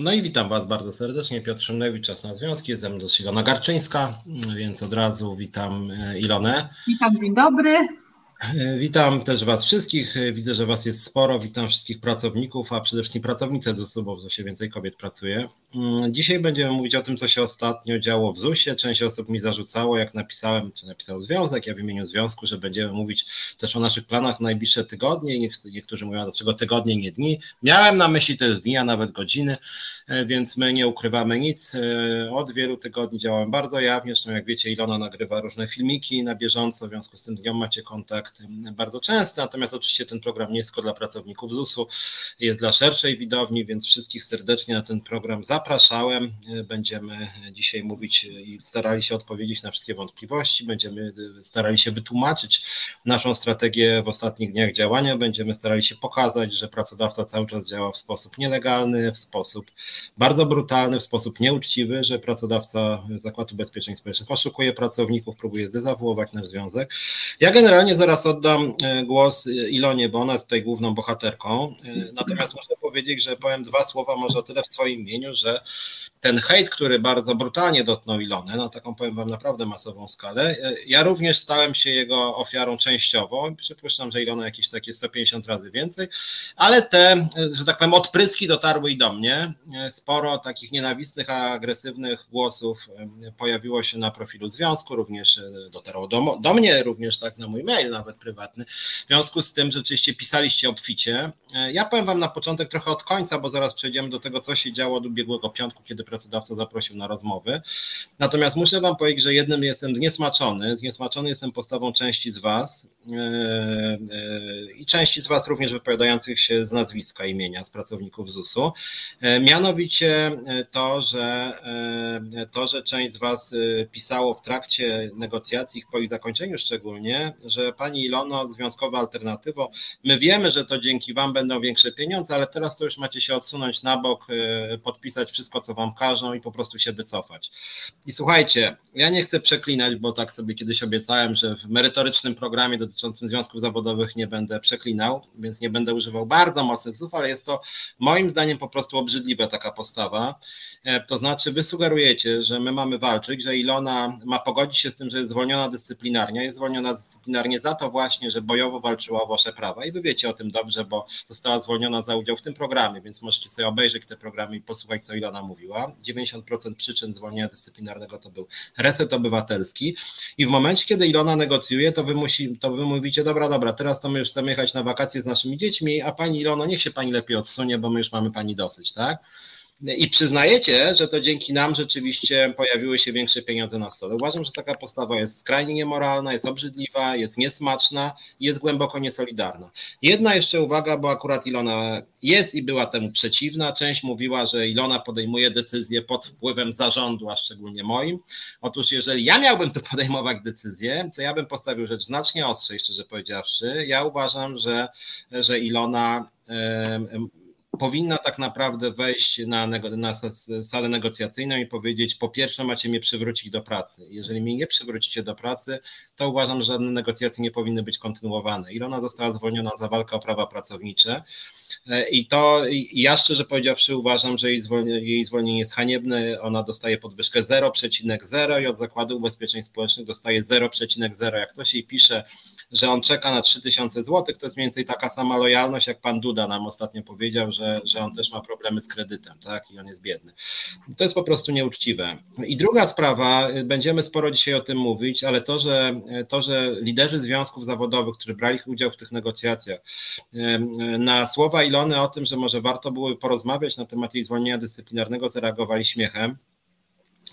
No i witam Was bardzo serdecznie. Piotr Szymlewicz, Czas na Związki. Jest ze mną Ilona Garczyńska, więc od razu witam e, Ilonę. Witam, dzień dobry. E, witam też Was wszystkich. Widzę, że Was jest sporo. Witam wszystkich pracowników, a przede wszystkim pracownice ZUS-u, bo w ZUS-ie więcej kobiet pracuje. Mm, dzisiaj będziemy mówić o tym, co się ostatnio działo w ZUS-ie. Część osób mi zarzucało, jak napisałem, czy napisał związek, ja w imieniu związku, że będziemy mówić też o naszych planach na najbliższe tygodnie. Niektórzy mówią, dlaczego tygodnie, nie dni. Miałem na myśli też dni, a nawet godziny, e, więc my nie ukrywamy nic. Od wielu tygodni działałem bardzo jawnie. Zresztą, jak wiecie, Ilona nagrywa różne filmiki na bieżąco, w związku z tym z nią macie kontakt bardzo częsty, natomiast oczywiście ten program nie jest tylko dla pracowników ZUS-u, jest dla szerszej widowni, więc wszystkich serdecznie na ten program zapraszałem. Będziemy dzisiaj mówić i starali się odpowiedzieć na wszystkie wątpliwości, będziemy starali się wytłumaczyć naszą strategię w ostatnich dniach działania, będziemy starali się pokazać, że pracodawca cały czas działa w sposób nielegalny, w sposób bardzo brutalny, w sposób nieuczciwy, że pracodawca Zakładu Ubezpieczeń Społecznych oszukuje pracowników, próbuje zdezawuować nasz związek. Ja generalnie zaraz oddam e, głos Ilonie, bo ona jest tutaj główną bohaterką. E, natomiast muszę powiedzieć, że powiem dwa słowa może o tyle w swoim imieniu, że ten hejt, który bardzo brutalnie dotknął Ilonę, no taką powiem wam naprawdę masową skalę, e, ja również stałem się jego ofiarą częściowo. Przypuszczam, że Ilona jakieś takie 150 razy więcej, ale te, że tak powiem, odpryski dotarły i do mnie. Sporo takich nienawistnych, agresywnych głosów pojawiło się na profilu związku, również dotarło do, do mnie, również tak na mój mail, nawet prywatny. W związku z tym rzeczywiście pisaliście obficie. E, ja powiem Wam na początek trochę od końca, bo zaraz przejdziemy do tego, co się działo do ubiegłego piątku, kiedy pracodawca zaprosił na rozmowy. Natomiast muszę Wam powiedzieć, że jednym jestem zniesmaczony. Zniesmaczony jestem postawą części z Was i części z Was również wypowiadających się z nazwiska imienia, z pracowników ZUS-u. Mianowicie to, że to, że część z Was pisało w trakcie negocjacji, po ich zakończeniu szczególnie, że Pani Ilono, Związkowa Alternatywo, my wiemy, że to dzięki Wam będą większe pieniądze, ale teraz to już macie się odsunąć na bok, e, podpisać wszystko, co Wam każą i po prostu się wycofać. I słuchajcie, ja nie chcę przeklinać, bo tak sobie kiedyś obiecałem, że w merytorycznym programie dotyczącym związków zawodowych nie będę przeklinał, więc nie będę używał bardzo mocnych słów, ale jest to moim zdaniem po prostu obrzydliwa taka postawa. E, to znaczy, wy sugerujecie, że my mamy walczyć, że Ilona ma pogodzić się z tym, że jest zwolniona dyscyplinarnie, jest zwolniona dyscyplinarnie za to właśnie, że bojowo walczyła o wasze prawa i wy wiecie o tym dobrze, bo została zwolniona za udział w tym programie, więc możecie sobie obejrzeć te programy i posłuchać, co Ilona mówiła. 90% przyczyn zwolnienia dyscyplinarnego to był reset obywatelski i w momencie, kiedy Ilona negocjuje, to wy, musi, to wy mówicie, dobra, dobra, teraz to my już chcemy jechać na wakacje z naszymi dziećmi, a pani Ilono, niech się pani lepiej odsunie, bo my już mamy pani dosyć, tak? I przyznajecie, że to dzięki nam rzeczywiście pojawiły się większe pieniądze na stole. Uważam, że taka postawa jest skrajnie niemoralna, jest obrzydliwa, jest niesmaczna i jest głęboko niesolidarna. Jedna jeszcze uwaga, bo akurat Ilona jest i była temu przeciwna. Część mówiła, że Ilona podejmuje decyzje pod wpływem zarządu, a szczególnie moim. Otóż jeżeli ja miałbym tu podejmować decyzje, to ja bym postawił rzecz znacznie ostrzej, szczerze powiedziawszy. Ja uważam, że, że Ilona powinna tak naprawdę wejść na, na salę negocjacyjną i powiedzieć: Po pierwsze, macie mnie przywrócić do pracy. Jeżeli mnie nie przywrócicie do pracy, to uważam, że żadne negocjacje nie powinny być kontynuowane. Ilona została zwolniona za walkę o prawa pracownicze. E, I to ja szczerze powiedziawszy uważam, że jej zwolnienie, jej zwolnienie jest haniebne. Ona dostaje podwyżkę 0,0 i od Zakładu Ubezpieczeń Społecznych dostaje 0,0. Jak ktoś jej pisze, że on czeka na 3000 zł, to jest mniej więcej taka sama lojalność, jak pan Duda nam ostatnio powiedział, że, że on też ma problemy z kredytem, tak, i on jest biedny. To jest po prostu nieuczciwe. I druga sprawa, będziemy sporo dzisiaj o tym mówić, ale to, że, to, że liderzy związków zawodowych, którzy brali udział w tych negocjacjach, na słowa Ilony o tym, że może warto byłoby porozmawiać na temat jej zwolnienia dyscyplinarnego, zareagowali śmiechem.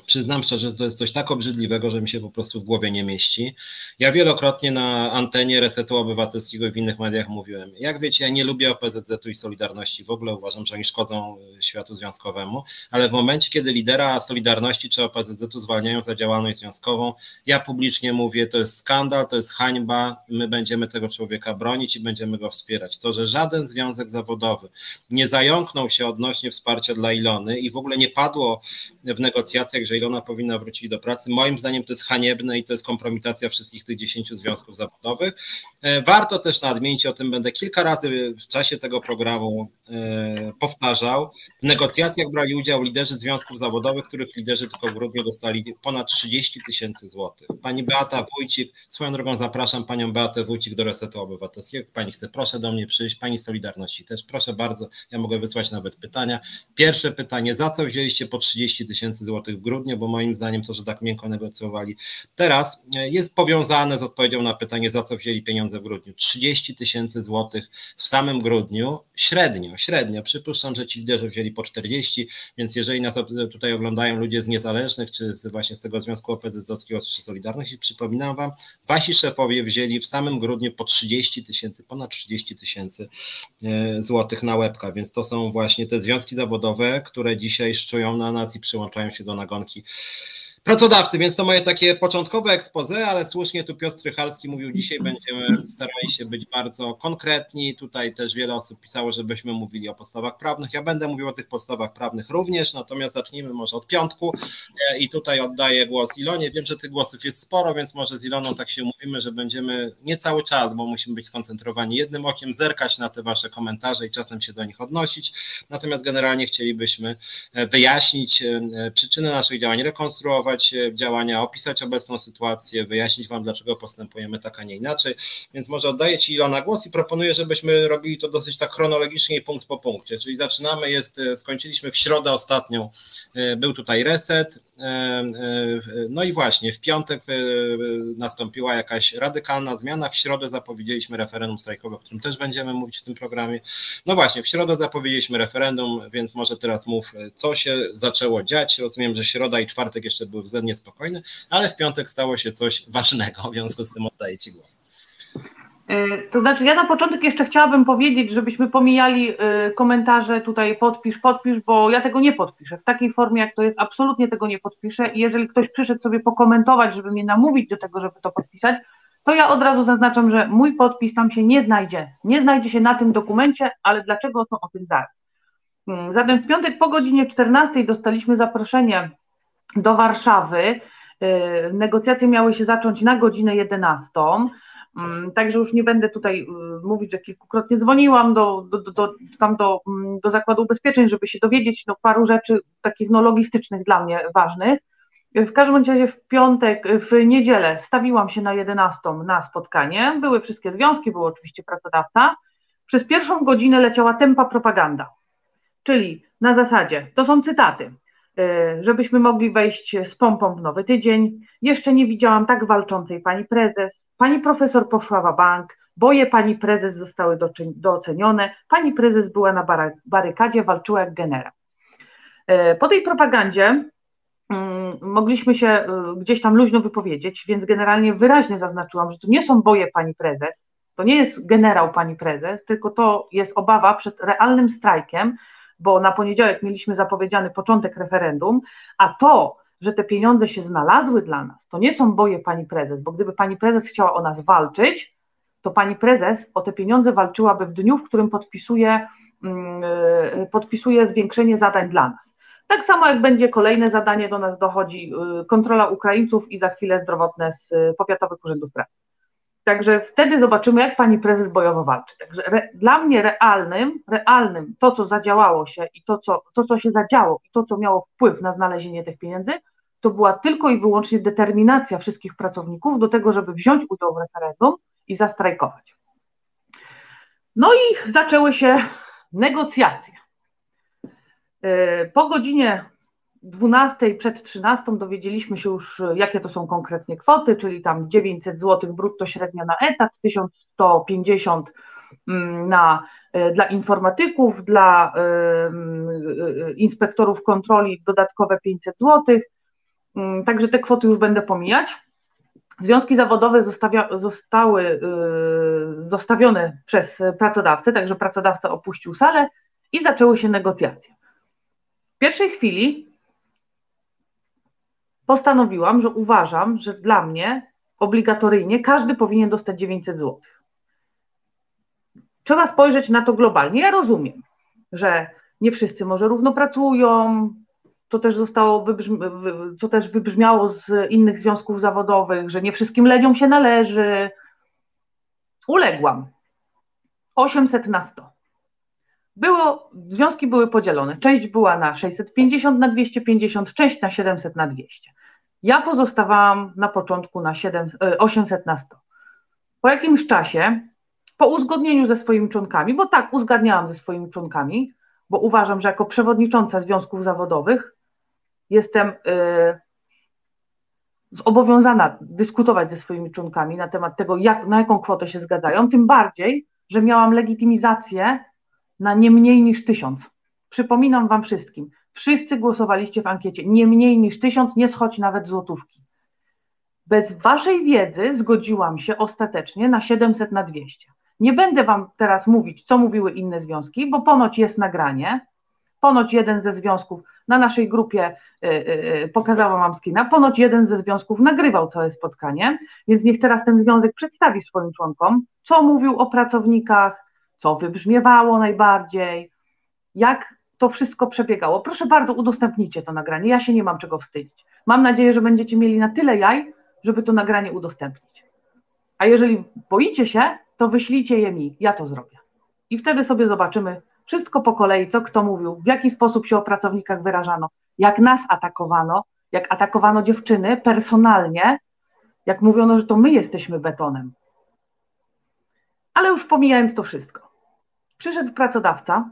Przyznam szczerze, że to jest coś tak obrzydliwego, że mi się po prostu w głowie nie mieści. Ja wielokrotnie na antenie Resetu Obywatelskiego i w innych mediach mówiłem, jak wiecie, ja nie lubię OPZZ-u i Solidarności, w ogóle uważam, że oni szkodzą y, światu związkowemu, ale w momencie, kiedy lidera Solidarności czy OPZZ-u zwalniają za działalność związkową, ja publicznie mówię, to jest skandal, to jest hańba, my będziemy tego człowieka bronić i będziemy go wspierać. To, że żaden związek zawodowy nie zająknął się odnośnie wsparcia dla Ilony i w ogóle nie padło w negocjacjach wniosek, że Ilona powinna wrócić do pracy. Moim zdaniem to jest haniebne i to jest kompromitacja wszystkich tych dziesięciu związków zawodowych. E, warto też nadmienić, o tym będę kilka razy w czasie tego programu e, powtarzał. W negocjacjach brali udział liderzy związków zawodowych, których liderzy tylko w grudniu dostali ponad 30 tysięcy złotych. Pani Beata Wójcik, swoją drogą zapraszam panią Beatę Wójcik do Resetu Obywatelskiego. Pani chce, proszę do mnie przyjść. Pani Solidarności też, proszę bardzo, ja mogę wysłać nawet pytania. Pierwsze pytanie, za co wzięliście po 30 tysięcy złotych w grudniu, bo moim zdaniem to, że tak miękko negocjowali. Teraz e, jest powiązane z odpowiedzią na pytanie, za co wzięli pieniądze w grudniu. 30 tysięcy złotych w samym grudniu, średnio, średnio. Przypuszczam, że ci liderzy wzięli po 40, więc jeżeli nas tutaj oglądają ludzie z niezależnych, czy z właśnie z tego Związku OPZZ-owskiego, czy Solidarności, przypominam wam, wasi szefowie wzięli w samym grudniu po 30 tysięcy, ponad 30 tysięcy e, złotych na łebka, więc to są właśnie te związki zawodowe, które dzisiaj szczują na nas i przyłączają się do nagonki pracodawcy, więc to moje takie początkowe expose, ale słusznie tu Piotr Strychalski mówił, dzisiaj będziemy starali się być bardzo konkretni, tutaj też wiele osób pisało, żebyśmy mówili o podstawach prawnych, ja będę mówił o tych podstawach prawnych również, natomiast zacznijmy może od piątku. I tutaj oddaję głos Ilonie, wiem, że tych głosów jest sporo, więc może z Iloną tak się mówimy, że będziemy nie cały czas, bo musimy być skoncentrowani jednym okiem, zerkać na te wasze komentarze i czasem się do nich odnosić, natomiast generalnie chcielibyśmy wyjaśnić e, przyczyny naszych działań, rekonstruować działania, opisać obecną sytuację, wyjaśnić Wam, dlaczego postępujemy tak, a nie inaczej. Więc może oddaję Ci Ilona głos i proponuję, żebyśmy robili to dosyć tak chronologicznie i punkt po punkcie. Czyli zaczynamy, jest, skończyliśmy w środę ostatnią, e, był tutaj reset, e, e, no i właśnie, w piątek nastąpiła jakaś radykalna zmiana. W środę zapowiedzieliśmy referendum strajkowe, o którym też będziemy mówić w tym programie. No właśnie, w środę zapowiedzieliśmy referendum, więc może teraz mów, co się zaczęło dziać. Rozumiem, że środa i czwartek jeszcze były względnie spokojny, ale w piątek stało się coś ważnego, w związku z tym oddaję Ci głos. E, to znaczy, ja na początek jeszcze chciałabym powiedzieć, żebyśmy pomijali e, komentarze tutaj podpisz, podpisz, bo ja tego nie podpiszę. W takiej formie, jak to jest, absolutnie tego nie podpiszę. I jeżeli ktoś przyszedł sobie pokomentować, żeby mnie namówić do tego, żeby to podpisać, to ja od razu zaznaczam, że mój podpis tam się nie znajdzie. Nie znajdzie się na tym dokumencie, ale dlaczego to o tym zaraz. Hmm, zatem w piątek po godzinie 14 dostaliśmy zaproszenie do Warszawy. Y, negocjacje miały się zacząć na godzinę 11. Mm, także już nie będę tutaj y, mówić, że kilkukrotnie dzwoniłam do, do, do, do, tam do, mm, do Zakładu Ubezpieczeń, żeby się dowiedzieć no, paru rzeczy takich no, logistycznych dla mnie ważnych. W każdym razie w piątek, w niedzielę stawiłam się na 11 na spotkanie. Były wszystkie związki, był oczywiście pracodawca. Przez pierwszą godzinę leciała tempa propaganda, czyli na zasadzie, to są cytaty. E, żebyśmy mogli wejść z pompą w nowy tydzień. Jeszcze nie widziałam tak walczącej pani prezes. Pani profesor poszła w bank. Boje pani prezes zostały docenione. Pani prezes była na barykadzie, walczyła jak generał. E, po tej propagandzie mm, mogliśmy się e, gdzieś tam luźno wypowiedzieć, więc generalnie wyraźnie zaznaczyłam, że to nie są boje pani prezes, to nie jest generał pani prezes, tylko to jest obawa przed realnym strajkiem, bo na poniedziałek mieliśmy zapowiedziany początek referendum, a to, że te pieniądze się znalazły dla nas, to nie są boje pani prezes, bo gdyby pani prezes chciała o nas walczyć, to pani prezes o te pieniądze walczyłaby w dniu, w którym podpisuje, mm, e, podpisuje zwiększenie zadań dla nas. Tak samo jak będzie kolejne zadanie do nas dochodzi, e, kontrola Ukraińców i za chwilę zdrowotne z e, powiatowych urzędów pracy. Także wtedy zobaczymy, jak pani prezes bojowo walczy. Także re, dla mnie realnym, realnym to, co zadziałało się i to co, to, co się zadziało i to, co miało wpływ na znalezienie tych pieniędzy, to była tylko i wyłącznie determinacja wszystkich pracowników do tego, żeby wziąć udział w referendum i zastrajkować. No i zaczęły się negocjacje. Po godzinie 12 przed 13 dowiedzieliśmy się już, jakie to są konkretnie kwoty, czyli tam 900 zł brutto średnio na etat, 1150 mm, na, e, dla informatyków, dla y, inspektorów kontroli dodatkowe 500 zł. Y, także te kwoty już będę pomijać. Związki zawodowe zostawia, zostały zostawione przez pracodawcę, także pracodawca opuścił salę i zaczęły się negocjacje. W pierwszej chwili postanowiłam, że uważam, że dla mnie obligatoryjnie każdy powinien dostać 900 zł. Trzeba spojrzeć na to globalnie. Ja rozumiem, że nie wszyscy może równo pracują, to też zostało, co też wybrzmiało z innych związków zawodowych, że nie wszystkim leniom się należy. Uległam. 800 na 100. Było, związki były podzielone. Część była na 650 na 250, część na 700 na 200. Ja pozostawałam na początku na 7, 800 e, na 100. Po jakimś czasie, po uzgodnieniu ze swoimi członkami, bo tak, uzgadniałam ze swoimi członkami, bo uważam, że jako przewodnicząca związków zawodowych jestem y, zobowiązana dyskutować ze swoimi członkami na temat tego, jak, na jaką kwotę się zgadzają, tym bardziej, że miałam legitymizację na nie mniej niż tysiąc. Przypominam Wam wszystkim, wszyscy głosowaliście w ankiecie, nie mniej niż tysiąc, nie schodź nawet złotówki. Bez Waszej wiedzy zgodziłam się ostatecznie na 700 na 200. Nie będę Wam teraz mówić, co mówiły inne związki, bo ponoć jest nagranie, ponoć jeden ze związków na naszej grupie y, y, y, pokazała mam skina, ponoć jeden ze związków nagrywał całe spotkanie, więc niech teraz ten związek przedstawi swoim członkom, co mówił o pracownikach, co wybrzmiewało najbardziej, jak to wszystko przebiegało. Proszę bardzo, udostępnijcie to nagranie, ja się nie mam czego wstydzić. Mam nadzieję, że będziecie mieli na tyle jaj, żeby to nagranie udostępnić. A jeżeli boicie się, to wyślijcie je mi, ja to zrobię. I wtedy sobie zobaczymy wszystko po kolei, co kto mówił, w jaki sposób się o pracownikach wyrażano, jak nas atakowano, jak atakowano dziewczyny personalnie, jak mówiono, że to my jesteśmy betonem. Ale już pomijając to wszystko. Przyszedł pracodawca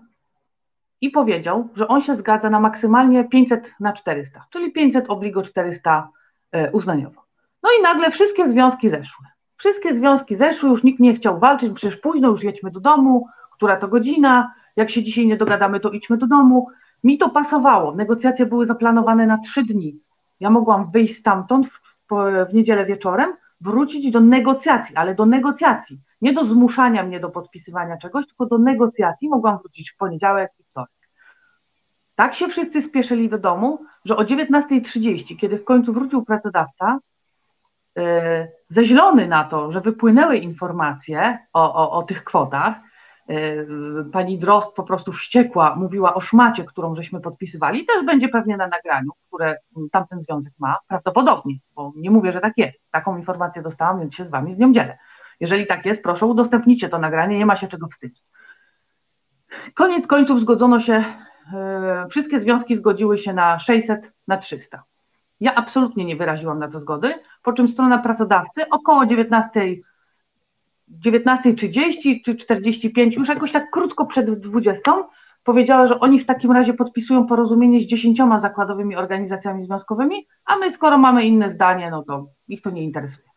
i powiedział, że on się zgadza na maksymalnie 500 na 400, czyli 500 obligo 400 e, uznaniowo. No i nagle wszystkie związki zeszły. Wszystkie związki zeszły, już nikt nie chciał walczyć, przecież późno, już jedźmy do domu, która to godzina, jak się dzisiaj nie dogadamy, to idźmy do domu. Mi to pasowało. Negocjacje były zaplanowane na trzy dni. Ja mogłam wyjść stamtąd w, w niedzielę wieczorem, wrócić do negocjacji, ale do negocjacji. Nie do zmuszania mnie do podpisywania czegoś, tylko do negocjacji mogłam wrócić w poniedziałek i wtorek. Tak się wszyscy spieszyli do domu, że o 19.30, kiedy w końcu wrócił pracodawca, yy, zeźlony na to, że wypłynęły informacje o, o, o tych kwotach, pani Drost po prostu wściekła, mówiła o szmacie, którą żeśmy podpisywali, też będzie pewnie na nagraniu, które tamten związek ma, prawdopodobnie, bo nie mówię, że tak jest. Taką informację dostałam, więc się z wami z nią dzielę. Jeżeli tak jest, proszę udostępnijcie to nagranie, nie ma się czego wstydzić. Koniec końców zgodzono się, yy, wszystkie związki zgodziły się na 600, na 300. Ja absolutnie nie wyraziłam na to zgody, po czym strona pracodawcy około 19, 19.30 czy 45, już jakoś tak krótko przed 20, powiedziała, że oni w takim razie podpisują porozumienie z dziesięcioma zakładowymi organizacjami związkowymi, a my skoro mamy inne zdanie, no to ich to nie interesuje.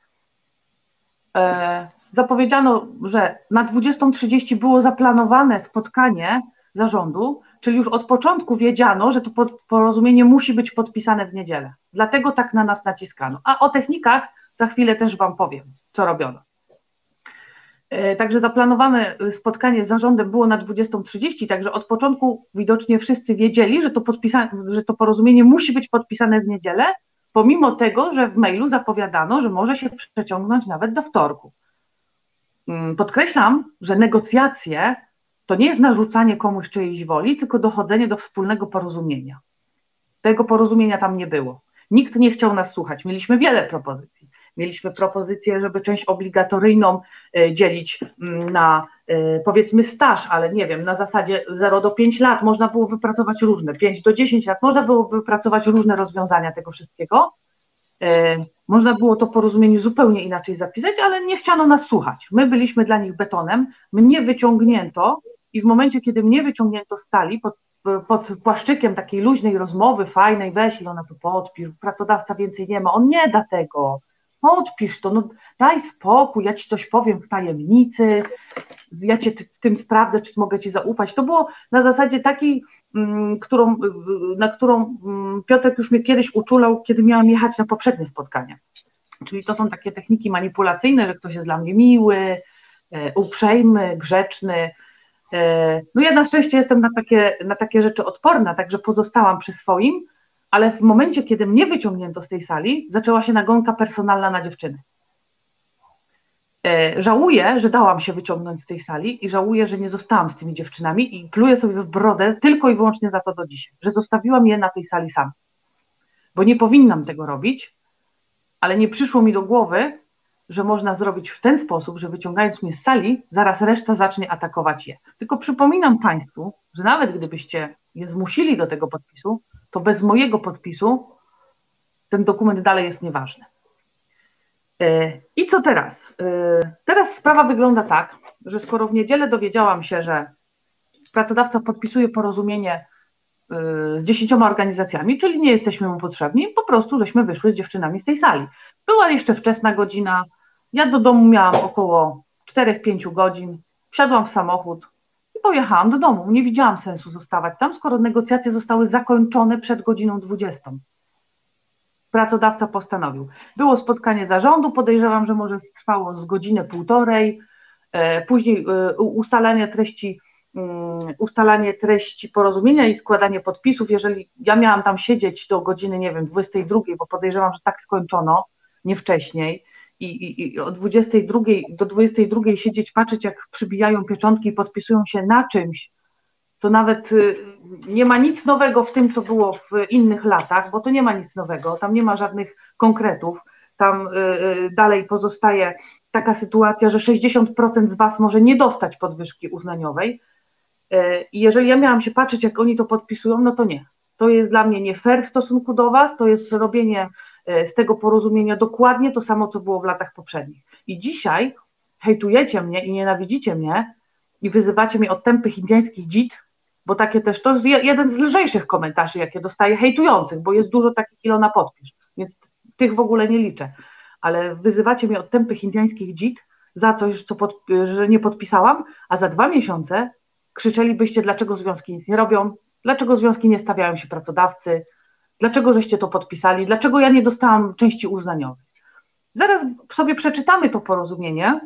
E, zapowiedziano, że na 20.30 było zaplanowane spotkanie zarządu, czyli już od początku wiedziano, że to porozumienie musi być podpisane w niedzielę. Dlatego tak na nas naciskano. A o technikach za chwilę też Wam powiem, co robiono. E, także zaplanowane spotkanie z zarządem było na 20.30, także od początku widocznie wszyscy wiedzieli, że to, że to porozumienie musi być podpisane w niedzielę, pomimo tego, że w mailu zapowiadano, że może się przeciągnąć nawet do wtorku. Mm, podkreślam, że negocjacje to nie jest narzucanie komuś czyjejś woli, tylko dochodzenie do wspólnego porozumienia. Tego porozumienia tam nie było. Nikt nie chciał nas słuchać. Mieliśmy wiele propozycji. Mieliśmy propozycję, żeby część obligatoryjną e, dzielić mm, na e, powiedzmy staż, ale nie wiem, na zasadzie 0 do 5 lat można było wypracować różne, 5 do 10 lat można było wypracować różne rozwiązania tego wszystkiego. E, można było to porozumienie zupełnie inaczej zapisać, ale nie chciano nas słuchać. My byliśmy dla nich betonem, mnie wyciągnięto i w momencie, kiedy mnie wyciągnięto stali pod, pod płaszczykiem takiej luźnej rozmowy, fajnej, weź ona to podpisz, pracodawca więcej nie ma, on nie da tego, odpisz to, no daj spokój, ja ci coś powiem w tajemnicy, ja cię tym sprawdzę, czy mogę ci zaufać. To było na zasadzie takiej, mm, którą, na którą mm, Piotrek już mnie kiedyś uczulał, kiedy miałam jechać na poprzednie spotkanie. Czyli to są takie techniki manipulacyjne, że ktoś jest dla mnie miły, e, uprzejmy, grzeczny. E, no ja na szczęście jestem na takie, na takie rzeczy odporna, także pozostałam przy swoim, ale w momencie, kiedy mnie wyciągnięto z tej sali, zaczęła się nagonka personalna na dziewczyny. E, żałuję, że dałam się wyciągnąć z tej sali i żałuję, że nie zostałam z tymi dziewczynami i pluję sobie w brodę tylko i wyłącznie za to do dzisiaj, że zostawiłam je na tej sali sam. Bo nie powinnam tego robić, ale nie przyszło mi do głowy, że można zrobić w ten sposób, że wyciągając mnie z sali, zaraz reszta zacznie atakować je. Tylko przypominam Państwu, że nawet gdybyście je zmusili do tego podpisu, to bez mojego podpisu ten dokument dalej jest nieważny. E, I co teraz? E, teraz sprawa wygląda tak, że skoro w niedzielę dowiedziałam się, że pracodawca podpisuje porozumienie e, z dziesięcioma organizacjami, czyli nie jesteśmy mu potrzebni, po prostu żeśmy wyszły z dziewczynami z tej sali. Była jeszcze wczesna godzina, ja do domu miałam około 4-5 godzin, wsiadłam w samochód pojechałam do domu. Nie widziałam sensu zostawać tam, skoro negocjacje zostały zakończone przed godziną 20 pracodawca postanowił. Było spotkanie zarządu, podejrzewam, że może trwało z godzinę, półtorej, e, później e, ustalanie treści, mm, ustalanie treści porozumienia i składanie podpisów. Jeżeli ja miałam tam siedzieć do godziny, nie wiem, 22, bo podejrzewam, że tak skończono, nie wcześniej, i, i, i od 22 do 22 siedzieć, patrzeć, jak przybijają pieczątki i podpisują się na czymś, co nawet y, nie ma nic nowego w tym, co było w innych latach, bo to nie ma nic nowego, tam nie ma żadnych konkretów, tam y, y, dalej pozostaje taka sytuacja, że 60% z Was może nie dostać podwyżki uznaniowej. I jeżeli ja miałam się patrzeć, jak oni to podpisują, no to nie. To jest dla mnie nie fair w stosunku do Was, to jest robienie z tego porozumienia dokładnie to samo, co było w latach poprzednich. I dzisiaj hejtujecie mnie i nienawidzicie mnie i wyzywacie mnie od tępych indyjskich dzit, bo takie też, to jest jeden z lżejszych komentarzy, jakie dostaję hejtujących, bo jest dużo takich ilo na podpisz, więc tych w ogóle nie liczę, ale wyzywacie mnie od tępych indyjskich dzit za coś, co pod, że nie podpisałam, a za dwa miesiące krzyczelibyście, dlaczego związki nic nie robią, dlaczego związki nie stawiają się pracodawcy, dlaczego żeście to podpisali, dlaczego ja nie dostałam części uznaniowej. Zaraz sobie przeczytamy to porozumienie,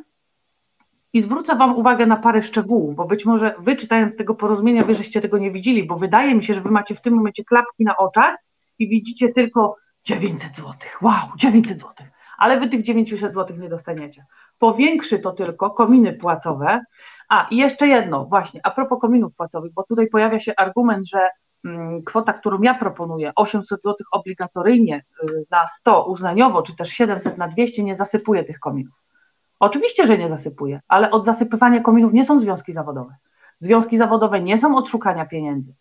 i zwrócę Wam uwagę na parę szczegółów, bo być może Wy czytając tego porozumienia, Wy żeście tego nie widzieli, bo wydaje mi się, że Wy macie w tym momencie klapki na oczach i widzicie tylko 900 zł. Wow, 900 zł. Ale Wy tych 900 zł nie dostaniecie. Powiększy to tylko kominy płacowe. A i jeszcze jedno, właśnie, a propos kominów płacowych, bo tutaj pojawia się argument, że kwota, którą ja proponuję, 800 zł obligatoryjnie y, na 100 uznaniowo, czy też 700 na 200, nie zasypuje tych kominów. Oczywiście, że nie zasypuje, ale od zasypywania kominów nie są związki zawodowe. Związki zawodowe nie są od szukania pieniędzy.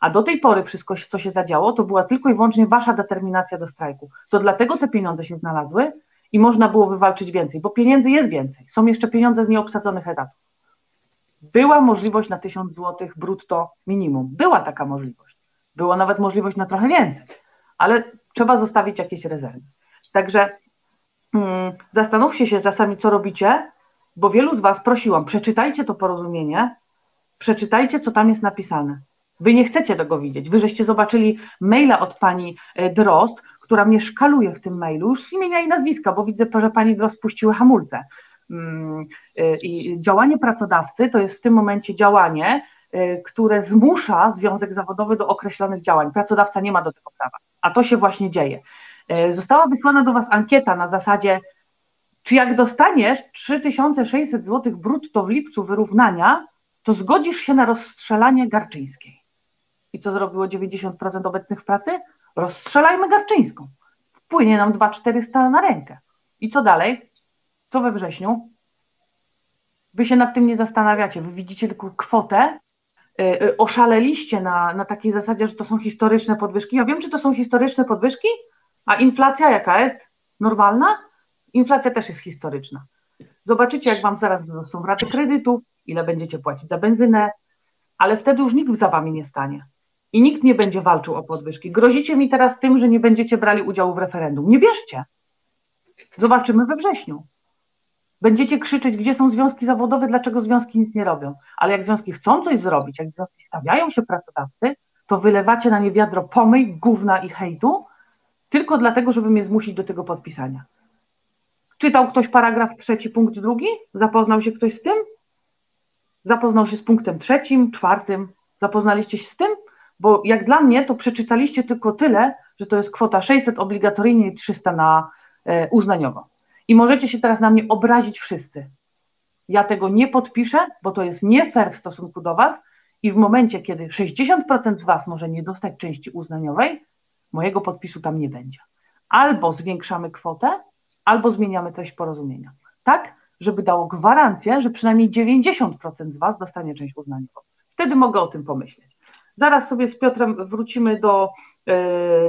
A do tej pory wszystko, co się zadziało, to była tylko i wyłącznie wasza determinacja do strajku. To dlatego te pieniądze się znalazły i można było wywalczyć więcej, bo pieniędzy jest więcej. Są jeszcze pieniądze z nieobsadzonych etatów. Była możliwość na 1000 zł brutto minimum. Była taka możliwość. Była nawet możliwość na trochę więcej, ale trzeba zostawić jakieś rezerwy. Także Hmm, zastanówcie się czasami, co robicie, bo wielu z Was prosiłam, przeczytajcie to porozumienie, przeczytajcie, co tam jest napisane. Wy nie chcecie tego widzieć. Wy żeście zobaczyli maila od pani e, Drost, która mnie szkaluje w tym mailu, już z imienia i nazwiska, bo widzę, że pani Drost puściły hamulce. Hmm, e, I działanie pracodawcy to jest w tym momencie działanie, które zmusza związek zawodowy do określonych działań. Pracodawca nie ma do tego prawa, a to się właśnie dzieje. E, została wysłana do Was ankieta na zasadzie, czy jak dostaniesz 3600 zł brutto w lipcu wyrównania, to zgodzisz się na rozstrzelanie Garczyńskiej. I co zrobiło 90% obecnych w pracy? Rozstrzelajmy Garczyńską. Wpłynie nam 2400 na rękę. I co dalej? Co we wrześniu? Wy się nad tym nie zastanawiacie, wy widzicie tylko kwotę, oszaleliście na, na takiej zasadzie, że to są historyczne podwyżki. Ja wiem, czy to są historyczne podwyżki, a inflacja jaka jest? Normalna? Inflacja też jest historyczna. Zobaczycie, jak wam zaraz wzrosną raty kredytów, ile będziecie płacić za benzynę, ale wtedy już nikt za wami nie stanie. I nikt nie będzie walczył o podwyżki. Grozicie mi teraz tym, że nie będziecie brali udziału w referendum. Nie bierzcie. Zobaczymy we wrześniu. Będziecie krzyczeć, gdzie są związki zawodowe, dlaczego związki nic nie robią. Ale jak związki chcą coś zrobić, jak związki stawiają się pracodawcy, to wylewacie na nie wiadro pomyj, gówna i hejtu, tylko dlatego, żeby mnie zmusić do tego podpisania. Czytał ktoś paragraf trzeci, punkt drugi? Zapoznał się ktoś z tym? Zapoznał się z punktem trzecim, czwartym? Zapoznaliście się z tym? Bo jak dla mnie, to przeczytaliście tylko tyle, że to jest kwota 600 obligatoryjnie i 300 na e, uznaniowo. I możecie się teraz na mnie obrazić wszyscy. Ja tego nie podpiszę, bo to jest nie fair w stosunku do Was i w momencie, kiedy 60% z Was może nie dostać części uznaniowej, mojego podpisu tam nie będzie. Albo zwiększamy kwotę, albo zmieniamy treść porozumienia. Tak, żeby dało gwarancję, że przynajmniej 90% z Was dostanie część uznaniową. Wtedy mogę o tym pomyśleć. Zaraz sobie z Piotrem wrócimy do, yy,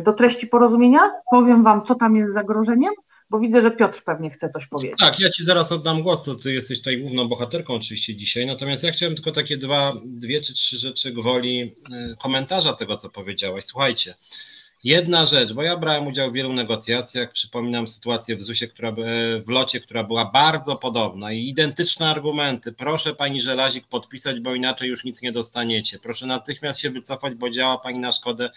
do treści porozumienia. Powiem Wam, co tam jest zagrożeniem, bo widzę, że Piotr pewnie chce coś powiedzieć. Tak, ja Ci zaraz oddam głos, to Ty jesteś tutaj główną bohaterką oczywiście dzisiaj, natomiast ja chciałem tylko takie dwa, dwie czy trzy rzeczy gwoli yy, komentarza tego, co powiedziałaś. Słuchajcie, Jedna rzecz, bo ja brałem udział w wielu negocjacjach, przypominam sytuację w ZUS-ie, która, w locie, która była bardzo podobna i identyczne argumenty. Proszę pani Żelazik podpisać, bo inaczej już nic nie dostaniecie. Proszę natychmiast się wycofać, bo działa pani na szkodę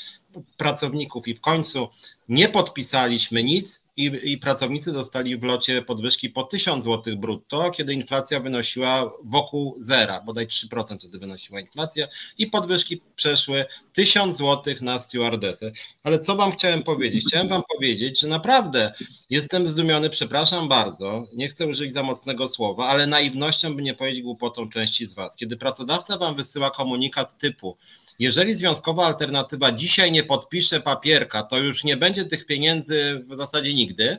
pracowników. I w końcu nie podpisaliśmy nic, i, i pracownicy dostali w locie podwyżki po 1000 zł brutto, kiedy inflacja wynosiła wokół zera, bodaj 3% wtedy wynosiła inflacja i podwyżki przeszły 1000 zł na stewardesę. Ale co wam chciałem powiedzieć? Chciałem wam powiedzieć, że naprawdę jestem zdumiony, przepraszam bardzo, nie chcę użyć za mocnego słowa, ale naiwnością by nie powiedzieć głupotą części z was. Kiedy pracodawca wam wysyła komunikat typu jeżeli związkowa alternatywa dzisiaj nie podpisze papierka, to już nie będzie tych pieniędzy w zasadzie nigdy.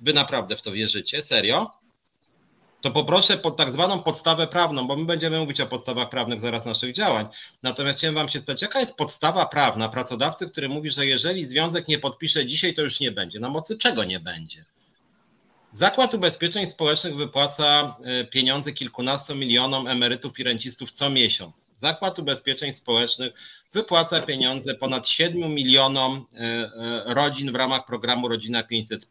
Wy naprawdę w to wierzycie? Serio? To poproszę pod tak zwaną podstawę prawną, bo my będziemy mówić o podstawach prawnych zaraz naszych działań. Natomiast chciałem Wam się spytać, jaka jest podstawa prawna pracodawcy, który mówi, że jeżeli związek nie podpisze dzisiaj, to już nie będzie. Na mocy czego nie będzie? Zakład Ubezpieczeń Społecznych wypłaca e, pieniądze kilkunastu milionom emerytów i rencistów co miesiąc. Zakład Ubezpieczeń Społecznych wypłaca pieniądze ponad 7 milionom e, e, rodzin w ramach programu Rodzina 500.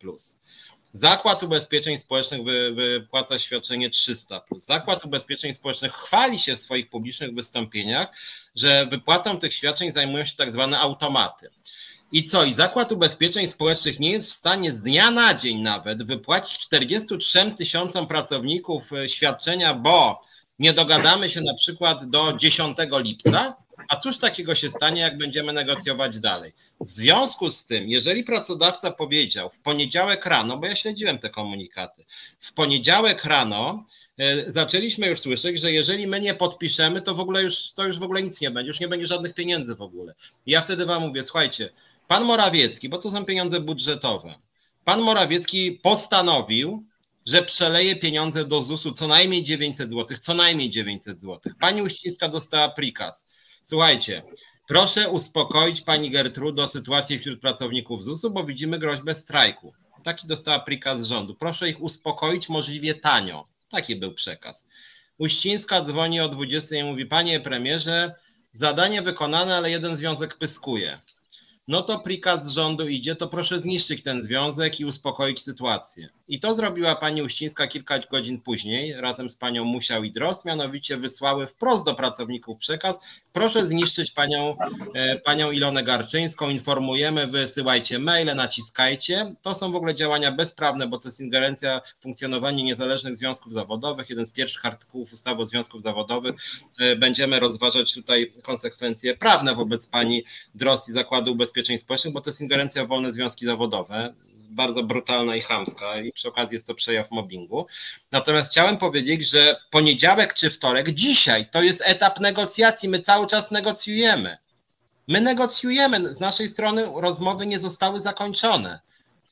Zakład Ubezpieczeń Społecznych wypłaca świadczenie 300. Zakład Ubezpieczeń Społecznych chwali się w swoich publicznych wystąpieniach, że wypłatą tych świadczeń zajmują się tak zwane automaty. I co? I Zakład Ubezpieczeń Społecznych nie jest w stanie z dnia na dzień nawet wypłacić 43 tysiącom pracowników e, świadczenia, bo nie dogadamy się na przykład do 10 lipca? A cóż takiego się stanie, jak będziemy negocjować dalej? W związku z tym, jeżeli pracodawca powiedział w poniedziałek rano, bo ja śledziłem te komunikaty, w poniedziałek rano e, zaczęliśmy już słyszeć, że jeżeli my nie podpiszemy, to w ogóle już, to już w ogóle nic nie będzie, już nie będzie żadnych pieniędzy w ogóle. I ja wtedy wam mówię, słuchajcie, Pan Morawiecki, bo to są pieniądze budżetowe, pan Morawiecki postanowił, że przeleje pieniądze do ZUS-u co najmniej 900 zł, co najmniej 900 zł. Pani Uścińska dostała prikaz. Słuchajcie, proszę uspokoić pani Gertrudo sytuację wśród pracowników ZUS-u, bo widzimy groźbę strajku. Taki dostała prikaz rządu. Proszę ich uspokoić możliwie tanio. Taki był przekaz. Uścińska dzwoni o 20 i mówi: Panie premierze, zadanie wykonane, ale jeden związek pyskuje no to prikaz z rządu idzie, to proszę zniszczyć ten związek i uspokoić sytuację. I to zrobiła pani Uścińska kilka godzin później, razem z panią Musiał i Dros, mianowicie wysłały wprost do pracowników przekaz, proszę zniszczyć panią, e, panią Ilonę Garczyńską, informujemy, wysyłajcie maile, naciskajcie. To są w ogóle działania bezprawne, bo to jest ingerencja w funkcjonowanie niezależnych związków zawodowych, jeden z pierwszych artykułów ustawy o związków zawodowych. E, będziemy rozważać tutaj konsekwencje prawne wobec pani Dros i Zakładu Ubezpieczeń Społecznych, bo to jest ingerencja w wolne związki zawodowe bardzo brutalna i chamska i przy okazji jest to przejaw mobbingu. Natomiast chciałem powiedzieć, że poniedziałek czy wtorek, dzisiaj to jest etap negocjacji, my cały czas negocjujemy. My negocjujemy, z naszej strony rozmowy nie zostały zakończone.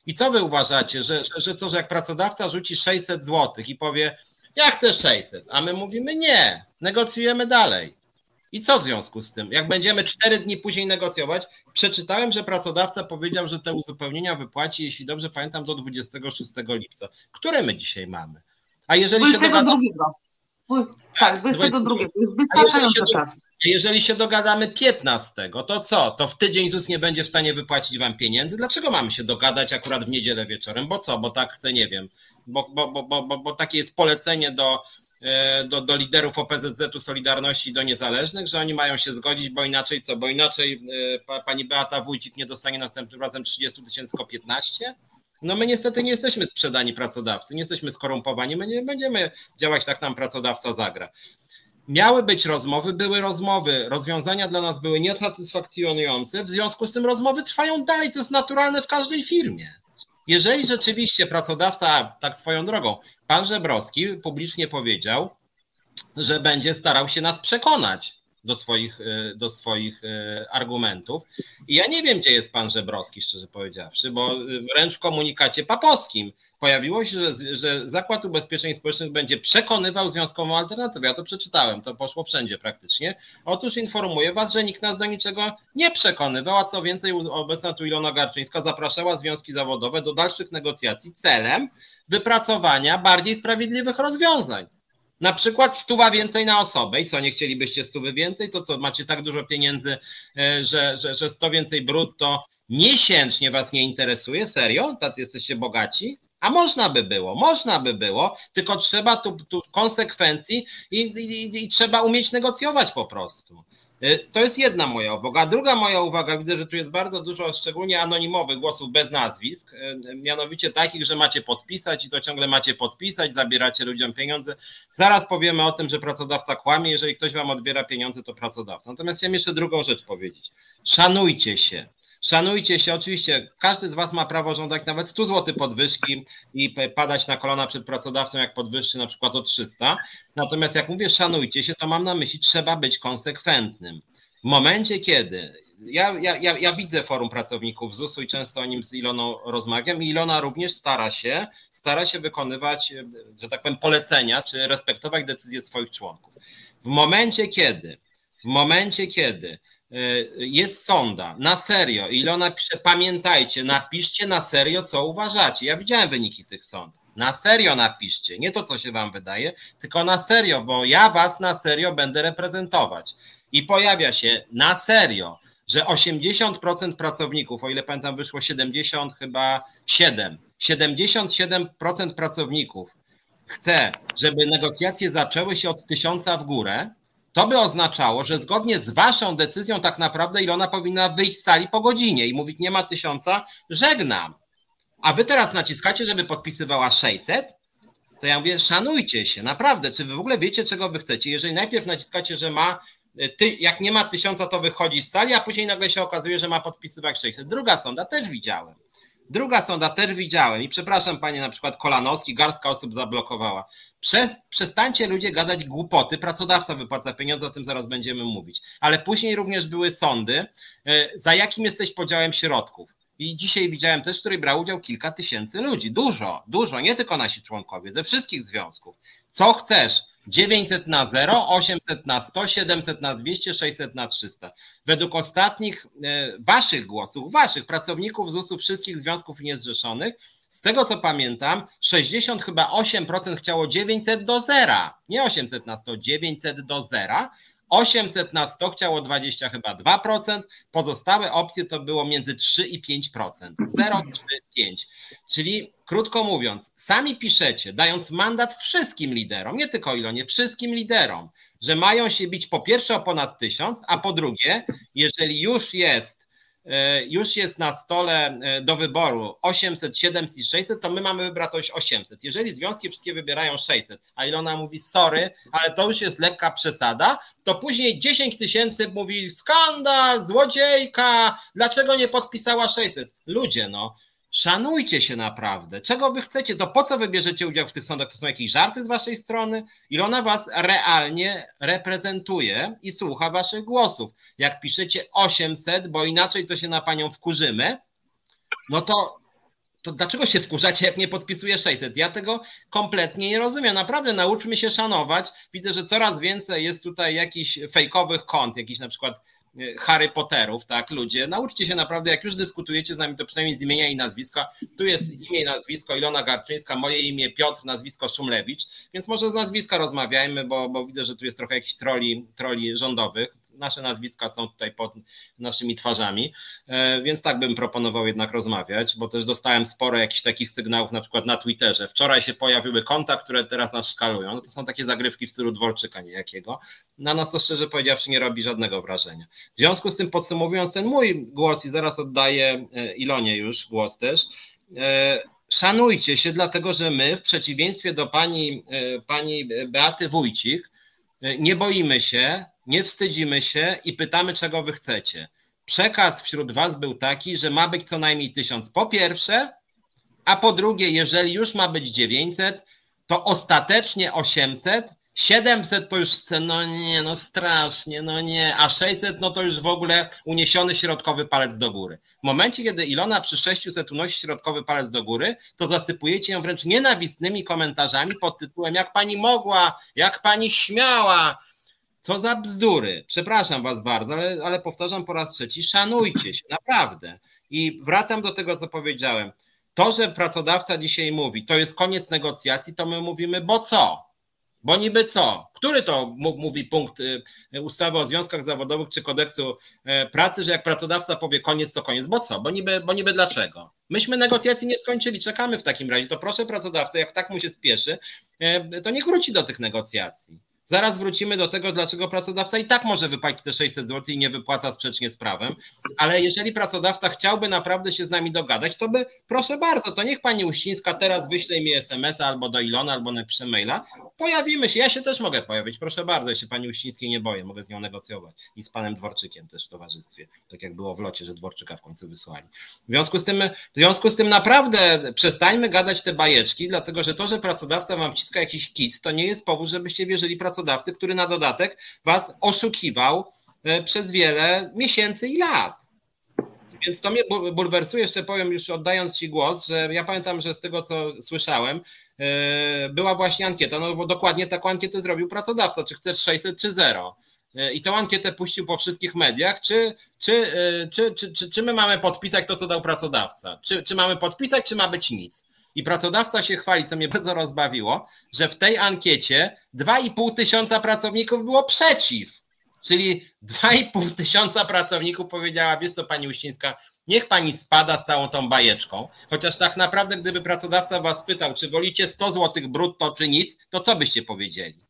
I co wy uważacie, że, że, że co, że jak pracodawca rzuci 600 zł i powie, ja chcę 600, a my mówimy nie, negocjujemy dalej. I co w związku z tym? Jak będziemy cztery dni później negocjować, przeczytałem, że pracodawca powiedział, że te uzupełnienia wypłaci, jeśli dobrze pamiętam, do 26 lipca. Które my dzisiaj mamy? A jeżeli się dogadamy. Tak, 22. To jest wystarczająco czas. Jeżeli się dogadamy 15, to co? To w tydzień ZUS nie będzie w stanie wypłacić wam pieniędzy? Dlaczego mamy się dogadać akurat w niedzielę wieczorem? Bo co? Bo tak chcę, nie wiem. Bo, bo, bo, bo, bo takie jest polecenie do do, do liderów OPZZ-u Solidarności do niezależnych, że oni mają się zgodzić, bo inaczej co, bo inaczej e, pani Beata Wójcik nie dostanie następnym razem 30 tysięcy, tylko 15? No my niestety nie jesteśmy sprzedani pracodawcy, nie jesteśmy skorumpowani, my nie będziemy działać tak nam pracodawca zagra. Miały być rozmowy, były rozmowy, rozwiązania dla nas były niesatysfakcjonujące, w związku z tym rozmowy trwają dalej, to jest naturalne w każdej firmie. Jeżeli rzeczywiście pracodawca, tak swoją drogą, pan Żebrowski publicznie powiedział, że będzie starał się nas przekonać do swoich, e, do swoich e, argumentów. I ja nie wiem, gdzie jest pan Żebrowski, szczerze powiedziawszy, bo wręcz w komunikacie papowskim pojawiło się, że, że Zakład Ubezpieczeń Społecznych będzie przekonywał związkową alternatywę. Ja to przeczytałem, to poszło wszędzie praktycznie. Otóż informuję was, że nikt nas do niczego nie przekonywał, a co więcej obecna tu Ilona Garczyńska zapraszała związki zawodowe do dalszych negocjacji celem wypracowania bardziej sprawiedliwych rozwiązań. Na przykład stuwa więcej na osobę i co, nie chcielibyście stówy więcej, to co, macie tak dużo pieniędzy, e, że, że, że 100 więcej brutto miesięcznie was nie interesuje? Serio? Tacy jesteście bogaci? A można by było, można by było, tylko trzeba tu, tu konsekwencji i, i, i, trzeba umieć negocjować po prostu. Y, to jest jedna moja uwaga. Druga moja uwaga, widzę, że tu jest bardzo dużo szczególnie anonimowych głosów bez nazwisk, y, mianowicie takich, że macie podpisać i to ciągle macie podpisać, zabieracie ludziom pieniądze. Zaraz powiemy o tym, że pracodawca kłamie, jeżeli ktoś wam odbiera pieniądze, to pracodawca. Natomiast chciałem jeszcze drugą rzecz powiedzieć. Szanujcie się. Szanujcie się, oczywiście każdy z Was ma prawo żądać nawet 100 zł podwyżki i padać na kolana przed pracodawcą, jak podwyższy na przykład o 300. Natomiast jak mówię szanujcie się, to mam na myśli, trzeba być konsekwentnym. W momencie, kiedy ja, ja, ja, ja widzę forum pracowników ZUS-u i często o nim z Iloną rozmawiam i Ilona również stara się, stara się wykonywać, że tak powiem, polecenia, czy respektować decyzje swoich członków. W momencie, kiedy, w momencie, kiedy jest sonda, na serio. Ilona pisze, pamiętajcie, napiszcie na serio, co uważacie. Ja widziałem wyniki tych sąd. Na serio napiszcie, nie to, co się wam wydaje, tylko na serio, bo ja was na serio będę reprezentować. I pojawia się na serio, że 80% pracowników, o ile pamiętam, wyszło 70 chyba 7, 77% pracowników chce, żeby negocjacje zaczęły się od tysiąca w górę, to by oznaczało, że zgodnie z waszą decyzją tak naprawdę Ilona powinna wyjść z sali po godzinie i mówić nie ma tysiąca, żegnam. A wy teraz naciskacie, żeby podpisywała 600? To ja mówię, szanujcie się, naprawdę, czy wy w ogóle wiecie, czego wy chcecie? Jeżeli najpierw naciskacie, że ma, ty, jak nie ma tysiąca, to wychodzi z sali, a później nagle się okazuje, że ma podpisywać 600. Druga sonda też widziałem. Druga sonda też widziałem i przepraszam panie na przykład Kolanowski, garstka osób zablokowała. Przez, przestańcie ludzie gadać głupoty, pracodawca wypłaca pieniądze, o tym zaraz będziemy mówić. Ale później również były sądy, e, za jakim jesteś podziałem środków. I dzisiaj widziałem też, w której brał udział kilka tysięcy ludzi. Dużo, dużo, nie tylko nasi członkowie, ze wszystkich związków. Co chcesz? 900 na 0, 800 na 100, 700 na 200, 600 na 300. Według ostatnich e, waszych głosów, waszych pracowników ZUS-u wszystkich związków niezrzeszonych, z tego co pamiętam, 60 chyba 8% chciało 900 do 0. Nie 800 na 100, 900 do 0. 800 na 100 chciało 20 chyba 2%, pozostałe opcje to było między 3 i 5%. 0, 3, 5. Czyli krótko mówiąc, sami piszecie, dając mandat wszystkim liderom, nie tylko Ilonie, wszystkim liderom, że mają się bić po pierwsze o ponad 1000, a po drugie, jeżeli już jest już jest na stole e, do wyboru 800, 700 i 600, to my mamy wybrać 800. Jeżeli związki wszystkie wybierają 600, a Ilona mówi sorry, ale to już jest lekka przesada, to później 10 tysięcy mówi skandal, złodziejka, dlaczego nie podpisała 600? Ludzie, no, Szanujcie się naprawdę. Czego wy chcecie? To po co wybierzecie udział w tych sądach? To są jakieś żarty z waszej strony? Ilona was realnie reprezentuje i słucha waszych głosów. Jak piszecie 800, bo inaczej to się na panią wkurzymy, no to, to dlaczego się wkurzacie, jak nie podpisuje 600? Ja tego kompletnie nie rozumiem. Naprawdę nauczmy się szanować. Widzę, że coraz więcej jest tutaj jakichś fejkowych kont, jakichś na przykład Harry Potterów, tak, ludzie, nauczcie się naprawdę, jak już dyskutujecie z nami, to przynajmniej z imienia i nazwiska. Tu jest imię i nazwisko Ilona Garczyńska, moje imię Piotr, nazwisko Szumlewicz, więc może z nazwiska rozmawiajmy, bo, bo widzę, że tu jest trochę jakichś troli, troli rządowych nasze nazwiska są tutaj pod naszymi twarzami, e, więc tak bym proponował jednak rozmawiać, bo też dostałem sporo jakichś takich sygnałów, na przykład na Twitterze. Wczoraj się pojawiły konta, które teraz nas szkalują. No to są takie zagrywki w stylu Dworczyka niejakiego. Na nas to szczerze powiedziawszy nie robi żadnego wrażenia. W związku z tym podsumowując ten mój głos i zaraz oddaję e, Ilonie już głos też, e, szanujcie się, dlatego że my, w przeciwieństwie do pani, pani Beaty Wójcik, nie boimy się, nie wstydzimy się i pytamy, czego wy chcecie. Przekaz wśród was był taki, że ma być co najmniej tysiąc po pierwsze, a po drugie, jeżeli już ma być 900, to ostatecznie 800 700 to już no nie, no strasznie, no nie, a 600 no to już w ogóle uniesiony środkowy palec do góry. W momencie, kiedy Ilona przy 600 unosi środkowy palec do góry, to zasypujecie ją wręcz nienawistnymi komentarzami pod tytułem jak pani mogła, jak pani śmiała, co za bzdury. Przepraszam was bardzo, ale, ale powtarzam po raz trzeci, szanujcie się, naprawdę. I wracam do tego, co powiedziałem. To, że pracodawca dzisiaj mówi, to jest koniec negocjacji, to my mówimy, bo co? Bo niby co? Który to mówi punkt y, ustawy o związkach zawodowych czy kodeksu e, pracy, że jak pracodawca powie koniec, to koniec? Bo co? Bo niby, bo niby dlaczego? Myśmy negocjacji nie skończyli, czekamy w takim razie. To proszę pracodawcę, jak tak mu się spieszy, e, to niech wróci do tych negocjacji. Zaraz wrócimy do tego, dlaczego pracodawca i tak może wypłacić te 600 zł i nie wypłaca sprzecznie z prawem, ale jeżeli pracodawca chciałby naprawdę się z nami dogadać, to by, proszę bardzo, to niech pani Uścińska teraz wyśle mi SMS-a albo do Ilona, albo napisze maila. Pojawimy się, ja się też mogę pojawić, proszę bardzo, ja się pani Uścińskiej nie boję, mogę z nią negocjować i z panem Dworczykiem też w towarzystwie, tak jak było w locie, że Dworczyka w końcu wysłali. W związku z tym, w związku z tym naprawdę przestańmy gadać te bajeczki, dlatego że to, że pracodawca wam wciska jakiś kit, to nie jest powód, żebyście wierzyli pracodawcy który na dodatek was oszukiwał e, przez wiele miesięcy i lat. Więc to mnie bulwersuje, jeszcze powiem już oddając Ci głos, że ja pamiętam, że z tego co słyszałem, e, była właśnie ankieta, no bo dokładnie taką ankietę zrobił pracodawca, czy chcesz 600 czy 0. E, I tą ankietę puścił po wszystkich mediach, czy, czy, czy, czy, czy, czy my mamy podpisać to, co dał pracodawca? Czy, czy mamy podpisać, czy ma być nic? I pracodawca się chwali, co mnie bardzo rozbawiło, że w tej ankiecie 2,5 tysiąca pracowników było przeciw. Czyli 2,5 tysiąca pracowników powiedziała, wiesz co pani Uścińska, niech pani spada z całą tą bajeczką. Chociaż tak naprawdę, gdyby pracodawca was pytał, czy wolicie 100 zł brutto, czy nic, to co byście powiedzieli?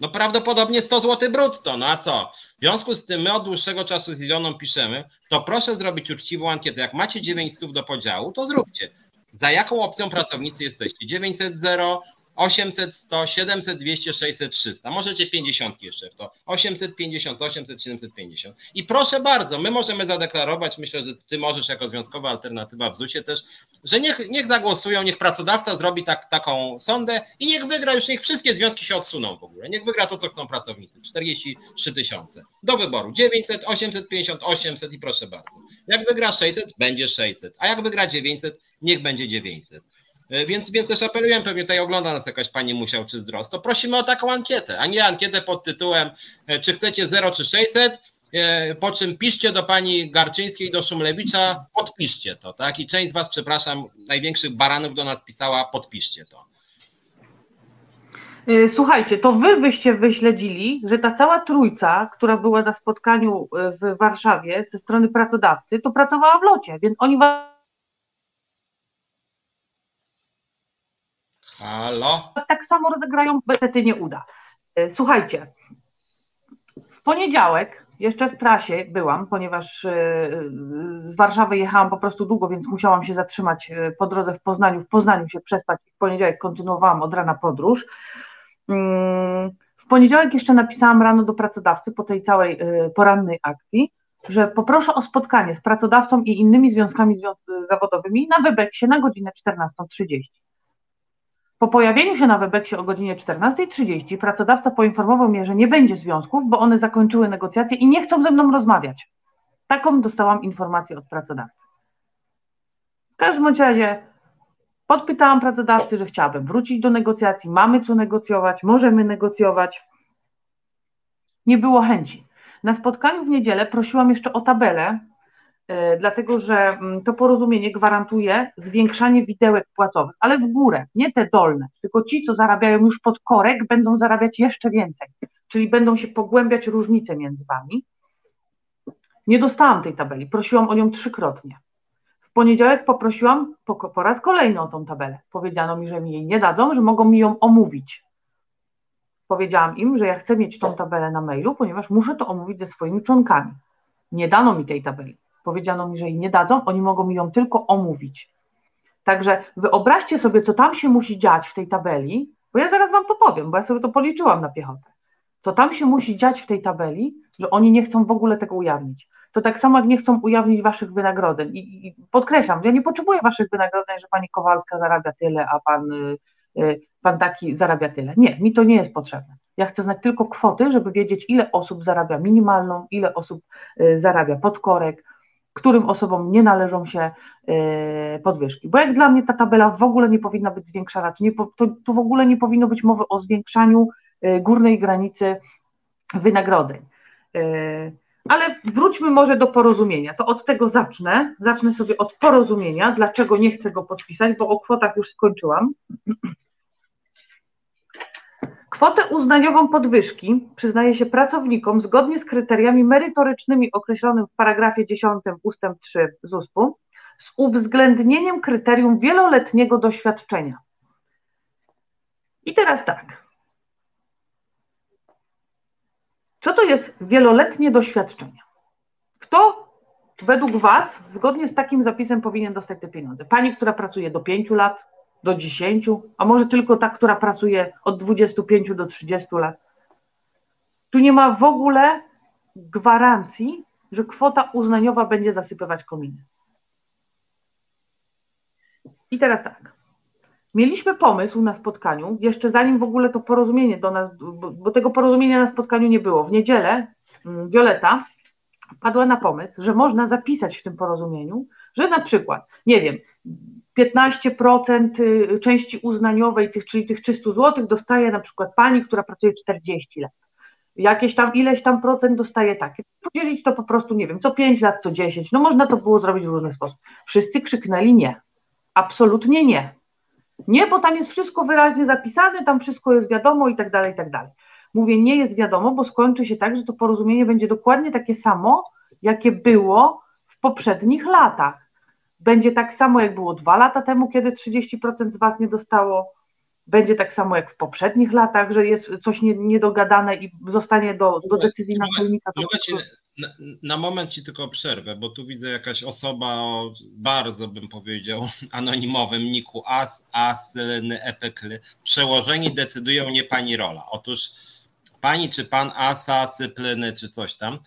No prawdopodobnie 100 zł brutto, no a co? W związku z tym my od dłuższego czasu z Iloną piszemy, to proszę zrobić uczciwą ankietę. Jak macie 900 do podziału, to zróbcie za jaką opcją pracownicy jesteście? 900, 0, 800, 100, 700, 200, 600, 300. Możecie 50 jeszcze w to. 850, 800, 750. I proszę bardzo, my możemy zadeklarować, myślę, że ty możesz jako związkowa alternatywa w ZUS-ie też, że niech, niech zagłosują, niech pracodawca zrobi tak, taką sondę i niech wygra, już niech wszystkie związki się odsuną w ogóle. Niech wygra to, co chcą pracownicy. 43 tysiące. Do wyboru 900, 850, 800 i proszę bardzo. Jak wygra 600, będzie 600. A jak wygra 900, niech będzie 900. E, więc, więc też apeluję, pewnie tutaj ogląda nas jakaś pani Musiał czy Zdrost, to prosimy o taką ankietę, a nie ankietę pod tytułem e, czy chcecie 0 czy 600, e, po czym piszcie do pani Garczyńskiej, do Szumlewicza, podpiszcie to, tak? I część z was, przepraszam, największych baranów do nas pisała, podpiszcie to. Słuchajcie, to wy byście wyśledzili, że ta cała trójca, która była na spotkaniu w Warszawie ze strony pracodawcy, to pracowała w locie, więc oni was Halo? Tak samo rozegrają, niestety nie uda. E, słuchajcie, w poniedziałek jeszcze w trasie byłam, ponieważ e, z Warszawy jechałam po prostu długo, więc musiałam się zatrzymać e, po drodze w Poznaniu. W Poznaniu się przespać. W poniedziałek kontynuowałam od rana podróż. Mm, w poniedziałek jeszcze napisałam rano do pracodawcy po tej całej porannej akcji, że poproszę o spotkanie z pracodawcą i innymi związkami zawodowymi na Webeksie na godzinę 14.30. Po pojawieniu się na Webeksie o godzinie 14.30 pracodawca poinformował mnie, że nie będzie związków, bo one zakończyły negocjacje i nie chcą ze mną rozmawiać. Taką dostałam informację od pracodawcy. W każdym razie podpytałam pracodawcy, że chciałabym wrócić do negocjacji, mamy co negocjować, możemy negocjować. Nie było chęci. Na spotkaniu w niedzielę prosiłam jeszcze o tabelę dlatego że mm, to porozumienie gwarantuje zwiększanie widełek płacowych, ale w górę, nie te dolne, tylko ci, co zarabiają już pod korek, będą zarabiać jeszcze więcej, czyli będą się pogłębiać różnice między wami. Nie dostałam tej tabeli, prosiłam o nią trzykrotnie. W poniedziałek poprosiłam po, po raz kolejny o tą tabelę. Powiedziano mi, że mi jej nie dadzą, że mogą mi ją omówić. Powiedziałam im, że ja chcę mieć tą tabelę na mailu, ponieważ muszę to omówić ze swoimi członkami. Nie dano mi tej tabeli powiedziano mi, że jej nie dadzą, oni mogą mi ją tylko omówić. Także wyobraźcie sobie, co tam się musi dziać w tej tabeli, bo ja zaraz Wam to powiem, bo ja sobie to policzyłam na piechotę. Co tam się musi dziać w tej tabeli, że oni nie chcą w ogóle tego ujawnić. to tak samo jak nie chcą ujawnić waszych wynagrodzeń. I, i podkreślam, ja nie potrzebuję waszych wynagrodzeń, że pani Kowalska zarabia tyle, a pan, y, y, pan taki zarabia tyle. Nie, mi to nie jest potrzebne. Ja chcę znać tylko kwoty, żeby wiedzieć, ile osób zarabia minimalną, ile osób y, zarabia podkorek, którym osobom nie należą się podwyżki. Bo jak dla mnie ta tabela w ogóle nie powinna być zwiększana, to, nie, to, to w ogóle nie powinno być mowy o zwiększaniu górnej granicy wynagrodzeń. Ale wróćmy może do porozumienia. To od tego zacznę. Zacznę sobie od porozumienia. Dlaczego nie chcę go podpisać, bo o kwotach już skończyłam. Kwotę uznaniową podwyżki przyznaje się pracownikom zgodnie z kryteriami merytorycznymi określonym w paragrafie 10 ustęp 3 ZUS-u z uwzględnieniem kryterium wieloletniego doświadczenia. I teraz tak. Co to jest wieloletnie doświadczenie? Kto według Was, zgodnie z takim zapisem, powinien dostać te pieniądze? Pani, która pracuje do 5 lat, do 10, a może tylko ta, która pracuje od 25 do 30 lat? Tu nie ma w ogóle gwarancji, że kwota uznaniowa będzie zasypywać kominy. I teraz tak. Mieliśmy pomysł na spotkaniu, jeszcze zanim w ogóle to porozumienie do nas, bo, bo tego porozumienia na spotkaniu nie było. W niedzielę mm, Violeta padła na pomysł, że można zapisać w tym porozumieniu, że na przykład, nie wiem, 15% y, części uznaniowej, tych, czyli tych 300 zł, dostaje na przykład pani, która pracuje 40 lat. Jakieś tam, ileś tam procent dostaje takie. Podzielić to po prostu, nie wiem, co 5 lat, co 10. No można to było zrobić w różny sposób. Wszyscy krzyknęli nie. Absolutnie nie. Nie, bo tam jest wszystko wyraźnie zapisane, tam wszystko jest wiadomo i tak dalej, i tak dalej. Mówię, nie jest wiadomo, bo skończy się tak, że to porozumienie będzie dokładnie takie samo, jakie było w poprzednich latach. Będzie tak samo, jak było dwa lata temu, kiedy 30% z Was nie dostało. Będzie tak samo jak w poprzednich latach, że jest coś niedogadane i zostanie do, do decyzji naczelnika. Na, na, moment ci tylko przerwę, bo tu widzę jakaś osoba o bardzo bym powiedział anonimowym niku as, asylny epekly. Przełożeni decydują nie pani rola. Otóż pani czy pan asa, syplyny czy coś tam.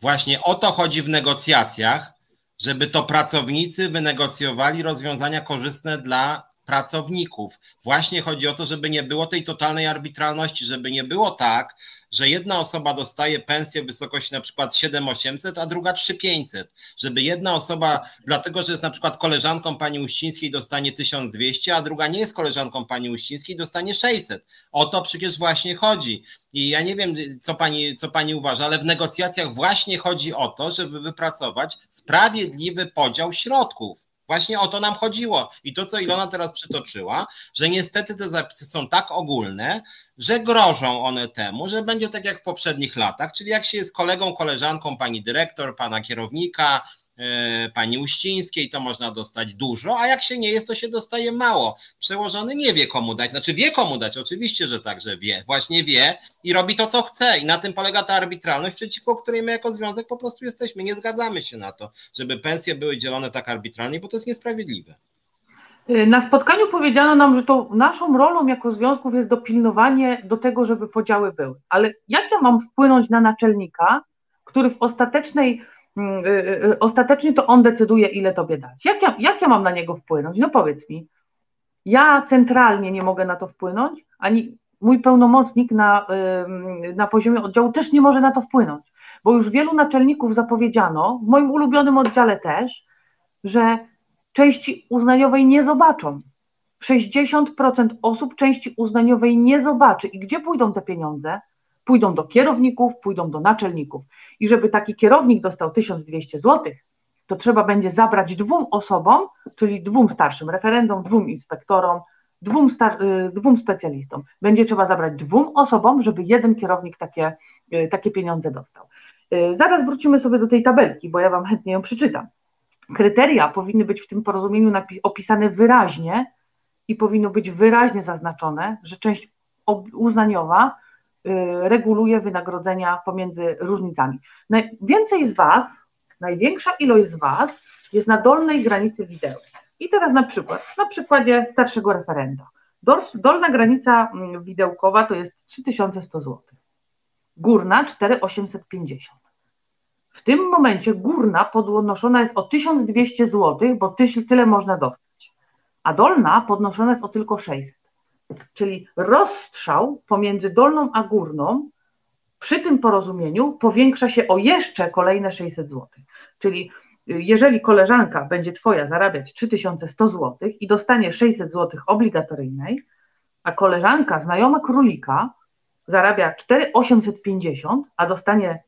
Właśnie o to chodzi w negocjacjach, żeby to pracownicy wynegocjowali rozwiązania korzystne dla pracowników. Właśnie chodzi o to, żeby nie było tej totalnej arbitralności, żeby nie było tak, że jedna osoba dostaje pensję w wysokości na przykład 7800, a druga 3500. Żeby jedna osoba, dlatego że jest na przykład koleżanką pani Uścińskiej, dostanie 1200, a druga nie jest koleżanką pani Uścińskiej, dostanie 600. O to przecież właśnie chodzi. I ja nie wiem, co pani, co pani uważa, ale w negocjacjach właśnie chodzi o to, żeby wypracować sprawiedliwy podział środków. Właśnie o to nam chodziło. I to, co Ilona teraz przytoczyła, że niestety te zapisy są tak ogólne, że grożą one temu, że będzie tak jak w poprzednich latach, czyli jak się jest kolegą, koleżanką pani dyrektor, pana kierownika, pani Uścińskiej, to można dostać dużo, a jak się nie jest, to się dostaje mało. Przełożony nie wie komu dać, znaczy wie komu dać, oczywiście, że tak, że wie, właśnie wie i robi to, co chce i na tym polega ta arbitralność, przeciwko której my jako związek po prostu jesteśmy. Nie zgadzamy się na to, żeby pensje były dzielone tak arbitralnie, bo to jest niesprawiedliwe. Y, na spotkaniu powiedziano nam, że to naszą rolą jako związków jest dopilnowanie do tego, żeby podziały były. Ale jak ja mam wpłynąć na naczelnika, który w ostatecznej ostatecznie to on decyduje, ile tobie dać. Jak ja, jak ja mam na niego wpłynąć? No powiedz mi. Ja centralnie nie mogę na to wpłynąć, ani mój pełnomocnik na, na poziomie oddziału też nie może na to wpłynąć, bo już wielu naczelników zapowiedziano, w moim ulubionym oddziale też, że części uznaniowej nie zobaczą. 60% osób części uznaniowej nie zobaczy. I gdzie pójdą te pieniądze? Pójdą do kierowników, pójdą do naczelników. I żeby taki kierownik dostał 1200 zł, to trzeba będzie zabrać dwóm osobom, czyli dwóm starszym referendom, dwóm inspektorom, dwóm, star- y, dwóm specjalistom. Będzie trzeba zabrać dwóm osobom, żeby jeden kierownik takie, y, takie pieniądze dostał. Y, zaraz wrócimy sobie do tej tabelki, bo ja Wam chętnie ją przeczytam. Kryteria powinny być w tym porozumieniu opisane wyraźnie i powinno być wyraźnie zaznaczone, że część uznaniowa reguluje wynagrodzenia pomiędzy różnicami. Najwięcej z Was, największa ilość z Was jest na dolnej granicy wideo. I teraz na przykład, na przykładzie starszego referenda. Dolna granica mm, widełkowa to jest 3100 zł. Górna 4850. w tym momencie górna podnoszona jest o 1200 zł, bo tyle można dostać, a dolna podnoszona jest o tylko 600. Czyli rozstrzał pomiędzy dolną a górną przy tym porozumieniu powiększa się o jeszcze kolejne 600 zł. Czyli y, jeżeli koleżanka będzie Twoja zarabiać 3100 zł i dostanie 600 zł obligatoryjnej, a koleżanka, znajoma królika, zarabia 4850, a dostanie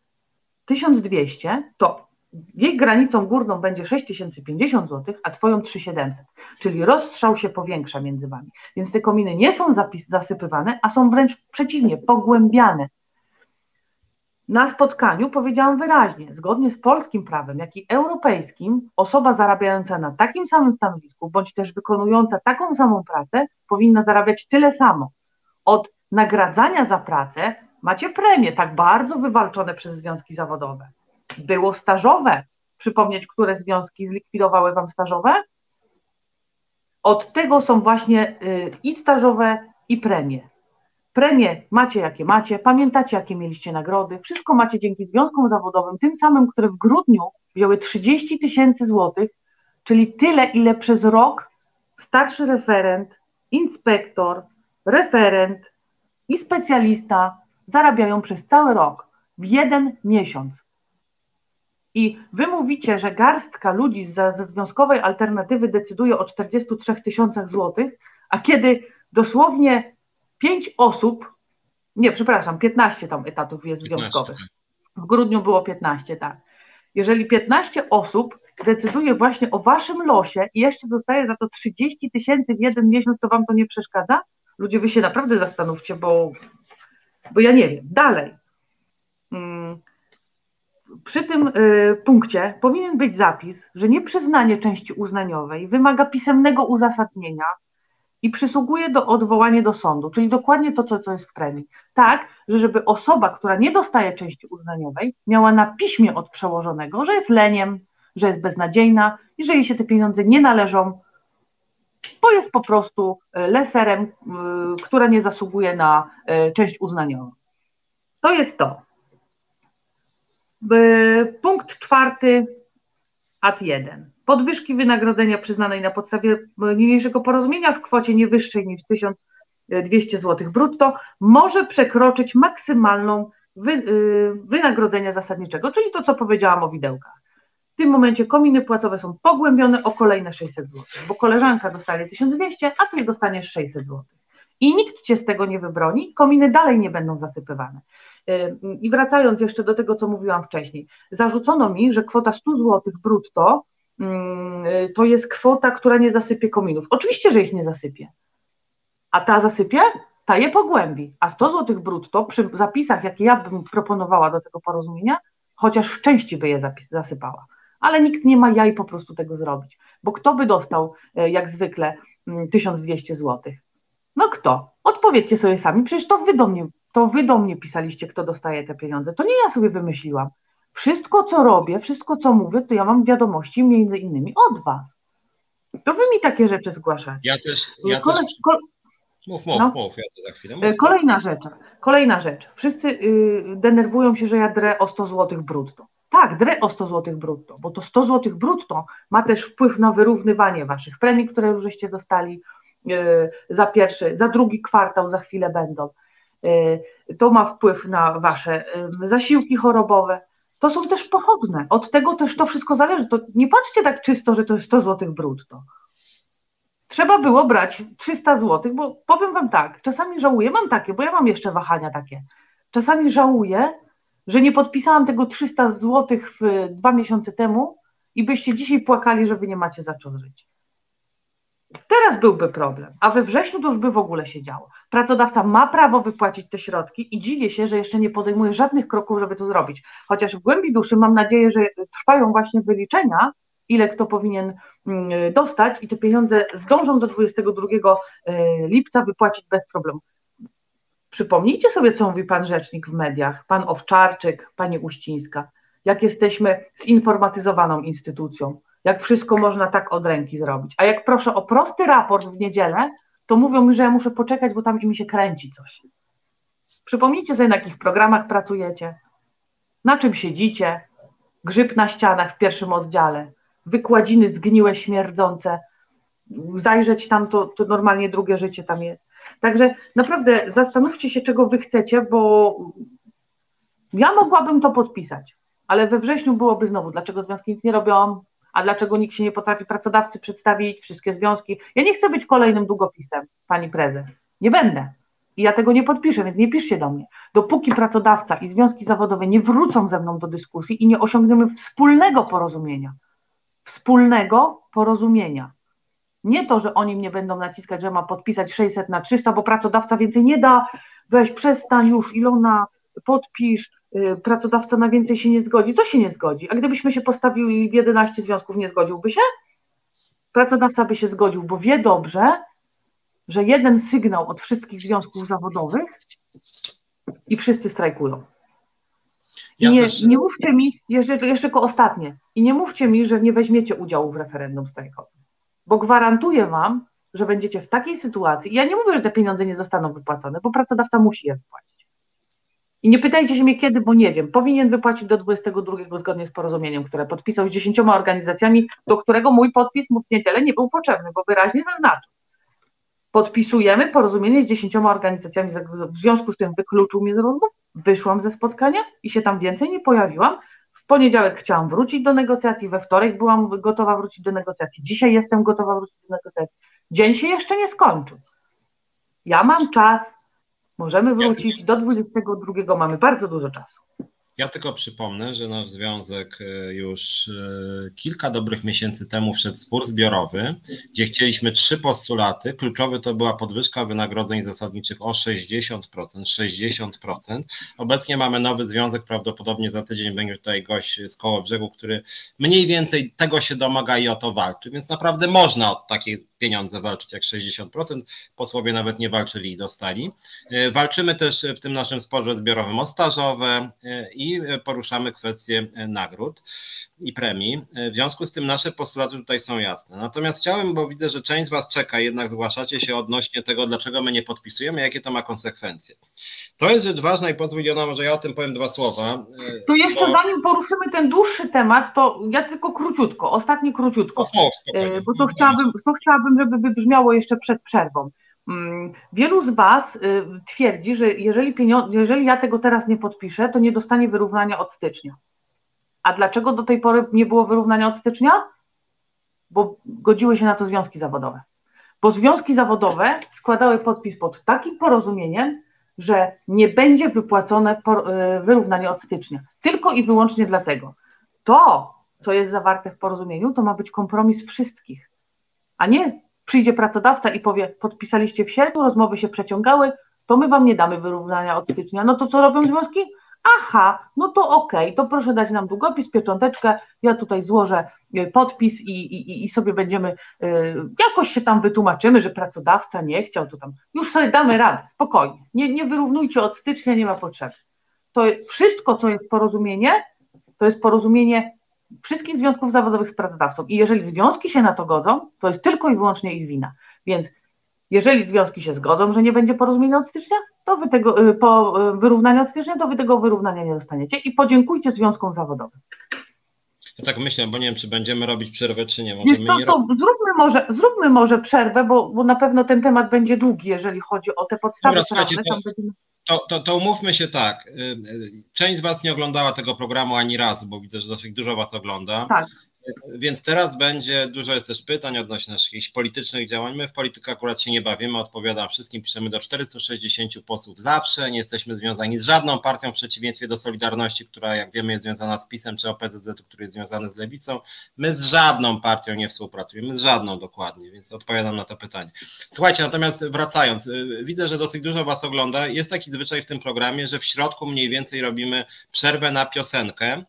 1200, to jej granicą górną będzie 6050 zł, a twoją 3700. Czyli rozstrzał się powiększa między wami. Więc te kominy nie są zapis, zasypywane, a są wręcz przeciwnie, pogłębiane. Na spotkaniu powiedziałam wyraźnie, zgodnie z polskim prawem, jak i europejskim, osoba zarabiająca na takim samym stanowisku, bądź też wykonująca taką samą pracę, powinna zarabiać tyle samo. Od nagradzania za pracę macie premie, tak bardzo wywalczone przez związki zawodowe. Było stażowe. Przypomnieć, które związki zlikwidowały wam stażowe? Od tego są właśnie y, i stażowe, i premie. Premie macie jakie macie, pamiętacie jakie mieliście nagrody, wszystko macie dzięki związkom zawodowym, tym samym, które w grudniu wzięły 30 tysięcy złotych, czyli tyle, ile przez rok starszy referent, inspektor, referent i specjalista zarabiają przez cały rok, w jeden miesiąc. I wy mówicie, że garstka ludzi ze, ze związkowej alternatywy decyduje o 43 tysiącach złotych, a kiedy dosłownie 5 osób, nie, przepraszam, 15 tam etatów jest 15, związkowych. Tak. W grudniu było 15, tak. Jeżeli 15 osób decyduje właśnie o waszym losie i jeszcze dostaje za to 30 tysięcy w jeden miesiąc, to wam to nie przeszkadza? Ludzie, wy się naprawdę zastanówcie, bo, bo ja nie wiem. Dalej. Hmm. Przy tym y, punkcie powinien być zapis, że nieprzyznanie części uznaniowej wymaga pisemnego uzasadnienia i przysługuje do odwołania do sądu, czyli dokładnie to, co, co jest w premii. Tak, że żeby osoba, która nie dostaje części uznaniowej, miała na piśmie od przełożonego, że jest leniem, że jest beznadziejna i że jej się te pieniądze nie należą, bo jest po prostu e, leserem, e, która nie zasługuje na część uznaniową. To jest to. Punkt czwarty, ad 1. Podwyżki wynagrodzenia przyznanej na podstawie niniejszego porozumienia w kwocie nie wyższej niż 1200 zł brutto może przekroczyć maksymalną wy, wynagrodzenia zasadniczego, czyli to, co powiedziałam o widełkach. W tym momencie kominy płacowe są pogłębione o kolejne 600 zł, bo koleżanka dostaje 1200, a ty dostaniesz 600 zł. I nikt cię z tego nie wybroni, kominy dalej nie będą zasypywane. I wracając jeszcze do tego, co mówiłam wcześniej, zarzucono mi, że kwota 100 zł brutto to jest kwota, która nie zasypie kominów. Oczywiście, że ich nie zasypie. A ta zasypie, ta je pogłębi. A 100 zł brutto przy zapisach, jakie ja bym proponowała do tego porozumienia, chociaż w części by je zasypała ale nikt nie ma jaj po prostu tego zrobić. Bo kto by dostał, e, jak zwykle, 1200 mm, zł? No kto? Odpowiedzcie sobie sami, przecież to wy do mnie, to wy do mnie pisaliście, kto dostaje te pieniądze. To nie ja sobie wymyśliłam. Wszystko, co robię, wszystko, co mówię, to ja mam wiadomości między innymi od was. To wy mi takie rzeczy zgłaszacie. Ja też. Ja też... Mów, mów, no. mów, ja to za chwilę. Mów, kolejna rzecz, kolejna rzecz. Wszyscy y, denerwują się, że ja drę o 100 zł brutto. Tak, drę o 100 zł brutto, bo to 100 zł brutto ma też wpływ na wyrównywanie waszych premii, które już żeście dostali e, za pierwszy, za drugi kwartał, za chwilę będą. E, to ma wpływ na wasze zasiłki chorobowe. To są też pochodne. Od tego też to wszystko zależy. To nie patrzcie tak czysto, że to jest 100 zł brutto. Trzeba było brać 300 zł, bo powiem wam tak, czasami żałuję, mam takie, bo ja mam jeszcze wahania takie. Czasami żałuję, że nie podpisałam tego 300 zł dwa miesiące temu i byście dzisiaj płakali, że wy nie macie za co żyć. Teraz byłby problem, a we wrześniu to już by w ogóle się działo. Pracodawca ma prawo wypłacić te środki i dziwię się, że jeszcze nie podejmuje żadnych kroków, żeby to zrobić. Chociaż w głębi duszy mam nadzieję, że trwają właśnie wyliczenia, ile kto powinien mm, dostać i te pieniądze zdążą do 22 e, lipca wypłacić bez problemu. Przypomnijcie sobie, co mówi pan rzecznik w mediach, pan Owczarczyk, pani Uścińska, jak jesteśmy zinformatyzowaną instytucją, jak wszystko można tak od ręki zrobić. A jak proszę o prosty raport w niedzielę, to mówią mi, że ja muszę poczekać, bo tam mi się kręci coś. Przypomnijcie sobie, na jakich programach pracujecie, na czym siedzicie, grzyb na ścianach w pierwszym oddziale, wykładziny zgniłe, śmierdzące, zajrzeć tam, to, to normalnie drugie życie tam jest. Także naprawdę zastanówcie się, czego wy chcecie, bo ja mogłabym to podpisać, ale we wrześniu byłoby znowu, dlaczego związki nic nie robią, a dlaczego nikt się nie potrafi pracodawcy przedstawić, wszystkie związki. Ja nie chcę być kolejnym długopisem, pani prezes. Nie będę. I ja tego nie podpiszę, więc nie piszcie do mnie. Dopóki pracodawca i związki zawodowe nie wrócą ze mną do dyskusji i nie osiągniemy wspólnego porozumienia, wspólnego porozumienia. Nie to, że oni mnie będą naciskać, że ma podpisać 600 na 300, bo pracodawca więcej nie da, weź przestań już, Ilona, podpisz, y, pracodawca na więcej się nie zgodzi. Co się nie zgodzi? A gdybyśmy się postawili w 11 związków, nie zgodziłby się? Pracodawca by się zgodził, bo wie dobrze, że jeden sygnał od wszystkich związków zawodowych i wszyscy strajkują. Ja nie, też... nie mówcie mi, jeszcze, jeszcze tylko ostatnie, i nie mówcie mi, że nie weźmiecie udziału w referendum strajkowym, bo gwarantuję Wam, że będziecie w takiej sytuacji, ja nie mówię, że te pieniądze nie zostaną wypłacone, bo pracodawca musi je wypłacić. I nie pytajcie się mnie kiedy, bo nie wiem. Powinien wypłacić do 22 zgodnie z porozumieniem, które podpisał z dziesięcioma organizacjami, do którego mój podpis mu w niedzielę nie był potrzebny, bo wyraźnie zaznaczył podpisujemy porozumienie z dziesięcioma organizacjami, w związku z tym wykluczył mnie z rozmów, wyszłam ze spotkania i się tam więcej nie pojawiłam. W poniedziałek chciałam wrócić do negocjacji, we wtorek byłam gotowa wrócić do negocjacji, dzisiaj jestem gotowa wrócić do negocjacji. Dzień się jeszcze nie skończył. Ja mam czas, możemy wrócić, do 22 mamy bardzo dużo czasu. Ja tylko przypomnę, że nasz związek e, już e, kilka dobrych miesięcy temu wszedł spór zbiorowy, gdzie chcieliśmy trzy postulaty. Kluczowy to była podwyżka wynagrodzeń zasadniczych o 60%. 60%. Obecnie mamy nowy związek, prawdopodobnie za tydzień będzie tutaj gość z koło brzegu, który mniej więcej tego się domaga i o to walczy. Więc naprawdę można od takiej pieniądze walczyć jak 60%. Posłowie nawet nie walczyli i dostali. E, walczymy też w tym naszym sporze zbiorowym o stażowe e, i poruszamy kwestie e, nagród i premii. W związku z tym nasze postulaty tutaj są jasne. Natomiast chciałem, bo widzę, że część z Was czeka, jednak zgłaszacie się odnośnie tego, dlaczego my nie podpisujemy, jakie to ma konsekwencje. To jest rzecz ważna i pozwól Jona, może ja o tym powiem dwa słowa. To jeszcze bo... zanim poruszymy ten dłuższy temat, to ja tylko króciutko, ostatni króciutko, bo to chciałabym, to chciałabym chciałabym, żeby wybrzmiało jeszcze przed przerwą. Mm, wielu z Was y, twierdzi, że jeżeli, jeżeli ja tego teraz nie podpiszę, to nie dostanie wyrównania od stycznia. A dlaczego do tej pory nie było wyrównania od stycznia? Bo godziły się na to związki zawodowe. Bo związki zawodowe składały podpis pod takim porozumieniem, że nie będzie wypłacone y, wyrównanie od stycznia. Tylko i wyłącznie dlatego. To, co jest zawarte w porozumieniu, to ma być kompromis wszystkich a nie przyjdzie pracodawca i powie, podpisaliście w sierpniu, rozmowy się przeciągały, to my wam nie damy wyrównania od stycznia. No to co robią związki? Aha, no to okej, okay, to proszę dać nam długopis, piecząteczkę, ja tutaj złożę y, podpis i, i, i sobie będziemy, y, jakoś się tam wytłumaczymy, że pracodawca nie chciał, to tam już sobie damy radę, spokojnie, nie, nie wyrównujcie od stycznia, nie ma potrzeby. To wszystko, co jest porozumienie, to jest porozumienie wszystkich związków zawodowych z pracodawcą. I jeżeli związki się na to godzą, to jest tylko i wyłącznie ich wina. Więc jeżeli związki się zgodzą, że nie będzie porozumienia od stycznia, to wy tego, y, po y, wyrównaniu od stycznia, to wy tego wyrównania nie dostaniecie i podziękujcie związkom zawodowym. Ja tak myślę, bo nie wiem, czy będziemy robić przerwę, czy nie. Możemy nie to zróbmy, może, zróbmy może przerwę, bo, bo na pewno ten temat będzie długi, jeżeli chodzi o te podstawy Dobra, prawne. To, będziemy... To, to, to umówmy się tak. Y, y, część z Was nie oglądała tego programu ani razu, bo widzę, że dosyć dużo Was ogląda. Tak. Więc teraz będzie, dużo jest też pytań odnośnie naszych politycznych działań. My w politykę akurat się nie bawimy, odpowiadam wszystkim, piszemy do 460 posłów zawsze, nie jesteśmy związani z żadną partią w przeciwieństwie do Solidarności, która jak wiemy jest związana z PiSem, czy OPZZ, który jest związany z Lewicą. My z żadną partią nie współpracujemy, z żadną dokładnie, więc odpowiadam na to pytanie. Słuchajcie, natomiast wracając, y, widzę, że dosyć dużo Was ogląda. Jest taki zwyczaj w tym programie, że w środku mniej więcej robimy przerwę na piosenkę.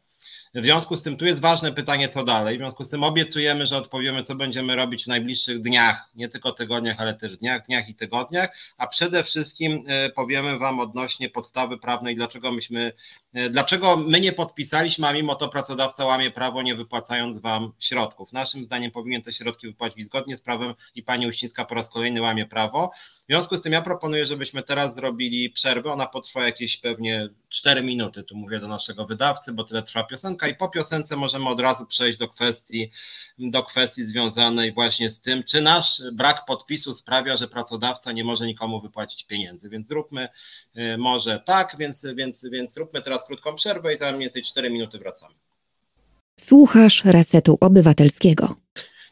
W związku z tym tu jest ważne pytanie, co dalej. W związku z tym obiecujemy, że odpowiemy, co będziemy robić w najbliższych dniach, nie tylko tygodniach, ale też dniach, dniach i tygodniach, a przede wszystkim e, powiemy Wam odnośnie podstawy prawnej, dlaczego myśmy, e, dlaczego my nie podpisaliśmy, a mimo to pracodawca łamie prawo, nie wypłacając Wam środków. Naszym zdaniem powinien te środki wypłacić zgodnie z prawem i Pani Uścińska po raz kolejny łamie prawo. W związku z tym ja proponuję, żebyśmy teraz zrobili przerwę, ona potrwa jakieś pewnie 4 minuty, tu mówię do naszego wydawcy, bo tyle trwa piosenka, piosenka i po piosence możemy od razu przejść do kwestii, do kwestii związanej właśnie z tym, czy nasz brak podpisu sprawia, że pracodawca nie może nikomu wypłacić pieniędzy. Więc zróbmy y, może tak, więc, więc, więc zróbmy teraz krótką przerwę i za mniej więcej 4 minuty wracamy. Słuchasz Resetu Obywatelskiego.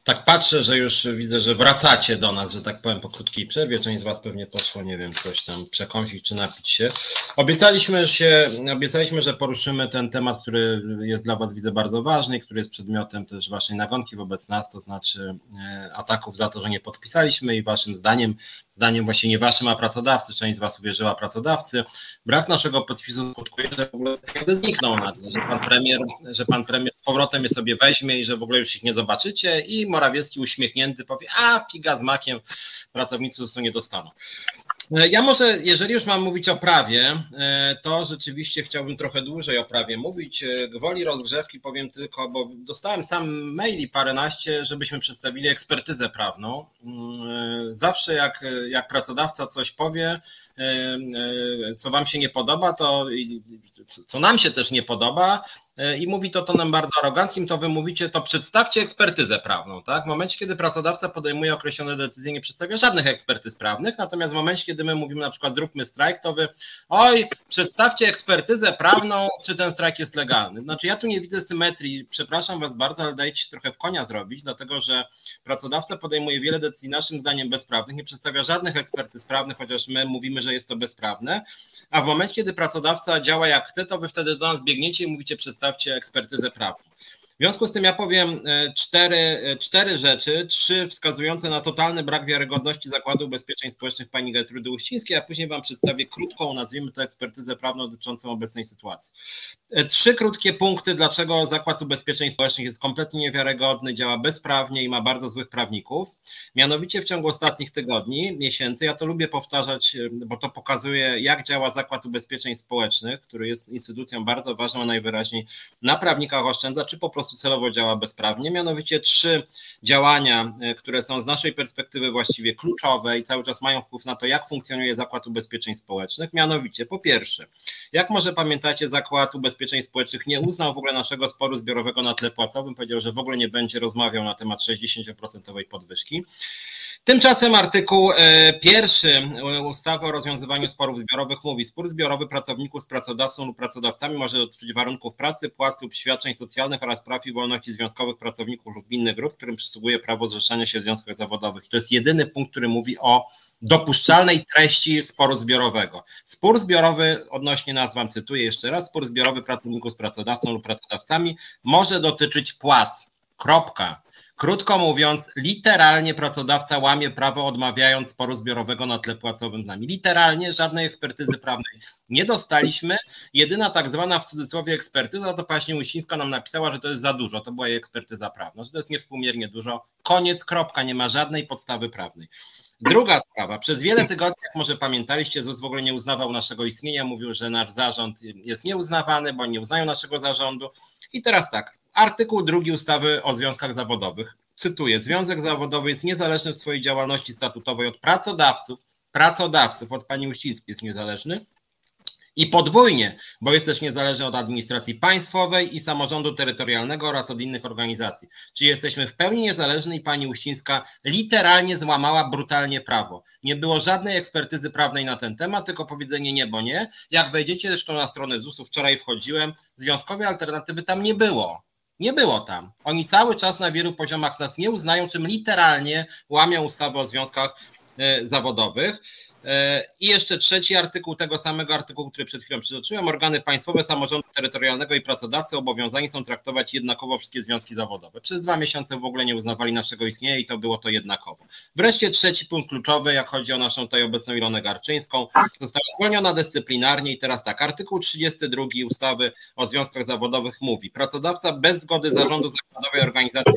Tak patrzę, że już widzę, że wracacie do nas, że tak powiem, po krótkiej przerwie. Część z Was pewnie poszło, nie wiem, coś tam przekąsić czy napić się. Obiecaliśmy się, obiecaliśmy, że poruszymy ten temat, który jest dla Was, widzę, bardzo ważny, który jest przedmiotem też Waszej nagonki wobec nas, to znaczy e, ataków za to, że nie podpisaliśmy i Waszym zdaniem zdaniem właśnie nie waszym, a pracodawcy, część z was uwierzyła pracodawcy. Brak naszego podpisu skutkuje, że w ogóle zniknął nagle, że pan premier, że pan premier z powrotem je sobie weźmie i że w ogóle już ich nie zobaczycie i Morawiecki uśmiechnięty powie, a figa z makiem, pracownicy już nie dostaną. E, ja może, jeżeli już mam mówić o prawie, e, to rzeczywiście chciałbym trochę dłużej o prawie mówić. E, gwoli rozgrzewki powiem tylko, bo dostałem sam maili paręnaście, żebyśmy przedstawili ekspertyzę prawną. Mm, zawsze jak, jak pracodawca coś powie, co wam się nie podoba, to co nam się też nie podoba, E, i mówi to tonem bardzo aroganckim, to wy mówicie, to przedstawcie ekspertyzę prawną, tak? W momencie, kiedy pracodawca podejmuje określone decyzje, nie przedstawia żadnych ekspertyz prawnych, natomiast w momencie, kiedy my mówimy na przykład zróbmy strajk, to wy, oj, przedstawcie ekspertyzę prawną, czy ten strajk jest legalny. Znaczy ja tu nie widzę symetrii, przepraszam was bardzo, ale dajecie się trochę w konia zrobić, dlatego że pracodawca podejmuje wiele decyzji naszym zdaniem bezprawnych, nie przedstawia żadnych ekspertyz prawnych, chociaż my mówimy, że jest to bezprawne, a w momencie, kiedy pracodawca działa jak chce, to wy wtedy do nas biegniecie i mówicie przedstawcie ekspertyzę prawną. W związku z tym ja powiem e, cztery, e, cztery rzeczy, trzy wskazujące na totalny brak wiarygodności Zakładu Ubezpieczeń Społecznych pani Gertrudy Uścińskiej, a później Wam przedstawię krótką, nazwijmy to ekspertyzę prawną dotyczącą obecnej sytuacji. E, trzy krótkie punkty, dlaczego Zakład Ubezpieczeń Społecznych jest kompletnie niewiarygodny, działa bezprawnie i ma bardzo złych prawników. Mianowicie w ciągu ostatnich tygodni, miesięcy, ja to lubię powtarzać, bo to pokazuje, jak działa Zakład Ubezpieczeń Społecznych, który jest instytucją bardzo ważną, najwyraźniej na prawnikach oszczędza, czy po prostu prostu celowo działa bezprawnie. Mianowicie trzy działania, e, które są z naszej perspektywy właściwie kluczowe i cały czas mają wpływ na to, jak funkcjonuje Zakład Ubezpieczeń Społecznych. Mianowicie, po pierwsze, jak może pamiętacie, Zakład Ubezpieczeń Społecznych nie uznał w ogóle naszego sporu zbiorowego na tle płacowym, powiedział, że w ogóle nie będzie rozmawiał na temat 60% podwyżki. Tymczasem artykuł e, pierwszy ustawy o rozwiązywaniu sporów zbiorowych mówi, spór zbiorowy pracowników z pracodawcą lub pracodawcami może dotyczyć warunków pracy, płac lub świadczeń socjalnych oraz praw i wolności związkowych pracowników lub innych grup, którym przysługuje prawo zrzeszania się w związkach zawodowych. To jest jedyny punkt, który mówi o dopuszczalnej treści sporu zbiorowego. Spór zbiorowy, odnośnie nazwam, cytuję jeszcze raz, spór zbiorowy pracowników z pracodawcą lub pracodawcami może dotyczyć płac. Kropka. Krótko mówiąc, literalnie pracodawca łamie prawo odmawiając sporu zbiorowego na tle płacowym z nami. Literalnie żadnej ekspertyzy prawnej nie dostaliśmy. Jedyna tak zwana w cudzysłowie ekspertyza, to pani Łysińska nam napisała, że to jest za dużo. To była jej ekspertyza prawna, że to jest niewspółmiernie dużo. Koniec, kropka, nie ma żadnej podstawy prawnej. Druga sprawa. Przez wiele tygodni, jak może pamiętaliście, ZUS w ogóle nie uznawał naszego istnienia, mówił, że nasz zarząd jest nieuznawany, bo nie uznają naszego zarządu. I teraz tak, Artykuł drugi ustawy o związkach zawodowych. Cytuję: Związek zawodowy jest niezależny w swojej działalności statutowej od pracodawców. Pracodawców, od pani Uścińskiej jest niezależny. I podwójnie, bo jest też niezależny od administracji państwowej i samorządu terytorialnego oraz od innych organizacji. Czyli jesteśmy w pełni niezależni i pani Uścińska literalnie złamała brutalnie prawo. Nie było żadnej ekspertyzy prawnej na ten temat, tylko powiedzenie nie, bo nie. Jak wejdziecie zresztą na stronę ZUS-u, wczoraj wchodziłem, związkowej alternatywy tam nie było. Nie było tam. Oni cały czas na wielu poziomach nas nie uznają, czym literalnie łamią ustawę o związkach e, zawodowych. E, I jeszcze trzeci artykuł tego samego artykułu, który przed chwilą przytoczyłem. Organy państwowe, samorządu terytorialnego i pracodawcy obowiązani są traktować jednakowo wszystkie związki zawodowe. Przez dwa miesiące w ogóle nie uznawali naszego istnienia i to było to jednakowo. Wreszcie trzeci punkt kluczowy, jak chodzi o naszą tutaj obecną Ilonę Garczyńską, została zwolniona dyscyplinarnie i teraz tak, artykuł 32 ustawy o związkach zawodowych mówi, pracodawca bez zgody zarządu zakładowej organizacji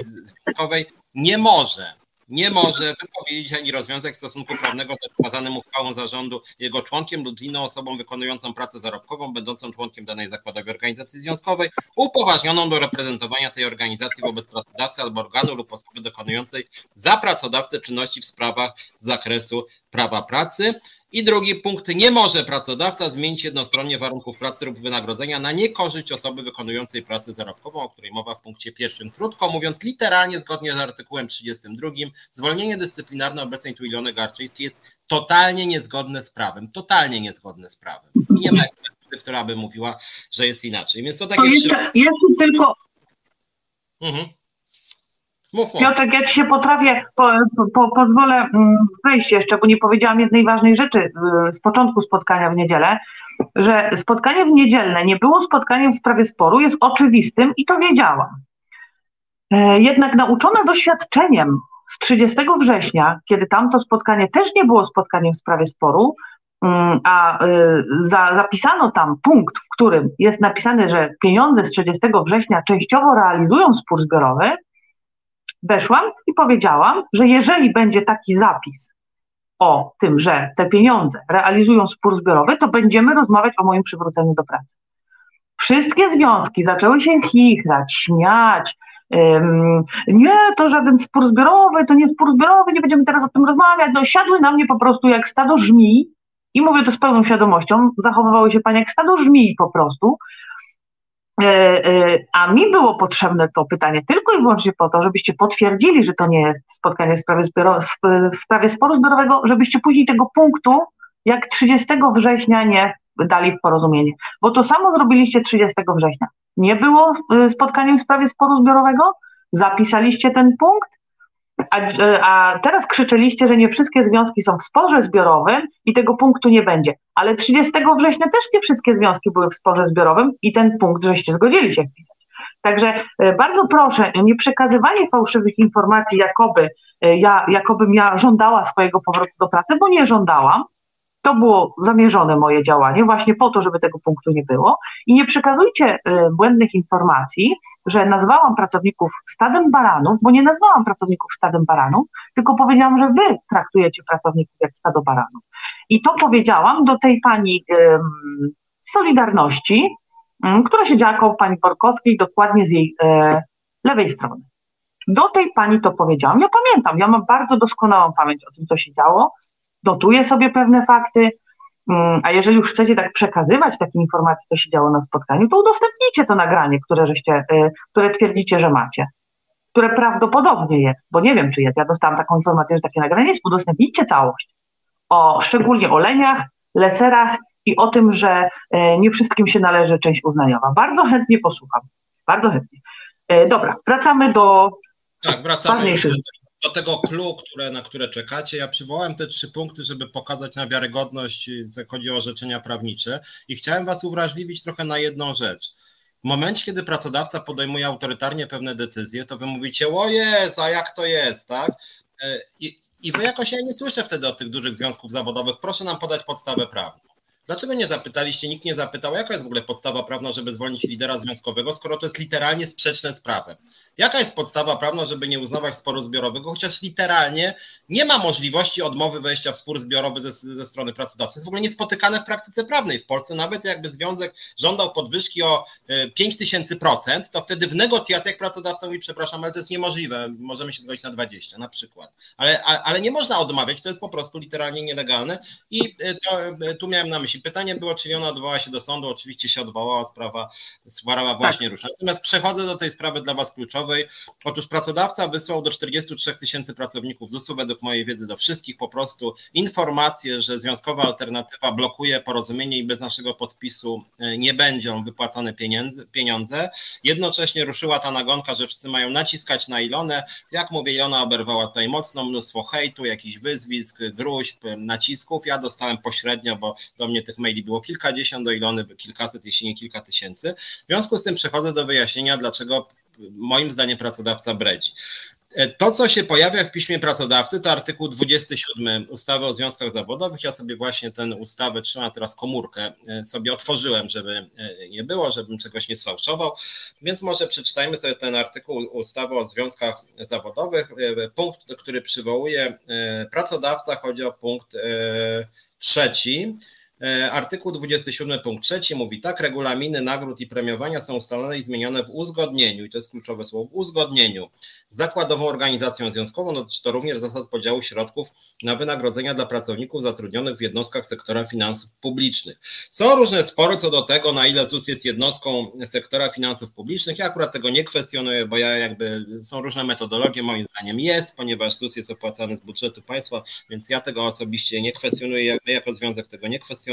związkowej nie może nie może wypowiedzieć ani rozwiązać stosunku prawnego ze wskazanym uchwałą zarządu jego członkiem lub inną osobą wykonującą pracę zarobkową, będącą członkiem danej zakładowej organizacji związkowej, upoważnioną do reprezentowania tej organizacji wobec pracodawcy albo organu lub osoby dokonującej za pracodawcę czynności w sprawach z zakresu prawa pracy. I drugi punkt, nie może pracodawca zmienić jednostronnie warunków pracy lub wynagrodzenia na niekorzyść osoby wykonującej pracę zarobkową, o której mowa w punkcie pierwszym. Krótko mówiąc, literalnie zgodnie z artykułem 32, zwolnienie dyscyplinarne obecnej tu Ilony Garczyńskiej jest totalnie niezgodne z prawem. Totalnie niezgodne z prawem. I nie ma która by mówiła, że jest inaczej. Więc to takie. To jeszcze, jeszcze tylko. Mhm. Piotrek, ja ci się potrafię, po, po, pozwolę mm, wejść jeszcze, bo nie powiedziałam jednej ważnej rzeczy y, z początku spotkania w niedzielę, że spotkanie w niedzielne nie było spotkaniem w sprawie sporu, jest oczywistym i to wiedziałam. E, jednak nauczona doświadczeniem z 30 września, kiedy tamto spotkanie też nie było spotkaniem w sprawie sporu, mm, a y, za, zapisano tam punkt, w którym jest napisane, że pieniądze z 30 września częściowo realizują spór zbiorowy, weszłam i powiedziałam, że jeżeli będzie taki zapis o tym, że te pieniądze realizują spór zbiorowy, to będziemy rozmawiać o moim przywróceniu do pracy. Wszystkie związki zaczęły się chichrać, śmiać. Um, nie, to żaden spór zbiorowy, to nie spór zbiorowy, nie będziemy teraz o tym rozmawiać. No, siadły na mnie po prostu jak stado żmii i mówię to z pełną świadomością, zachowywały się panie jak stado żmii po prostu, a mi było potrzebne to pytanie tylko i wyłącznie po to, żebyście potwierdzili, że to nie jest spotkanie w sprawie, zbioro, w sprawie sporu zbiorowego, żebyście później tego punktu, jak 30 września nie dali w porozumienie. Bo to samo zrobiliście 30 września. Nie było e, spotkaniem w sprawie sporu zbiorowego, zapisaliście ten punkt, a, a, teraz krzyczeliście, że nie wszystkie związki są w sporze zbiorowym i tego punktu nie będzie. Ale 30 września też nie wszystkie związki były w sporze zbiorowym i ten punkt żeście zgodzili się wpisać. Także e, bardzo proszę, nie przekazywanie fałszywych informacji, jakoby e, ja, jakobym ja żądała swojego powrotu do pracy, bo nie żądałam. To było zamierzone moje działanie, właśnie po to, żeby tego punktu nie było. I nie przekazujcie błędnych informacji, że nazwałam pracowników stadem baranów, bo nie nazwałam pracowników stadem baranów, tylko powiedziałam, że wy traktujecie pracowników jak stado baranów. I to powiedziałam do tej pani z Solidarności, która siedziała koło pani Borkowskiej, dokładnie z jej e, lewej strony. Do tej pani to powiedziałam. Ja pamiętam, ja mam bardzo doskonałą pamięć o tym, co się działo notuję sobie pewne fakty, a jeżeli już chcecie tak przekazywać takie informacje, co się działo na spotkaniu, to udostępnijcie to nagranie, które, żeście, y, które twierdzicie, że macie, które prawdopodobnie jest, bo nie wiem, czy jest. Ja dostałam taką informację, że takie nagranie jest. Udostępnijcie całość. O, szczególnie o leniach, leserach i o tym, że y, nie wszystkim się należy część uznaniowa. Bardzo chętnie posłucham. Bardzo chętnie. Y, dobra, wracamy do tak, wracamy ważniejszych do tego clue, które, na które czekacie. Ja przywołałem te trzy punkty, żeby pokazać na wiarygodność, jak chodzi o orzeczenia prawnicze i chciałem Was uwrażliwić trochę na jedną rzecz. W momencie, kiedy pracodawca podejmuje autorytarnie pewne decyzje, to wy mówicie, o jest, a jak to jest, tak? E, I, I wy jakoś ja nie słyszę wtedy od tych dużych związków zawodowych, proszę nam podać podstawę prawną. Dlaczego nie zapytaliście, nikt nie zapytał, jaka jest w ogóle podstawa prawna, żeby zwolnić lidera związkowego, skoro to jest literalnie sprzeczne z prawem? Jaka jest podstawa prawna, żeby nie uznawać sporu zbiorowego, chociaż literalnie nie ma możliwości odmowy wejścia w spór zbiorowy ze, ze strony pracodawcy? Jest w ogóle niespotykane w praktyce prawnej. W Polsce nawet jakby związek żądał podwyżki o 5000%, e, to wtedy w negocjacjach pracodawca mówi, przepraszam, ale to jest niemożliwe, możemy się zgodzić na 20 na przykład. Ale, ale nie można odmawiać, to jest po prostu literalnie nielegalne i e, to, e, tu miałem na myśli. Pytanie było, czy ona odwołała się do sądu, oczywiście się odwołała, sprawa, sprawa właśnie tak. rusza. Natomiast przechodzę do tej sprawy dla Was kluczowej, Otóż pracodawca wysłał do 43 tysięcy pracowników ZUS-u, według mojej wiedzy do wszystkich, po prostu informację, że związkowa alternatywa blokuje porozumienie i bez naszego podpisu e, nie będą wypłacane pieniądze. Jednocześnie ruszyła ta nagonka, że wszyscy mają naciskać na Ilonę. Jak mówię, Ilona oberwała tutaj mocno, mnóstwo hejtu, jakichś wyzwisk, gruźb, nacisków. Ja dostałem pośrednio, bo do mnie tych maili było kilkadziesiąt, do Ilony kilkaset, jeśli nie kilka tysięcy. W związku z tym przechodzę do wyjaśnienia, dlaczego moim zdaniem pracodawca bredzi. E, to, co się pojawia w piśmie pracodawcy, to artykuł 27 ustawy o związkach zawodowych. Ja sobie właśnie tę ustawę trzymam teraz komórkę, e, sobie otworzyłem, żeby e, nie było, żebym czegoś nie sfałszował. Więc może przeczytajmy sobie ten artykuł ustawy o związkach zawodowych. Punkt, który przywołuje pracodawca, chodzi o punkt trzeci artykuł 27 punkt 3 mówi tak, regulaminy nagród i premiowania są ustalone i zmienione w uzgodnieniu, i to jest kluczowe słowo, w uzgodnieniu z zakładową organizacją związkową, dotyczy to również zasad podziału środków na wynagrodzenia dla pracowników zatrudnionych w jednostkach sektora finansów publicznych. Są różne spory co do tego, na ile ZUS jest jednostką sektora finansów publicznych. Ja akurat tego nie kwestionuję, bo ja jakby są różne metodologie, moim zdaniem jest, ponieważ ZUS jest opłacany z budżetu państwa, więc ja tego osobiście nie kwestionuję, jako związek tego nie kwestionujemy.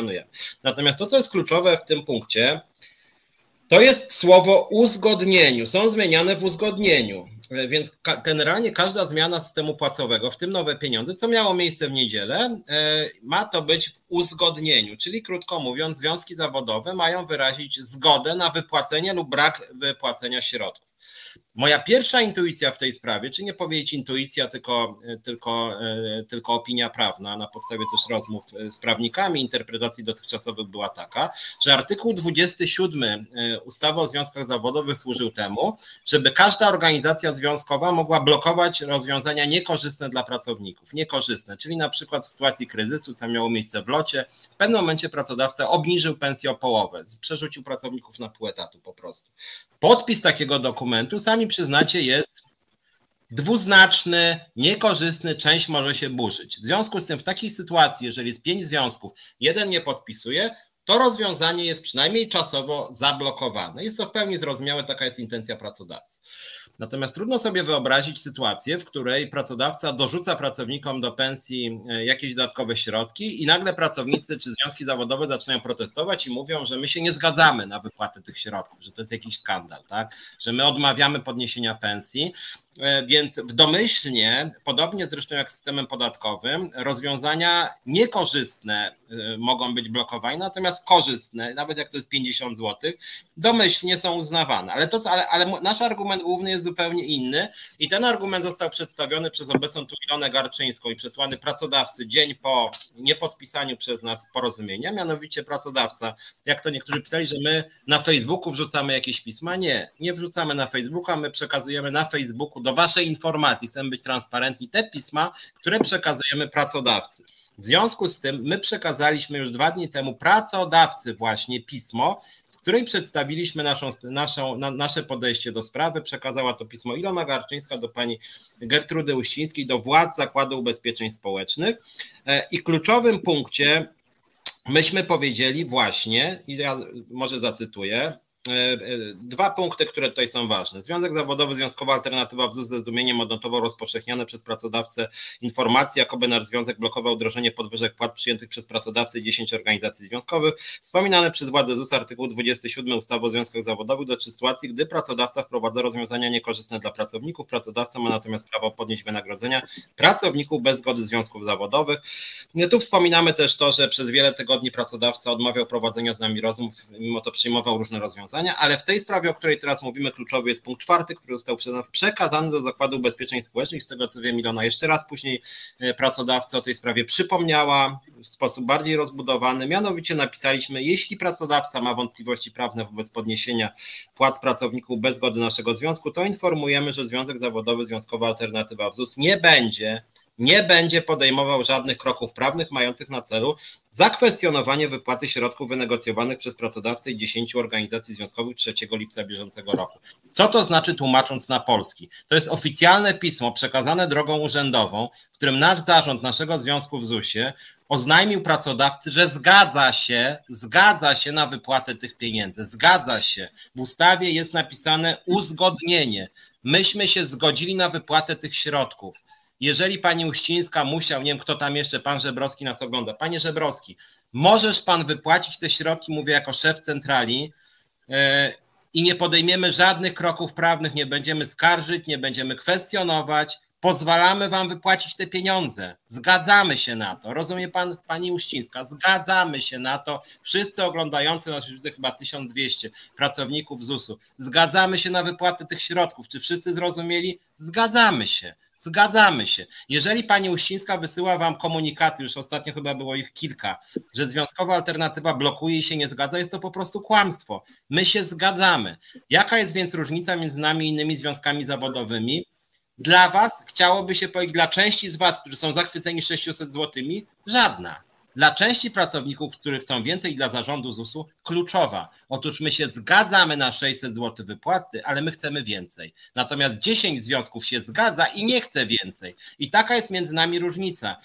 Natomiast to, co jest kluczowe w tym punkcie, to jest słowo uzgodnieniu. Są zmieniane w uzgodnieniu. Więc generalnie każda zmiana systemu płacowego, w tym nowe pieniądze, co miało miejsce w niedzielę, e, ma to być w uzgodnieniu. Czyli krótko mówiąc, związki zawodowe mają wyrazić zgodę na wypłacenie lub brak wypłacenia środków. Moja pierwsza intuicja w tej sprawie, czy nie powiedzieć intuicja, tylko, tylko, e, tylko opinia prawna na podstawie też rozmów e, z prawnikami, interpretacji dotychczasowych była taka, że artykuł 27 e, ustawy o związkach zawodowych służył temu, żeby każda organizacja związkowa mogła blokować rozwiązania niekorzystne dla pracowników. Niekorzystne, czyli na przykład w sytuacji kryzysu, co miało miejsce w locie, w pewnym momencie pracodawca obniżył pensję o połowę, przerzucił pracowników na pół etatu po prostu. Podpis takiego dokumentu, sami przyznacie, jest dwuznaczny, niekorzystny, część może się burzyć. W związku z tym w takiej sytuacji, jeżeli jest pięć związków, jeden nie podpisuje, to rozwiązanie jest przynajmniej czasowo zablokowane. Jest to w pełni zrozumiałe, taka jest intencja pracodawcy. Natomiast trudno sobie wyobrazić sytuację, w której pracodawca dorzuca pracownikom do pensji e, jakieś dodatkowe środki i nagle pracownicy czy związki zawodowe zaczynają protestować i mówią, że my się nie zgadzamy na wypłatę tych środków, że to jest jakiś skandal, tak? że my odmawiamy podniesienia pensji. E, więc w domyślnie, podobnie zresztą jak z systemem podatkowym, rozwiązania niekorzystne e, mogą być blokowane, natomiast korzystne, nawet jak to jest 50 zł, domyślnie są uznawane. Ale, to, ale, ale nasz argument główny jest zupełnie inny i ten argument został przedstawiony przez obecną tu Ilonę Garczyńską i przesłany pracodawcy dzień po niepodpisaniu przez nas porozumienia, mianowicie pracodawca, jak to niektórzy pisali, że my na Facebooku wrzucamy jakieś pisma. Nie, nie wrzucamy na Facebooka, my przekazujemy na Facebooku do Waszej informacji, chcemy być transparentni, te pisma, które przekazujemy pracodawcy. W związku z tym my przekazaliśmy już dwa dni temu pracodawcy właśnie pismo, w którym przedstawiliśmy naszą, naszą, na, nasze podejście do sprawy. Przekazała to pismo Ilona Garczyńska do pani Gertrudy Uścińskiej, do władz Zakładu Ubezpieczeń Społecznych. E, I kluczowym punkcie myśmy powiedzieli właśnie, i ja może zacytuję, dwa punkty, które tutaj są ważne. Związek Zawodowy, Związkowa Alternatywa w ZUS ze zdumieniem odnotował rozpowszechniane przez pracodawcę informacje, jakoby nasz związek blokował wdrożenie podwyżek płat przyjętych przez pracodawcę i 10 organizacji związkowych. Wspominane przez władze ZUS artykuł 27 ustawy o związkach zawodowych dotyczy sytuacji, gdy pracodawca wprowadza rozwiązania niekorzystne dla pracowników. Pracodawca ma natomiast prawo podnieść wynagrodzenia pracowników bez zgody związków zawodowych. Tu wspominamy też to, że przez wiele tygodni pracodawca odmawiał prowadzenia z nami rozmów, mimo to przyjmował różne rozwiązania ale w tej sprawie, o której teraz mówimy, kluczowy jest punkt czwarty, który został przez nas przekazany do Zakładu Ubezpieczeń Społecznych. Z tego co wiem, Ilona jeszcze raz później e, pracodawca o tej sprawie przypomniała w sposób bardziej rozbudowany. Mianowicie napisaliśmy, jeśli pracodawca ma wątpliwości prawne wobec podniesienia płac pracowników bez zgody naszego związku, to informujemy, że Związek Zawodowy, Związkowa Alternatywa w ZUS nie będzie nie będzie podejmował żadnych kroków prawnych mających na celu zakwestionowanie wypłaty środków wynegocjowanych przez pracodawcę i 10 organizacji związkowych 3 lipca bieżącego roku. Co to znaczy tłumacząc na polski? To jest oficjalne pismo przekazane drogą urzędową, w którym nasz zarząd naszego związku w ZUS-ie oznajmił pracodawcy, że zgadza się, zgadza się na wypłatę tych pieniędzy, zgadza się. W ustawie jest napisane uzgodnienie. Myśmy się zgodzili na wypłatę tych środków jeżeli pani Uścińska musiał, nie wiem kto tam jeszcze, pan Żebrowski nas ogląda, panie Żebrowski, możesz pan wypłacić te środki, mówię jako szef centrali yy, i nie podejmiemy żadnych kroków prawnych, nie będziemy skarżyć, nie będziemy kwestionować, pozwalamy wam wypłacić te pieniądze. Zgadzamy się na to. Rozumie pan, pani Uścińska? Zgadzamy się na to. Wszyscy oglądający nas już chyba 1200 pracowników ZUS-u. Zgadzamy się na wypłatę tych środków. Czy wszyscy zrozumieli? Zgadzamy się. Zgadzamy się. Jeżeli pani Uścińska wysyła wam komunikaty, już ostatnio chyba było ich kilka, że związkowa alternatywa blokuje i się nie zgadza, jest to po prostu kłamstwo. My się zgadzamy. Jaka jest więc różnica między nami i innymi związkami zawodowymi? Dla was chciałoby się powiedzieć, dla części z was, którzy są zachwyceni 600 złotymi, żadna. Dla części pracowników, którzy chcą więcej dla zarządu ZUS-u, kluczowa. Otóż my się zgadzamy na 600 zł wypłaty, ale my chcemy więcej. Natomiast 10 związków się zgadza i nie chce więcej. I taka jest między nami różnica.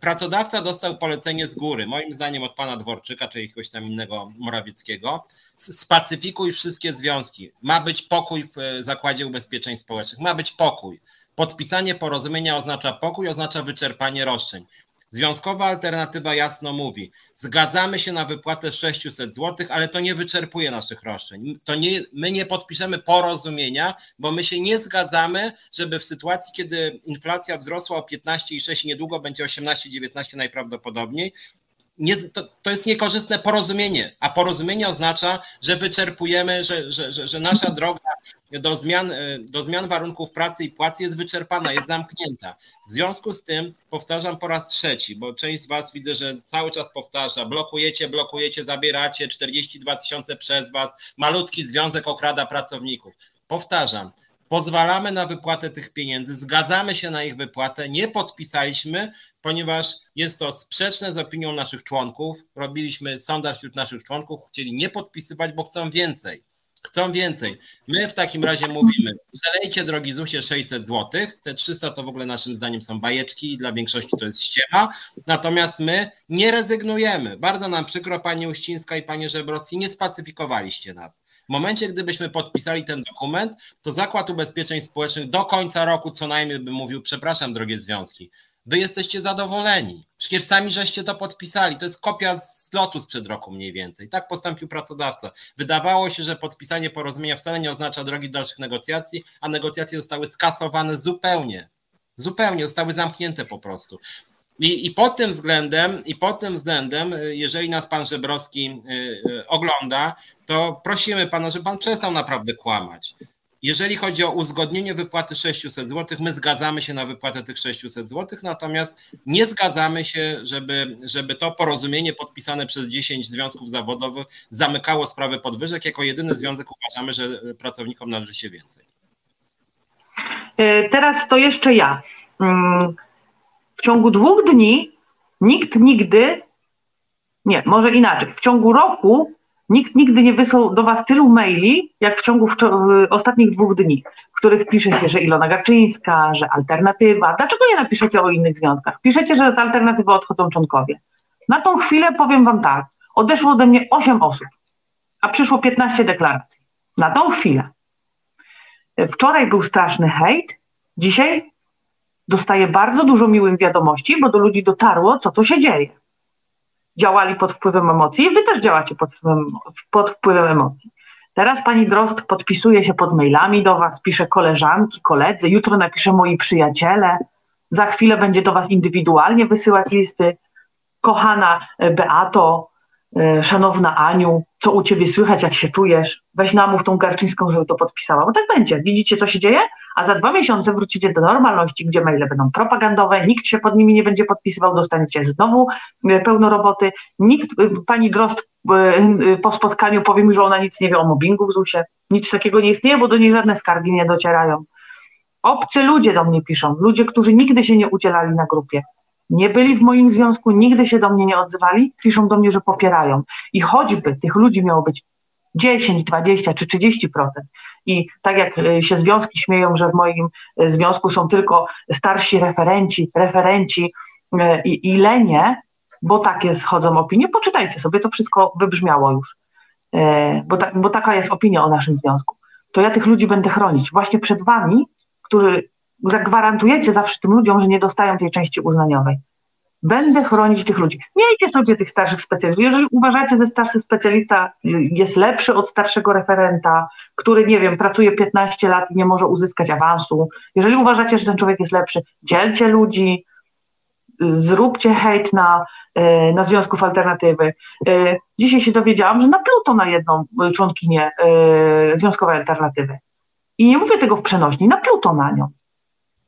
Pracodawca dostał polecenie z góry, moim zdaniem od pana Dworczyka czy jakiegoś tam innego Morawieckiego. Spacyfikuj wszystkie związki. Ma być pokój w e, Zakładzie Ubezpieczeń Społecznych. Ma być pokój. Podpisanie porozumienia oznacza pokój, oznacza wyczerpanie roszczeń. Związkowa alternatywa jasno mówi: zgadzamy się na wypłatę 600 zł, ale to nie wyczerpuje naszych roszczeń. To nie, my nie podpiszemy porozumienia, bo my się nie zgadzamy, żeby w sytuacji, kiedy inflacja wzrosła o 15,6 i niedługo będzie 18-19 najprawdopodobniej, nie, to, to jest niekorzystne porozumienie, a porozumienie oznacza, że wyczerpujemy, że, że, że, że nasza droga do zmian, e, do zmian warunków pracy i płacy jest wyczerpana, jest zamknięta. W związku z tym powtarzam po raz trzeci, bo część z Was widzę, że cały czas powtarza, blokujecie, blokujecie, zabieracie 42 tysiące przez Was, malutki związek okrada pracowników. Powtarzam, pozwalamy na wypłatę tych pieniędzy, zgadzamy się na ich wypłatę, nie podpisaliśmy, ponieważ jest to sprzeczne z opinią naszych członków. Robiliśmy sondaż wśród naszych członków, chcieli nie podpisywać, bo chcą więcej. Chcą więcej. My w takim razie mówimy, przelejcie drogi ZUSie 600 zł, te 300 to w ogóle naszym zdaniem są bajeczki i dla większości to jest ściema, natomiast my nie rezygnujemy. Bardzo nam przykro, Pani Uścińska i Panie Żebrowski, nie spacyfikowaliście nas. W momencie, gdybyśmy podpisali ten dokument, to Zakład Ubezpieczeń Społecznych do końca roku co najmniej by mówił, przepraszam drogie związki, wy jesteście zadowoleni. Przecież sami żeście to podpisali. To jest kopia z lotu sprzed roku mniej więcej. Tak postąpił pracodawca. Wydawało się, że podpisanie porozumienia wcale nie oznacza drogi dalszych negocjacji, a negocjacje zostały skasowane zupełnie. Zupełnie, zostały zamknięte po prostu. I, I pod tym względem, i pod tym względem, jeżeli nas pan Żebrowski y, y, ogląda, to prosimy pana, żeby pan przestał naprawdę kłamać. Jeżeli chodzi o uzgodnienie wypłaty 600 zł, my zgadzamy się na wypłatę tych 600 zł, natomiast nie zgadzamy się, żeby, żeby to porozumienie podpisane przez 10 związków zawodowych zamykało sprawę podwyżek. Jako jedyny związek uważamy, że pracownikom należy się więcej. E, teraz to jeszcze ja. Mm, w ciągu dwóch dni nikt nigdy, nie, może inaczej, w ciągu roku Nikt nigdy nie wysłał do Was tylu maili, jak w ciągu ostatnich dwóch dni, w których pisze się, że Ilona Garczyńska, że alternatywa. Dlaczego nie napiszecie o innych związkach? Piszecie, że z alternatywy odchodzą członkowie. Na tą chwilę powiem Wam tak, odeszło ode mnie 8 osób, a przyszło 15 deklaracji. Na tą chwilę. Wczoraj był straszny hejt, dzisiaj dostaję bardzo dużo miłych wiadomości, bo do ludzi dotarło, co tu się dzieje działali pod wpływem emocji, wy też działacie pod wpływem, pod wpływem emocji. Teraz pani Drost podpisuje się pod mailami do was, pisze koleżanki, koledzy, jutro napisze moi przyjaciele, za chwilę będzie do was indywidualnie wysyłać listy. Kochana Beato, E, szanowna Aniu, co u ciebie słychać, jak się czujesz? Weź namów tą Garczyńską, żeby to podpisała. Bo tak będzie. Widzicie, co się dzieje? A za dwa miesiące wrócicie do normalności, gdzie maile będą propagandowe, nikt się pod nimi nie będzie podpisywał, dostaniecie znowu e, pełno roboty. Nikt, e, pani Drost po spotkaniu powie mi, że ona nic nie wie o mobbingu w ZUS-ie. Nic takiego nie istnieje, bo do niej żadne skargi nie docierają. Obcy ludzie do mnie piszą, ludzie, którzy nigdy się nie udzielali na grupie nie byli w moim związku, nigdy się do mnie nie odzywali, piszą do mnie, że popierają. I choćby tych ludzi miało być 10, 20 czy 30%. I tak jak y, się związki śmieją, że w moim y, związku są tylko starsi referenci, referenci y, i, i lenie, bo takie schodzą opinie, poczytajcie sobie, to wszystko wybrzmiało już. Bo, ta, bo taka jest opinia o naszym związku. To ja tych ludzi będę chronić właśnie przed wami, którzy zagwarantujecie zawsze tym ludziom, że nie dostają tej części uznaniowej. Będę chronić tych ludzi. Miejcie sobie tych starszych specjalistów. Jeżeli uważacie, że starszy specjalista jest lepszy od starszego referenta, który, nie wiem, pracuje 15 lat i nie może uzyskać awansu, jeżeli uważacie, że ten człowiek jest lepszy, dzielcie ludzi, zróbcie hejt na, e, na związków alternatywy. E, dzisiaj się dowiedziałam, że napluto na jedną członkinię e, związkowej alternatywy. I nie mówię tego w przenośni, napluto na nią.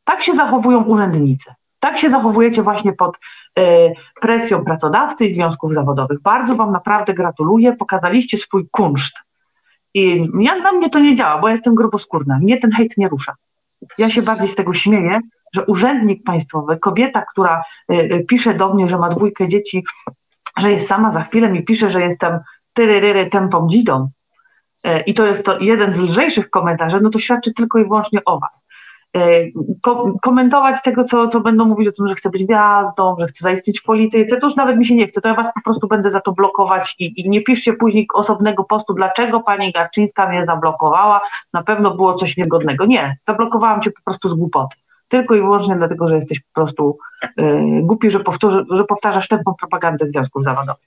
Tak się zachowują urzędnicy. Tak się zachowujecie właśnie pod y, presją pracodawcy i związków zawodowych. Bardzo Wam naprawdę gratuluję. Pokazaliście swój kunszt. I ja, na mnie to nie działa, bo jestem gruboskórna. Mnie ten hejt nie rusza. Ja się bardziej z tego śmieję, że urzędnik państwowy, kobieta, która y, y, pisze do mnie, że ma dwójkę dzieci że jest sama, za chwilę mi pisze, że jestem tyryryry tempą dzidą e, i to jest to jeden z lżejszych komentarzy, no to świadczy tylko i wyłącznie o was. E, ko komentować tego, co, co będą mówić o tym, że chcę być gwiazdą, że chcę zaistnieć w polityce, to już nawet mi się nie chce, to ja was po prostu będę za to blokować i, i nie piszcie później osobnego postu, dlaczego pani Garczyńska mnie zablokowała, na pewno było coś niegodnego. Nie, zablokowałam cię po prostu z głupoty. Tylko i wyłącznie dlatego, że jesteś po prostu yy, głupi, że, powtórzy, że powtarzasz tępą propagandę związków zawodowych.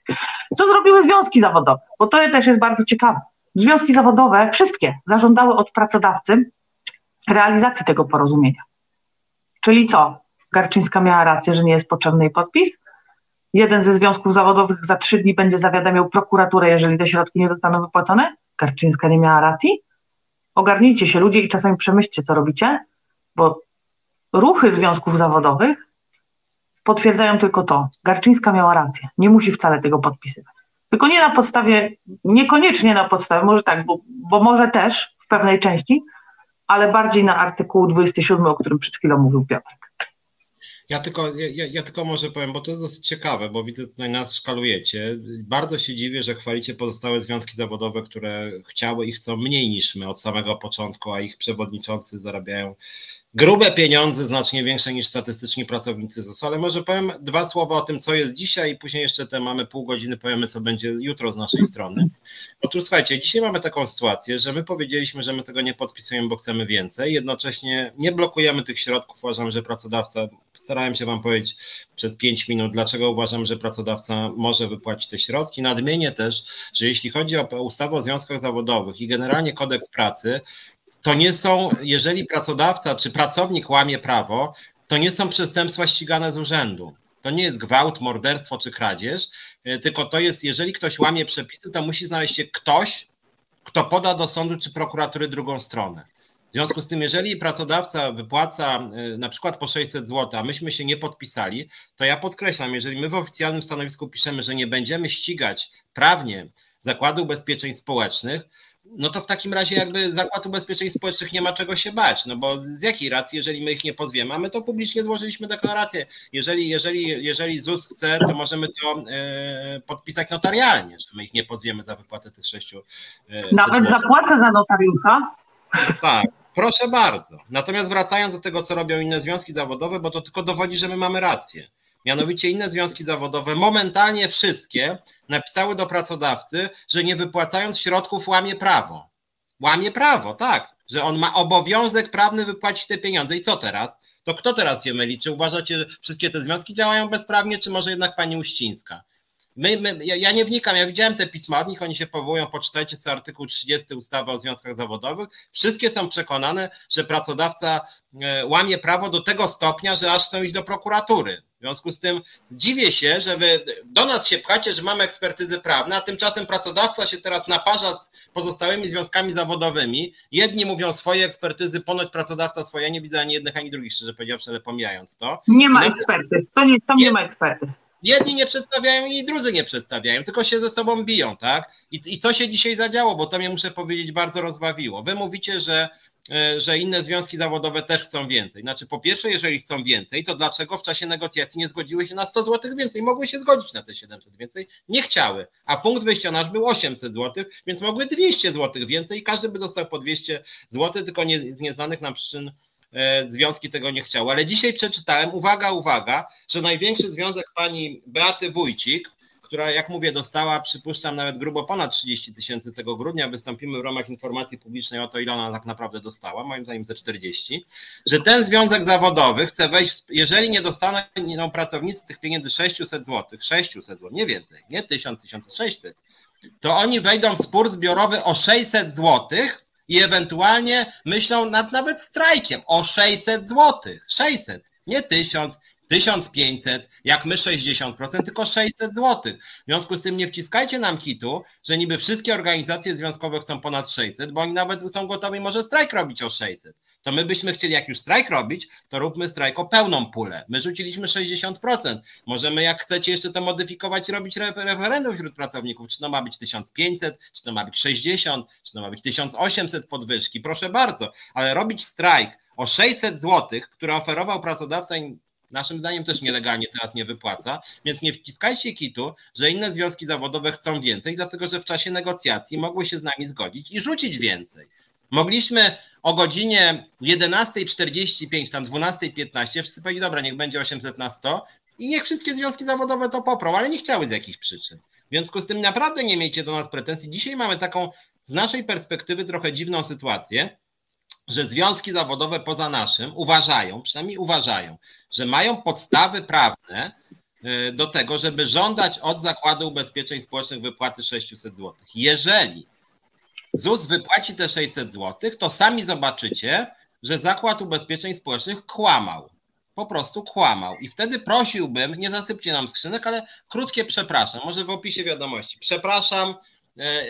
Co zrobiły związki zawodowe? Bo to też jest bardzo ciekawe. Związki zawodowe, wszystkie, zażądały od pracodawcy realizacji tego porozumienia. Czyli co? Garczyńska miała rację, że nie jest potrzebny jej podpis. Jeden ze związków zawodowych za trzy dni będzie zawiadamiał prokuraturę, jeżeli te środki nie zostaną wypłacone. Garczyńska nie miała racji. Ogarnijcie się ludzie i czasami przemyślcie, co robicie, bo ruchy związków zawodowych potwierdzają tylko to. Garczyńska miała rację. Nie musi wcale tego podpisywać. Tylko nie na podstawie, niekoniecznie na podstawie, może tak, bo, bo może też w pewnej części, ale bardziej na artykuł 27, o którym przed chwilą mówił Piotrek. Ja tylko, ja, ja, tylko może powiem, bo to jest dosyć ciekawe, bo widzę tutaj nas szkalujecie. Bardzo się dziwię, że chwalicie pozostałe związki zawodowe, które chciały i chcą mniej niż my od samego początku, a ich przewodniczący zarabiają grube pieniądze, znacznie większe niż statystyczni pracownicy ZUS. Ale może powiem dwa słowa o tym, co jest dzisiaj i później jeszcze te mamy pół godziny, powiemy, co będzie jutro z naszej strony. Otóż słuchajcie, dzisiaj mamy taką sytuację, że my powiedzieliśmy, że my tego nie podpisujemy, bo chcemy więcej. Jednocześnie nie blokujemy tych środków. Uważam, że pracodawca, starałem się Wam powiedzieć przez pięć minut, dlaczego uważam, że pracodawca może wypłacić te środki. Nadmienię też, że jeśli chodzi o ustawę o związkach zawodowych i generalnie kodeks pracy, to nie są, jeżeli pracodawca czy pracownik łamie prawo, to nie są przestępstwa ścigane z urzędu. To nie jest gwałt, morderstwo czy kradzież, e, tylko to jest, jeżeli ktoś łamie przepisy, to musi znaleźć się ktoś, kto poda do sądu czy prokuratury drugą stronę. W związku z tym, jeżeli pracodawca wypłaca e, na przykład po 600 zł, a myśmy się nie podpisali, to ja podkreślam, jeżeli my w oficjalnym stanowisku piszemy, że nie będziemy ścigać prawnie Zakładu Ubezpieczeń Społecznych, no to w takim razie jakby Zakład Ubezpieczeń Społecznych nie ma czego się bać, no bo z jakiej racji, jeżeli my ich nie pozwiemy, a my to publicznie złożyliśmy deklarację, jeżeli, jeżeli, jeżeli ZUS chce, to możemy to e, podpisać notarialnie, że my ich nie pozwiemy za wypłatę tych sześciu. E, Nawet zapłacę za notariusza. Tak, proszę bardzo. Natomiast wracając do tego, co robią inne związki zawodowe, bo to tylko dowodzi, że my mamy rację. Mianowicie inne związki zawodowe, momentalnie wszystkie, napisały do pracodawcy, że nie wypłacając środków łamie prawo. Łamie prawo, tak, że on ma obowiązek prawny wypłacić te pieniądze. I co teraz? To kto teraz je myli? Czy uważacie, że wszystkie te związki działają bezprawnie, czy może jednak pani Uścińska? My, my, ja, nie wnikam, ja widziałem te pisma od nich, oni się powołują, poczytajcie sobie artykuł 30 ustawy o związkach zawodowych. Wszystkie są przekonane, że pracodawca e, łamie prawo do tego stopnia, że aż chcą iść do prokuratury. W związku z tym dziwię się, że wy do nas się pchacie, że mamy ekspertyzy prawne, a tymczasem pracodawca się teraz naparza z pozostałymi związkami zawodowymi. Jedni mówią swoje ekspertyzy, ponoć pracodawca swoje, ja nie widzę ani jednych, ani drugich, szczerze powiedziawszy, ale pomijając to. Nie ma ekspertyz, to nie, to nie ma ekspertyz. Jedni nie przedstawiają i drudzy nie przedstawiają, tylko się ze sobą biją, tak? I, I co się dzisiaj zadziało, bo to mnie muszę powiedzieć bardzo rozbawiło. Wy mówicie, że że inne związki zawodowe też chcą więcej. Znaczy, po pierwsze, jeżeli chcą więcej, to dlaczego w czasie negocjacji nie zgodziły się na 100 zł więcej? Mogły się zgodzić na te 700 więcej, nie chciały. A punkt wyjścia nasz był 800 zł, więc mogły 200 zł więcej i każdy by dostał po 200 zł, tylko nie, z nieznanych nam przyczyn e, związki tego nie chciały. Ale dzisiaj przeczytałem, uwaga, uwaga, że największy związek pani Beaty Wójcik, która, jak mówię, dostała, przypuszczam, nawet grubo ponad 30 tysięcy tego grudnia. Wystąpimy w ramach informacji publicznej o to, ile ona tak naprawdę dostała, moim zdaniem ze 40, że ten związek zawodowy chce wejść, jeżeli nie dostaną no, pracownicy tych pieniędzy 600 zł, 600 zł, nie więcej, nie 1000, 1600, to oni wejdą w spór zbiorowy o 600 zł i ewentualnie myślą nad nawet strajkiem o 600 zł. 600, nie 1000, 1500, jak my 60%, tylko 600 zł. W związku z tym nie wciskajcie nam kitu, że niby wszystkie organizacje związkowe chcą ponad 600, bo oni nawet są gotowi może strajk robić o 600. To my byśmy chcieli, jak już strajk robić, to róbmy strajk o pełną pulę. My rzuciliśmy 60%. Możemy, jak chcecie jeszcze to modyfikować, robić referendum wśród pracowników. Czy to ma być 1500, czy to ma być 60, czy to ma być 1800 podwyżki. Proszę bardzo, ale robić strajk o 600 zł, które oferował pracodawca Naszym zdaniem też nielegalnie teraz nie wypłaca, więc nie wciskajcie kitu, że inne związki zawodowe chcą więcej, dlatego że w czasie negocjacji mogły się z nami zgodzić i rzucić więcej. Mogliśmy o godzinie 11.45, tam 12.15 wszyscy powiedzieli, dobra, niech będzie 800 na 100 i niech wszystkie związki zawodowe to poprą, ale nie chciały z jakich przyczyn. W związku z tym naprawdę nie miejcie do nas pretensji. Dzisiaj mamy taką z naszej perspektywy trochę dziwną sytuację, że związki zawodowe poza naszym uważają, przynajmniej uważają, że mają podstawy prawne y, do tego, żeby żądać od Zakładu Ubezpieczeń Społecznych wypłaty 600 zł. Jeżeli ZUS wypłaci te 600 zł, to sami zobaczycie, że Zakład Ubezpieczeń Społecznych kłamał. Po prostu kłamał. I wtedy prosiłbym, nie zasypcie nam skrzynek, ale krótkie przepraszam, może w opisie wiadomości. Przepraszam, E,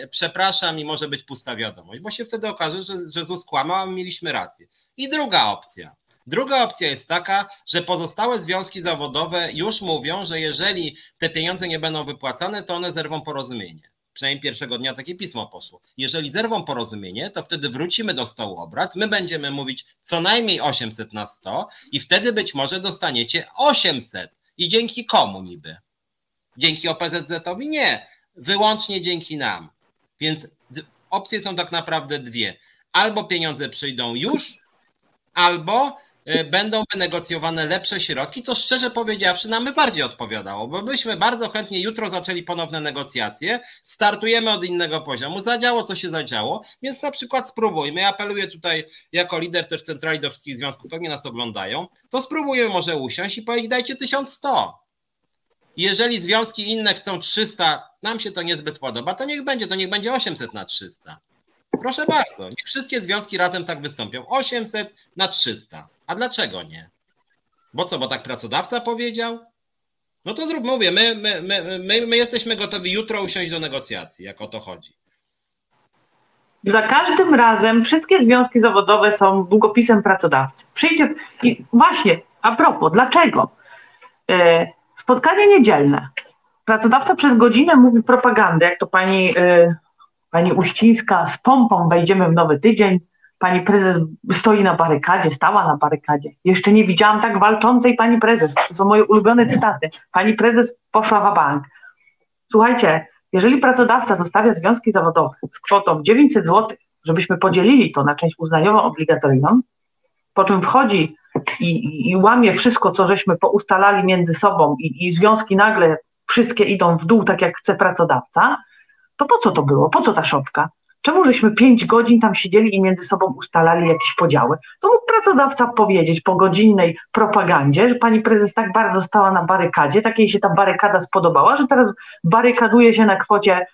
przepraszam i może być pusta wiadomość, bo się wtedy okaże, że, że ZUS kłamał, a my mieliśmy rację. I druga opcja. Druga opcja jest taka, że pozostałe związki zawodowe już mówią, że jeżeli te pieniądze nie będą wypłacane, to one zerwą porozumienie. Przynajmniej pierwszego dnia takie pismo poszło. Jeżeli zerwą porozumienie, to wtedy wrócimy do stołu obrad. My będziemy mówić co najmniej 800 na 100 i wtedy być może dostaniecie 800. I dzięki komu niby? Dzięki OPZZ-owi? Nie wyłącznie dzięki nam. Więc opcje są tak naprawdę dwie. Albo pieniądze przyjdą już, albo e, będą wynegocjowane lepsze środki, co szczerze powiedziawszy nam by bardziej odpowiadało, bo byśmy bardzo chętnie jutro zaczęli ponowne negocjacje, startujemy od innego poziomu, zadziało co się zadziało, więc na przykład spróbujmy, ja apeluję tutaj jako lider też Centrali do wszystkich związków, pewnie nas oglądają, to spróbujmy może usiąść i powiedzieć dajcie 1100, jeżeli związki inne chcą 300, nam się to niezbyt podoba, to niech będzie, to niech będzie 800 na 300. Proszę bardzo, niech wszystkie związki razem tak wystąpią. 800 na 300. A dlaczego nie? Bo co, bo tak pracodawca powiedział? No to zrób, mówię, my, my, my, my, my jesteśmy gotowi jutro usiąść do negocjacji, jak o to chodzi. Za każdym razem wszystkie związki zawodowe są długopisem pracodawcy. Przyjdzie i właśnie, a propos, dlaczego? E, Spotkanie niedzielne. Pracodawca przez godzinę mówi propagandę, jak to pani, y, pani Uścińska z pompą wejdziemy w nowy tydzień. Pani prezes stoi na barykadzie, stała na barykadzie. Jeszcze nie widziałam tak walczącej pani prezes. To są moje ulubione cytaty. Pani prezes poszła w bank. Słuchajcie, jeżeli pracodawca zostawia związki zawodowe z kwotą 900 zł, żebyśmy podzielili to na część uznaniową obligatoryjną, po czym wchodzi i, i łamie wszystko, co żeśmy poustalali między sobą i, i związki nagle wszystkie idą w dół, tak jak chce pracodawca, to po co to było? Po co ta szopka? Czemu żeśmy pięć godzin tam siedzieli i między sobą ustalali jakieś podziały? To mógł pracodawca powiedzieć po godzinnej propagandzie, że pani prezes tak bardzo stała na barykadzie, takiej się ta barykada spodobała, że teraz barykaduje się na kwocie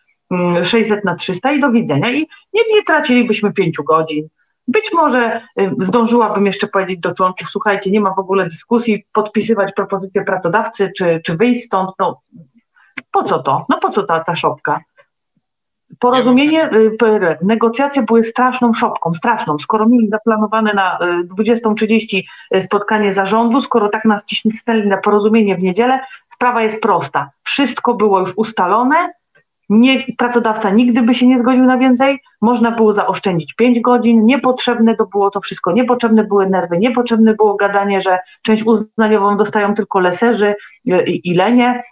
600 mm, na 300 i do widzenia. I nie, nie tracilibyśmy pięciu godzin, być może y, zdążyłabym jeszcze powiedzieć do członków, słuchajcie, nie ma w ogóle dyskusji, podpisywać propozycję pracodawcy, czy, czy wyjść stąd. No, po co to? No po co ta, ta szopka? Porozumienie, y, negocjacje były straszną szopką, straszną. Skoro mieli zaplanowane na 20.30 y, spotkanie zarządu, skoro tak nas cisnęli na porozumienie w niedzielę, sprawa jest prosta. Wszystko było już ustalone, nie, pracodawca nigdy by się nie zgodził na więcej, można było zaoszczędzić 5 godzin, niepotrzebne to było to wszystko, niepotrzebne były nerwy, niepotrzebne było gadanie, że część uznaniową dostają tylko leserzy y, i, i lenie,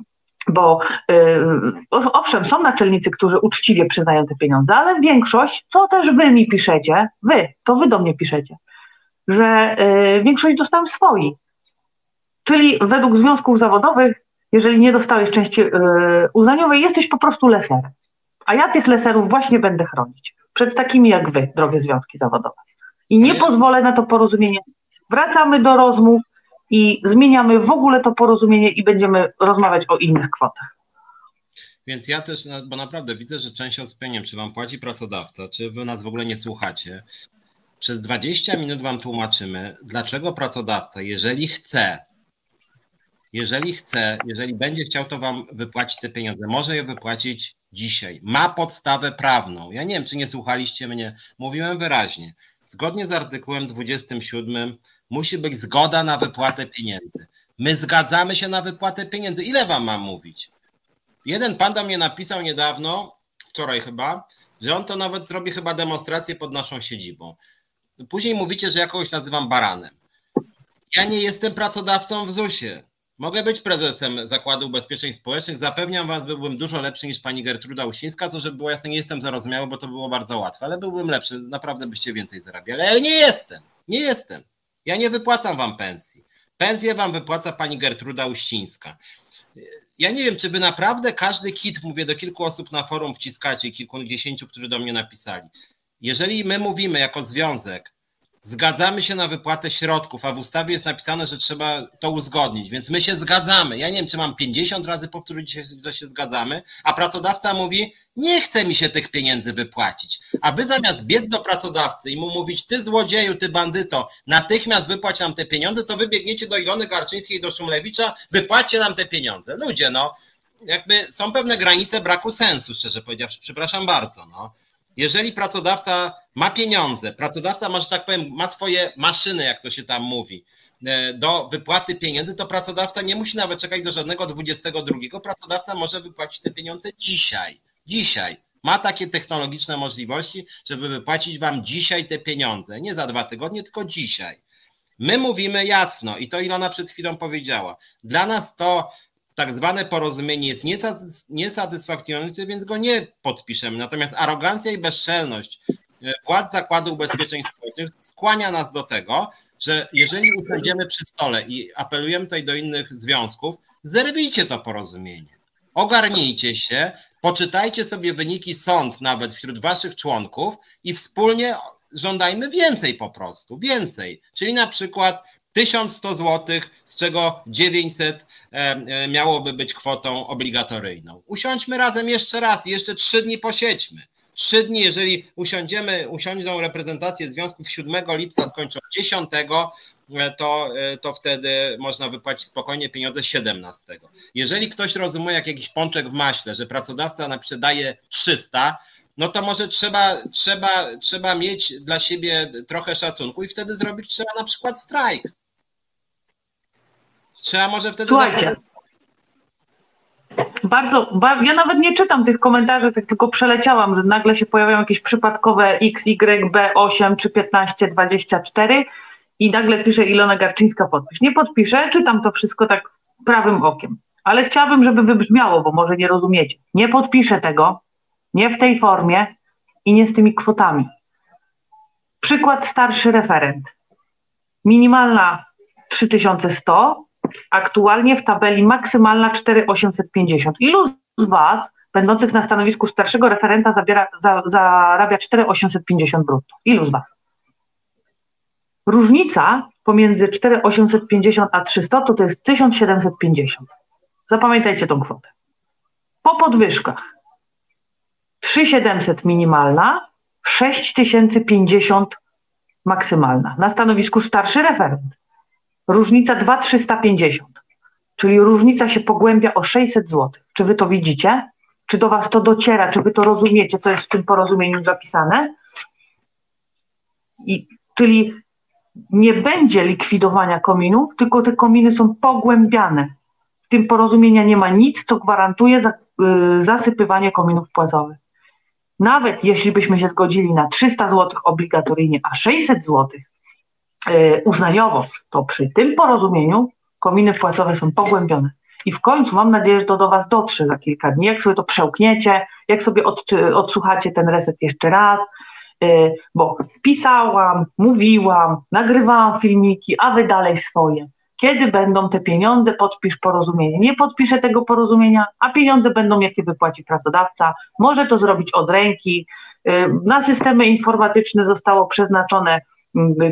bo yy, owszem, są naczelnicy, którzy uczciwie przyznają te pieniądze, ale większość, co też wy mi piszecie, wy, to wy do mnie piszecie, że yy, większość dostałem swoi. Czyli według związków zawodowych jeżeli nie dostałeś części yy, uznaniowej, jesteś po prostu leserem. A ja tych leserów właśnie będę chronić. Przed takimi jak wy, drogie związki zawodowe. I nie pozwolę na to porozumienie. Wracamy do rozmów i zmieniamy w ogóle to porozumienie i będziemy rozmawiać o innych kwotach. Więc ja też, bo naprawdę widzę, że część odspieniem, czy wam płaci pracodawca, czy wy nas w ogóle nie słuchacie. Przez 20 minut wam tłumaczymy, dlaczego pracodawca, jeżeli chce, jeżeli chce, jeżeli będzie chciał, to wam wypłacić te pieniądze. Może je wypłacić dzisiaj. Ma podstawę prawną. Ja nie wiem, czy nie słuchaliście mnie. Mówiłem wyraźnie. Zgodnie z artykułem 27 musi być zgoda na wypłatę pieniędzy. My zgadzamy się na wypłatę pieniędzy. Ile wam mam mówić? Jeden pan do mnie napisał niedawno, wczoraj chyba, że on to nawet zrobi chyba demonstrację pod naszą siedzibą. Później mówicie, że ja kogoś nazywam baranem. Ja nie jestem pracodawcą w ZUS-ie. Mogę być prezesem Zakładu Ubezpieczeń Społecznych. Zapewniam Was, byłbym dużo lepszy niż pani Gertruda Usińska, co żeby było jasne, nie jestem zarozumiały, bo to było bardzo łatwe, ale byłbym lepszy, naprawdę byście więcej zarabiali. Ale nie jestem, nie jestem. Ja nie wypłacam Wam pensji. Pensję Wam wypłaca pani Gertruda Uścińska. Ja nie wiem, czy Wy naprawdę każdy kit, mówię do kilku osób na forum wciskacie, kilkudziesięciu, którzy do mnie napisali. Jeżeli my mówimy jako związek, zgadzamy się na wypłatę środków, a w ustawie jest napisane, że trzeba to uzgodnić, więc my się zgadzamy. Ja nie wiem, czy mam 50 razy powtórzyć, że się zgadzamy, a pracodawca mówi, nie chce mi się tych pieniędzy wypłacić. A wy zamiast biec do pracodawcy i mu mówić, ty złodzieju, ty bandyto, natychmiast wypłać nam te pieniądze, to wybiegniecie do Ilony Garczyńskiej do Szumlewicza, wypłaćcie nam te pieniądze. Ludzie, no, jakby są pewne granice braku sensu, szczerze powiedziawszy, przepraszam bardzo, no. Jeżeli pracodawca ma pieniądze, pracodawca może tak powiem, ma swoje maszyny, jak to się tam mówi, e, do wypłaty pieniędzy, to pracodawca nie musi nawet czekać do żadnego 22. Pracodawca może wypłacić te pieniądze dzisiaj. Dzisiaj. Ma takie technologiczne możliwości, żeby wypłacić wam dzisiaj te pieniądze. Nie za dwa tygodnie, tylko dzisiaj. My mówimy jasno, i to Ilona przed chwilą powiedziała. Dla nas to tak zwane porozumienie jest niesatysfakcjonujące, więc go nie podpiszemy. Natomiast arogancja i bezczelność władz Zakładu Ubezpieczeń Społecznych skłania nas do tego, że jeżeli usiądziemy przy stole i apelujemy tutaj do innych związków, zerwijcie to porozumienie. Ogarnijcie się, poczytajcie sobie wyniki sąd nawet wśród waszych członków i wspólnie żądajmy więcej po prostu, więcej. Czyli na przykład 1100 zł, z czego 900 e, e, miałoby być kwotą obligatoryjną. Usiądźmy razem jeszcze raz, jeszcze trzy dni posiedźmy. Trzy dni, jeżeli usiądziemy, usiądą reprezentacje związków 7 lipca, skończą 10, e, to, to wtedy można wypłacić spokojnie pieniądze 17. Jeżeli ktoś rozumie jak jakiś pączek w maśle, że pracodawca na daje 300, no to może trzeba, trzeba, trzeba mieć dla siebie trochę szacunku i wtedy zrobić trzeba na przykład strajk. Trzeba może wtedy. Słuchajcie. Bardzo, ja nawet nie czytam tych komentarzy, tak tylko przeleciałam, że nagle się pojawiają jakieś przypadkowe X, Y, B, 8 czy 15, 24 i nagle pisze Ilona Garczyńska podpisz. Nie podpiszę, czytam to wszystko tak prawym okiem. Ale chciałabym, żeby wybrzmiało, bo może nie rozumiecie. Nie podpiszę tego, nie w tej formie i nie z tymi kwotami. Przykład starszy referent. Minimalna 3100, aktualnie w tabeli maksymalna 4850. Ilu z Was, będących na stanowisku starszego referenta, zabiera, za, zarabia 4850 brutto? Ilu z Was? Różnica pomiędzy 4850 a 300 to, to jest 1750. Zapamiętajcie tą kwotę. Po podwyżkach 3700 minimalna, 6050 maksymalna. Na stanowisku starszy referent. Różnica 2,350, czyli różnica się pogłębia o 600 zł. Czy wy to widzicie? Czy do was to dociera? Czy wy to rozumiecie, co jest w tym porozumieniu zapisane? I, czyli nie będzie likwidowania kominów, tylko te kominy są pogłębiane. W tym porozumienia nie ma nic, co gwarantuje za, y, zasypywanie kominów płazowych. Nawet jeśli byśmy się zgodzili na 300 zł obligatoryjnie, a 600 zł uznaniowo, to przy tym porozumieniu kominy płacowe są pogłębione. I w końcu mam nadzieję, że to do Was dotrze za kilka dni, jak sobie to przełkniecie, jak sobie od, odsłuchacie ten reset jeszcze raz, e, bo pisałam, mówiłam, nagrywałam filmiki, a Wy dalej swoje. Kiedy będą te pieniądze, podpisz porozumienie. Nie podpiszę tego porozumienia, a pieniądze będą, jakie wypłaci pracodawca. Może to zrobić od ręki. E, na systemy informatyczne zostało przeznaczone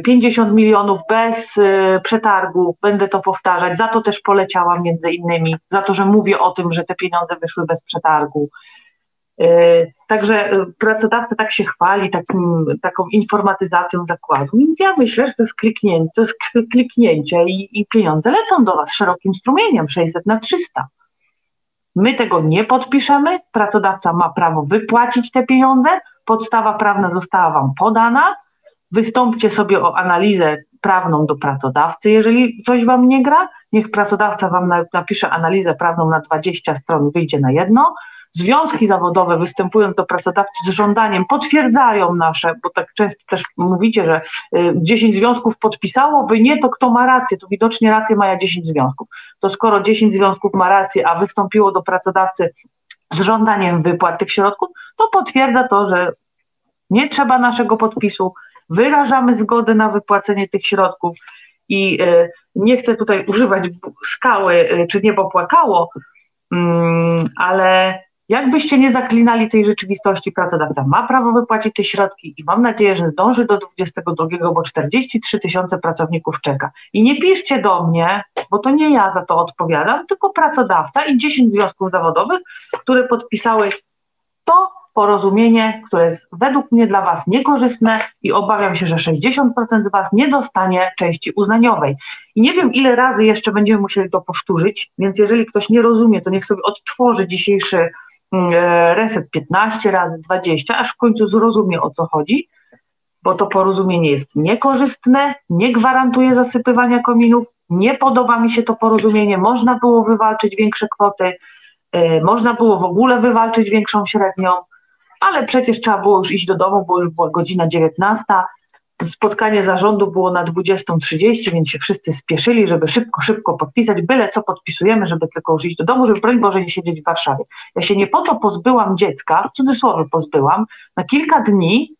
50 milionów bez y, przetargu, będę to powtarzać, za to też poleciałam między innymi, za to, że mówię o tym, że te pieniądze wyszły bez przetargu. Y, także y, pracodawca tak się chwali takim, taką informatyzacją zakładu, więc ja myślę, że to jest kliknięcie, to jest kliknięcie i, i pieniądze lecą do Was szerokim strumieniem, 600 na 300. My tego nie podpiszemy, pracodawca ma prawo wypłacić te pieniądze, podstawa prawna została Wam podana, Wystąpcie sobie o analizę prawną do pracodawcy, jeżeli coś Wam nie gra. Niech pracodawca Wam napisze analizę prawną na 20 stron, wyjdzie na jedno. związki zawodowe występują do pracodawcy z żądaniem, potwierdzają nasze, bo tak często też mówicie, że 10 y, związków podpisało, wy nie, to kto ma rację, to widocznie rację ma ja 10 związków. To skoro 10 związków ma rację, a wystąpiło do pracodawcy z żądaniem wypłat tych środków, to potwierdza to, że nie trzeba naszego podpisu, wyrażamy zgodę na wypłacenie tych środków i e, nie chcę tutaj używać skały, e, czy niebo płakało, mm, ale jakbyście nie zaklinali tej rzeczywistości, pracodawca ma prawo wypłacić te środki i mam nadzieję, że zdąży do 22, bo 43 tysiące pracowników czeka. I nie piszcie do mnie, bo to nie ja za to odpowiadam, tylko pracodawca i 10 związków zawodowych, które podpisały to porozumienie, które jest według mnie dla Was niekorzystne i obawiam się, że 60% z Was nie dostanie części uznaniowej. I nie wiem, ile razy jeszcze będziemy musieli to powtórzyć, więc jeżeli ktoś nie rozumie, to niech sobie odtworzy dzisiejszy mm, e, reset 15 razy, 20, aż w końcu zrozumie o co chodzi, bo to porozumienie jest niekorzystne, nie gwarantuje zasypywania kominów, nie podoba mi się to porozumienie, można było wywalczyć większe kwoty, e, można było w ogóle wywalczyć większą średnią, ale przecież trzeba było już iść do domu, bo już była godzina 19. Spotkanie zarządu było na 20.30, więc się wszyscy spieszyli, żeby szybko, szybko podpisać, byle co podpisujemy, żeby tylko już iść do domu, żeby broń Boże nie siedzieć w Warszawie. Ja się nie po to pozbyłam dziecka, w cudzysłowie pozbyłam, na kilka dni,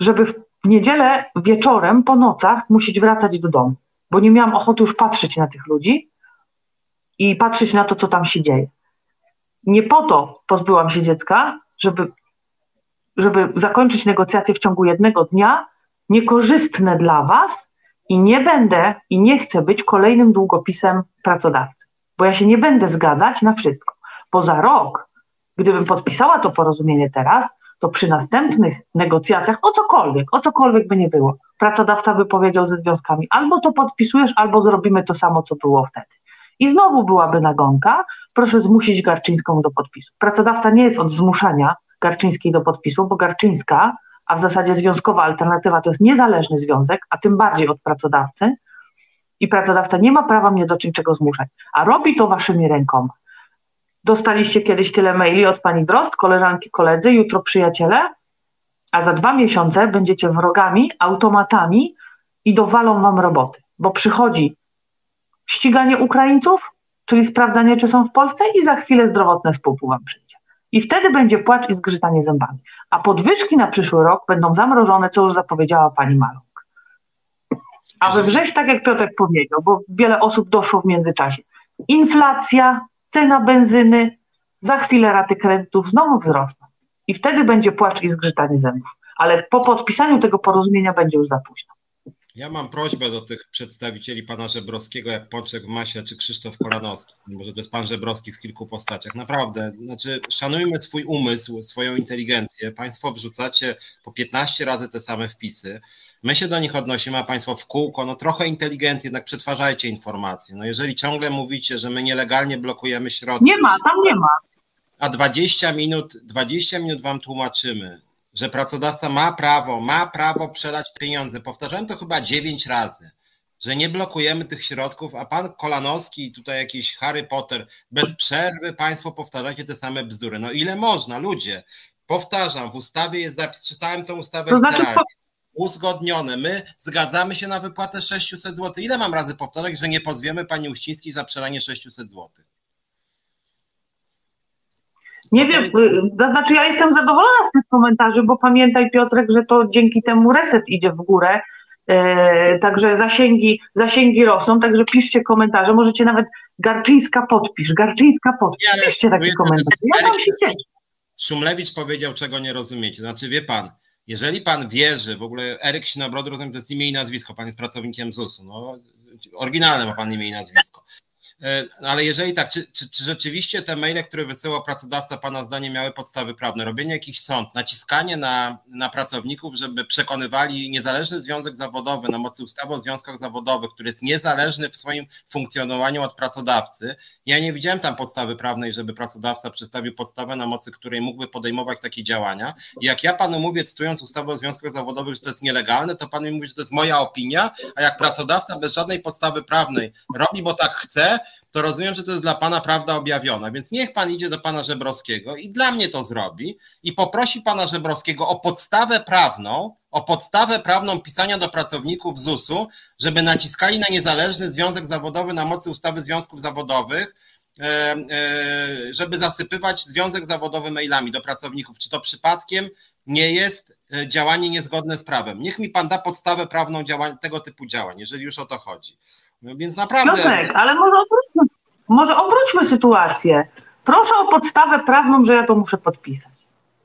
żeby w niedzielę wieczorem, po nocach musieć wracać do domu, bo nie miałam ochoty już patrzeć na tych ludzi i patrzeć na to, co tam się dzieje. Nie po to pozbyłam się dziecka, żeby, żeby zakończyć negocjacje w ciągu jednego dnia, niekorzystne dla Was i nie będę i nie chcę być kolejnym długopisem pracodawcy, bo ja się nie będę zgadzać na wszystko. Bo za rok, gdybym podpisała to porozumienie teraz, to przy następnych negocjacjach o cokolwiek, o cokolwiek by nie było, pracodawca by powiedział ze związkami, albo to podpisujesz, albo zrobimy to samo, co było wtedy. I znowu byłaby nagonka, proszę zmusić Garczyńską do podpisu. Pracodawca nie jest od zmuszania Garczyńskiej do podpisu, bo Garczyńska, a w zasadzie związkowa alternatywa to jest niezależny związek, a tym bardziej od pracodawcy. I pracodawca nie ma prawa mnie do czego zmuszać, a robi to waszymi rękoma. Dostaliście kiedyś tyle maili od pani Drost, koleżanki, koledzy, jutro przyjaciele, a za dwa miesiące będziecie wrogami, automatami i dowalą wam roboty, bo przychodzi ściganie Ukraińców, czyli sprawdzanie, czy są w Polsce i za chwilę zdrowotne spółku wam przyjdzie. I wtedy będzie płacz i zgrzytanie zębami. A podwyżki na przyszły rok będą zamrożone, co już zapowiedziała pani Maluk. A we wrześniu, tak jak Piotrek powiedział, bo wiele osób doszło w międzyczasie, inflacja, cena benzyny, za chwilę raty kredytów znowu wzrosną. I wtedy będzie płacz i zgrzytanie zębów. Ale po podpisaniu tego porozumienia będzie już za późno. Ja mam prośbę do tych przedstawicieli pana Żebrowskiego, jak Pączek w Masie, czy Krzysztof Kolanowski. Może to jest pan Żebrowski w kilku postaciach. Naprawdę, znaczy szanujmy swój umysł, swoją inteligencję. Państwo wrzucacie po 15 razy te same wpisy. My się do nich odnosimy, a państwo w kółko, no trochę inteligencji, jednak przetwarzajcie informacje. No jeżeli ciągle mówicie, że my nielegalnie blokujemy środki. Nie ma, tam nie ma. A 20 minut, 20 minut wam tłumaczymy, że pracodawca ma prawo, ma prawo przelać pieniądze. Powtarzałem to chyba dziewięć razy, że nie blokujemy tych środków, a pan Kolanowski i tutaj jakiś Harry Potter, bez przerwy państwo powtarzacie te same bzdury. No ile można, ludzie? Powtarzam, w ustawie jest zapis, czytałem tą ustawę to znaczy, uzgodnione. My zgadzamy się na wypłatę 600 zł. Ile mam razy powtarzać, że nie pozwiemy pani Uścińskiej za przelanie 600 zł? Nie wiem, y, to znaczy ja jestem zadowolona z tych komentarzy, bo pamiętaj Piotrek, że to dzięki temu reset idzie w górę, e, także zasięgi, zasięgi rosną, także piszcie komentarze, możecie nawet Garczyńska podpisz, Garczyńska podpisz, ja, piszcie takie komentarze, ja wam się cieszę. Szumlewicz powiedział, czego nie rozumiecie, znaczy wie pan, jeżeli pan wierzy, w ogóle Eryk Sinabrod, rozumiem, to jest imię i nazwisko, pan jest pracownikiem ZUS-u, no, oryginalne ma pan imię i nazwisko. E, ale jeżeli tak, czy, czy, czy, rzeczywiście te maile, które wysyłał pracodawca, Pana zdanie miały podstawy prawne? Robienie jakichś sąd, naciskanie na, na pracowników, żeby przekonywali niezależny związek zawodowy na mocy ustawy o związkach zawodowych, który jest niezależny w swoim funkcjonowaniu od pracodawcy. Ja nie widziałem tam podstawy prawnej, żeby pracodawca przedstawił podstawę, na mocy której mógłby podejmować takie działania. I jak ja Panu mówię, cytując ustawę o związkach zawodowych, że to jest nielegalne, to Pan mi mówi, że to jest moja opinia, a jak pracodawca bez żadnej podstawy prawnej robi, bo tak chce, to rozumiem, że to jest dla pana prawda objawiona, więc niech pan idzie do pana Żebrowskiego i dla mnie to zrobi i poprosi pana Żebrowskiego o podstawę prawną, o podstawę prawną pisania do pracowników ZUS-u, żeby naciskali na niezależny związek zawodowy na mocy ustawy związków zawodowych, e, e, żeby zasypywać związek zawodowy mailami do pracowników. Czy to przypadkiem nie jest e, działanie niezgodne z prawem? Niech mi pan da podstawę prawną tego typu działań, jeżeli już o to chodzi. No więc naprawdę. Piotrek, ale może obróćmy, może obróćmy sytuację. Proszę o podstawę prawną, że ja to muszę podpisać.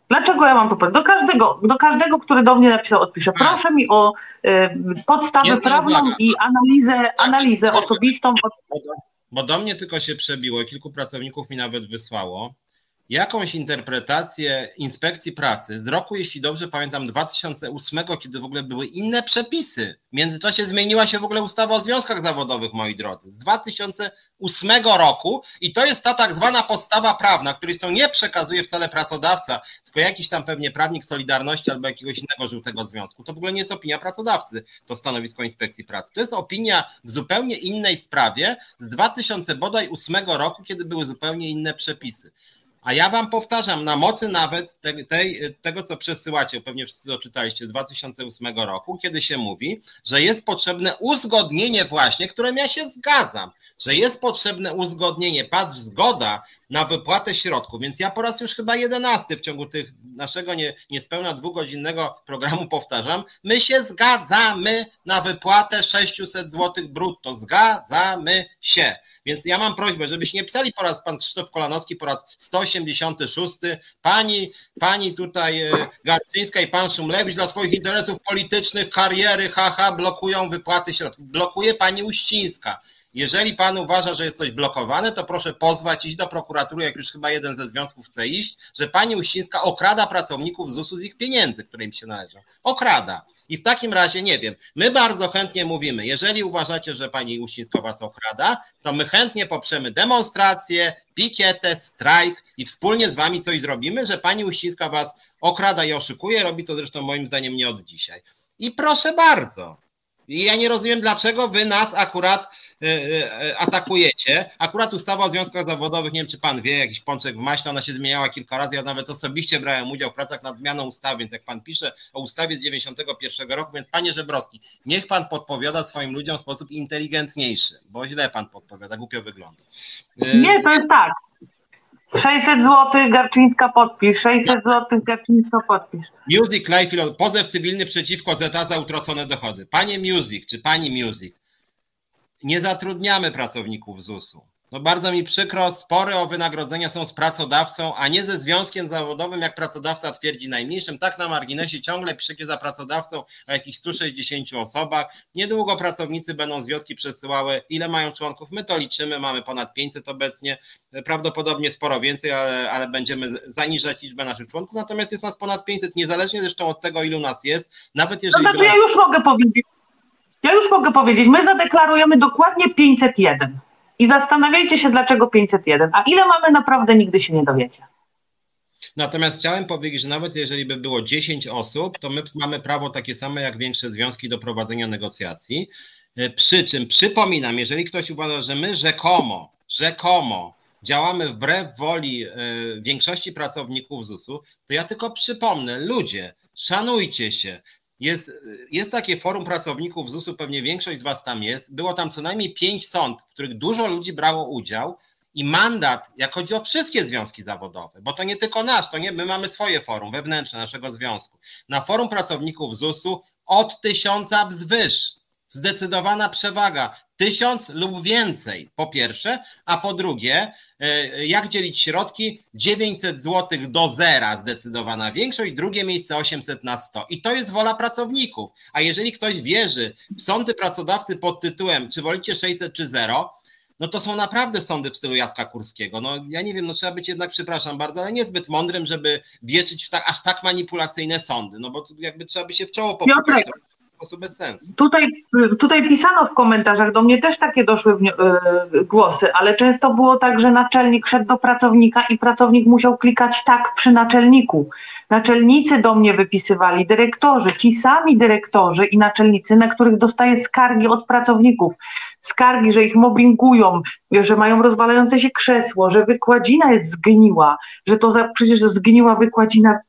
Dlaczego ja mam to powiedzieć? Do każdego, do każdego, który do mnie napisał, odpiszę. Tak. Proszę mi o y, podstawę prawną i analizę, tak, analizę osobistą. Bo do mnie tylko się przebiło, kilku pracowników mi nawet wysłało jakąś interpretację inspekcji pracy z roku, jeśli dobrze pamiętam, 2008, kiedy w ogóle były inne przepisy. W międzyczasie zmieniła się w ogóle ustawa o związkach zawodowych, moi drodzy, z 2008 roku i to jest ta tak zwana podstawa prawna, której są nie przekazuje wcale pracodawca, tylko jakiś tam pewnie prawnik Solidarności albo jakiegoś innego żółtego związku. To w ogóle nie jest opinia pracodawcy, to stanowisko inspekcji pracy. To jest opinia w zupełnie innej sprawie z 2008 roku, kiedy były zupełnie inne przepisy. A ja wam powtarzam, na mocy nawet te, tej, tego, co przesyłacie, pewnie wszyscy to czytaliście z 2008 roku, kiedy się mówi, że jest potrzebne uzgodnienie właśnie, którym ja się zgadzam, że jest potrzebne uzgodnienie, patrz, zgoda na wypłatę środków. Więc ja po raz już chyba jedenasty w ciągu tych naszego nie, niespełna dwugodzinnego programu powtarzam, my się zgadzamy na wypłatę 600 zł brutto. Zgadzamy się. Więc ja mam prośbę, żebyście nie pisali po raz pan Krzysztof Kolanowski po raz 186. Pani, pani tutaj e, Garczyńska i pan Szumlewicz dla swoich interesów politycznych, kariery, haha, blokują wypłaty środków. Blokuje pani Uścińska. Jeżeli pan uważa, że jest coś blokowane, to proszę pozwać, iść do prokuratury, jak już chyba jeden ze związków chce iść, że pani Uścińska okrada pracowników ZUS-u z ich pieniędzy, które im się należą. Okrada. I w takim razie, nie wiem, my bardzo chętnie mówimy, jeżeli uważacie, że pani Uścińska was okrada, to my chętnie poprzemy demonstrację, pikietę, strajk i wspólnie z wami coś zrobimy, że pani Uścińska was okrada i oszukuje, robi to zresztą moim zdaniem nie od dzisiaj. I proszę bardzo. I ja nie rozumiem, dlaczego wy nas akurat E, e, atakujecie. Akurat ustawa o związkach zawodowych, nie wiem czy pan wie, jakiś pączek w maśle, ona się zmieniała kilka razy. Ja nawet osobiście brałem udział w pracach nad zmianą ustawy, więc jak pan pisze o ustawie z 91 roku, więc panie Żebrowski, niech pan podpowiada swoim ludziom w sposób inteligentniejszy, bo źle pan podpowiada, głupio wygląda. E, nie, to jest tak. 600 zł Garczyńska podpisz, 600 zł Garczyńska podpisz. Music Life, pozew cywilny przeciwko ZA za utracone dochody. Panie Music, czy pani Music, nie zatrudniamy pracowników ZUS-u. No bardzo mi przykro, spory o wynagrodzenia są z pracodawcą, a nie ze związkiem zawodowym, jak pracodawca twierdzi najmniejszym. Tak na marginesie ciągle piszecie za pracodawcą o jakichś 160 osobach. Niedługo pracownicy będą związki przesyłały, ile mają członków. My to liczymy, mamy ponad 500 obecnie, prawdopodobnie sporo więcej, ale, ale będziemy zaniżać liczbę naszych członków. Natomiast jest nas ponad 500, niezależnie zresztą od tego, ilu nas jest. Nawet jeżeli. No to ja już mogę powiedzieć ja już mogę powiedzieć, my zadeklarujemy dokładnie 501 i zastanawiajcie się, dlaczego 501, a ile mamy naprawdę nigdy się nie dowiecie. Natomiast chciałem powiedzieć, że nawet jeżeli by było 10 osób, to my mamy prawo takie same jak większe związki do prowadzenia negocjacji. E, przy czym przypominam, jeżeli ktoś uważa, że my rzekomo, rzekomo działamy wbrew woli e, większości pracowników ZUS-u, to ja tylko przypomnę, ludzie, szanujcie się. Jest, jest takie forum pracowników ZUS-u, pewnie większość z Was tam jest. Było tam co najmniej pięć sąd, w których dużo ludzi brało udział i mandat, jak chodzi o wszystkie związki zawodowe, bo to nie tylko nasz, to nie, my mamy swoje forum wewnętrzne naszego związku. Na forum pracowników ZUS-u od tysiąca wzwyż, zdecydowana przewaga tysiąc lub więcej, po pierwsze, a po drugie, e, jak dzielić środki? 900 zł do zera, zdecydowana większość, drugie miejsce 800 na 100. I to jest wola pracowników. A jeżeli ktoś wierzy w sądy pracodawcy pod tytułem, czy wolicie 600 czy 0, no to są naprawdę sądy w stylu Jacka Kurskiego. No ja nie wiem, no trzeba być jednak, przepraszam bardzo, ale niezbyt mądrym, żeby wierzyć w tak, aż tak manipulacyjne sądy, no bo jakby trzeba by się w czoło popukać sposób bez sensu. Tutaj, tutaj pisano w komentarzach, do mnie też takie doszły yy, głosy, ale często było tak, że naczelnik szedł do pracownika i pracownik musiał klikać tak przy naczelniku. Naczelnicy do mnie wypisywali, dyrektorzy, ci sami dyrektorzy i naczelnicy, na których dostaję skargi od pracowników. Skargi, że ich mobbingują, że mają rozwalające się krzesło, że wykładzina jest zgniła, że to za, przecież zgniła wykładzina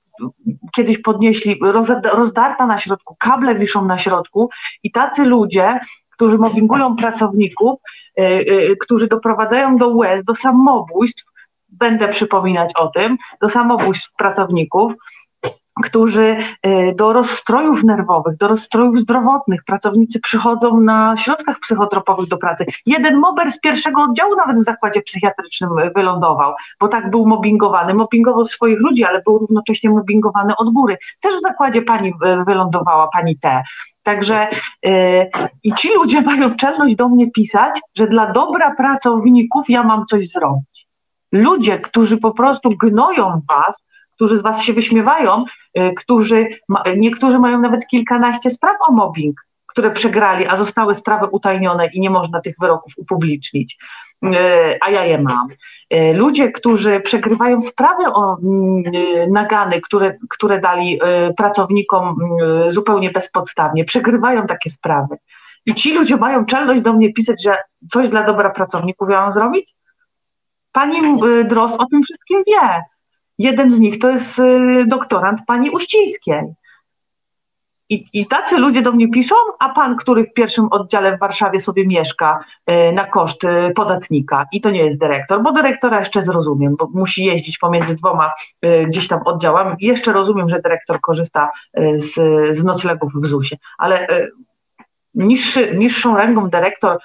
kiedyś podnieśli, rozdarta na środku, kable wiszą na środku i tacy ludzie, którzy mobbingują pracowników, e, e, którzy doprowadzają do łez, do samobójstw, będę przypominać o tym, do samobójstw pracowników, którzy e, do rozstrojów nerwowych, do rozstrojów zdrowotnych, pracownicy przychodzą na środkach psychotropowych do pracy. Jeden mober z pierwszego oddziału nawet w zakładzie psychiatrycznym wylądował, bo tak był mobbingowany. Mobbingował swoich ludzi, ale był równocześnie mobbingowany od góry. Też w zakładzie pani e, wylądowała, pani T. Także yy, i ci ludzie mają czelność do mnie pisać, że dla dobra pracowników ja mam coś zrobić. Ludzie, którzy po prostu gnoją was, którzy z Was się wyśmiewają, y, którzy, niektórzy mają nawet kilkanaście spraw o mobbing, które przegrali, a zostały sprawy utajnione i nie można tych wyroków upublicznić, y, a ja je mam. Y, ludzie, którzy przegrywają sprawy o mm, nagany, które, które dali pracownikom zupełnie bezpodstawnie, przegrywają takie sprawy. I ci ludzie mają czelność do mnie pisać, że coś dla dobra pracowników ja mam zrobić? Pani Dros o tym wszystkim wie. Jeden z nich to jest y, doktorant pani Uścińskiej. I, I tacy ludzie do mnie piszą, a pan, który w pierwszym oddziale w Warszawie sobie mieszka y, na koszt y, podatnika, i to nie jest dyrektor, bo dyrektora jeszcze zrozumiem, bo musi jeździć pomiędzy dwoma gdzieś tam oddziałami. Jeszcze rozumiem, że dyrektor korzysta z, z noclegów w ZUS-ie, ale niższy, niższą rangą dyrektor,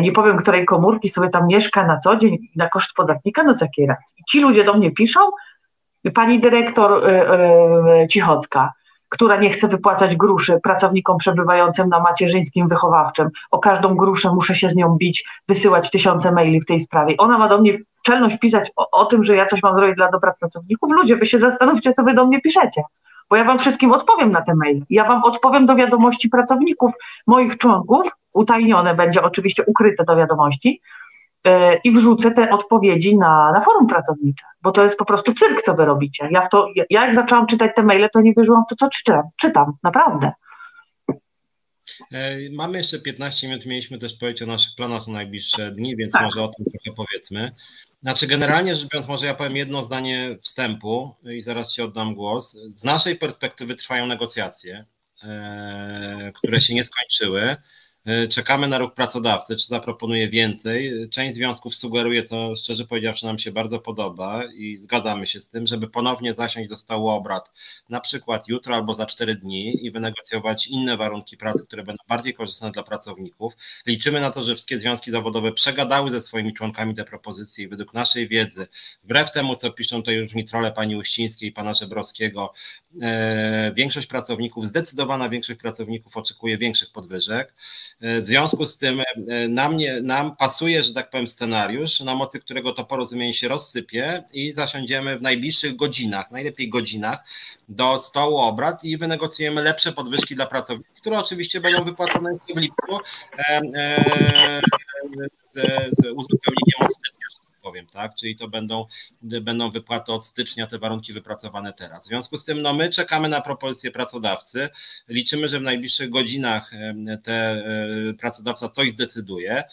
nie powiem której komórki, sobie tam mieszka na co dzień na koszt podatnika, no z jakiej racji? Ci ludzie do mnie piszą, Pani dyrektor y, y, Cichocka, która nie chce wypłacać gruszy pracownikom przebywającym na macierzyńskim wychowawczym. O każdą gruszę muszę się z nią bić, wysyłać tysiące maili w tej sprawie. Ona ma do mnie czelność pisać o, o tym, że ja coś mam zrobić dla dobra pracowników. Ludzie, wy się zastanówcie, co wy do mnie piszecie bo ja wam wszystkim odpowiem na te maile. Ja wam odpowiem do wiadomości pracowników, moich członków, utajnione będzie oczywiście, ukryte do wiadomości, i wrzucę te odpowiedzi na, na forum pracownicze, bo to jest po prostu cyrk, co wy robicie. Ja, w to, ja jak zaczęłam czytać te maile, to nie wierzyłam w to, co czytam, czytam naprawdę. E, mamy jeszcze 15 minut, mieliśmy też powiedzieć o naszych planach na najbliższe dni, więc tak. może o tym trochę powiedzmy. Znaczy, generalnie rzecz biorąc, może ja powiem jedno zdanie wstępu i zaraz Ci oddam głos. Z naszej perspektywy trwają negocjacje, e, które się nie skończyły. E, czekamy na ruch pracodawcy, czy zaproponuje więcej. Część związków sugeruje, co szczerze powiedziawszy nam się bardzo podoba i zgadzamy się z tym, żeby ponownie zasiąść do stołu obrad, na przykład jutro albo za cztery dni i wynegocjować inne warunki pracy, które będą bardziej korzystne dla pracowników. Liczymy na to, że wszystkie związki zawodowe przegadały ze swoimi członkami te propozycje i według naszej wiedzy, wbrew temu, co piszą tutaj różni trole pani Uścińskiej i pana Żebrowskiego, e, większość pracowników, zdecydowana większość pracowników oczekuje większych podwyżek. W związku z tym e, nam, nam pasuje, że tak powiem, scenariusz, na mocy którego to porozumienie się rozsypie i zasiądziemy w najbliższych godzinach, najlepiej godzinach, do stołu obrad i wynegocjujemy lepsze podwyżki dla pracowników, które oczywiście będą wypłacone w lipcu e, e, z, z uzupełnieniem ostatniego powiem, tak? Czyli to będą, będą wypłaty od stycznia, te warunki wypracowane teraz. W związku z tym no, my czekamy na propozycję pracodawcy. Liczymy, że w najbliższych godzinach te e, pracodawca coś zdecyduje.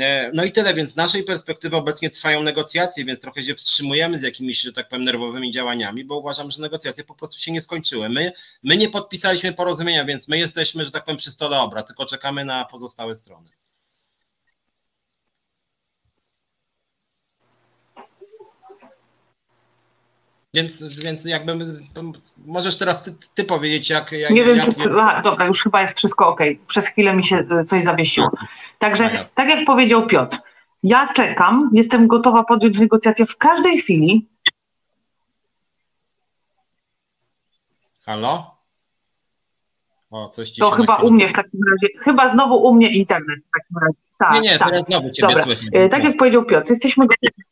E, no i tyle, więc z naszej perspektywy obecnie trwają negocjacje, więc trochę się wstrzymujemy z jakimiś, że tak powiem, nerwowymi działaniami, bo uważam, że negocjacje po prostu się nie skończyły. My, my nie podpisaliśmy porozumienia, więc my jesteśmy, że tak powiem, przy stole obrad, tylko czekamy na pozostałe strony. Więc, więc jakby możesz teraz ty, ty powiedzieć, jak. jak nie wiem, jak, czy. A, dobra, już chyba jest wszystko ok. Przez chwilę mi się e, coś zawiesiło. Także, no tak jak powiedział Piotr, ja czekam, jestem gotowa podjąć negocjacje w każdej chwili. Halo? O, coś ci to chyba u mnie w takim razie, chyba znowu u mnie internet w takim razie. Tak, nie, nie, tak. teraz znowu Ciebie Dobra. słychać. E, tak jak powiedział Piotr, jesteśmy gotowi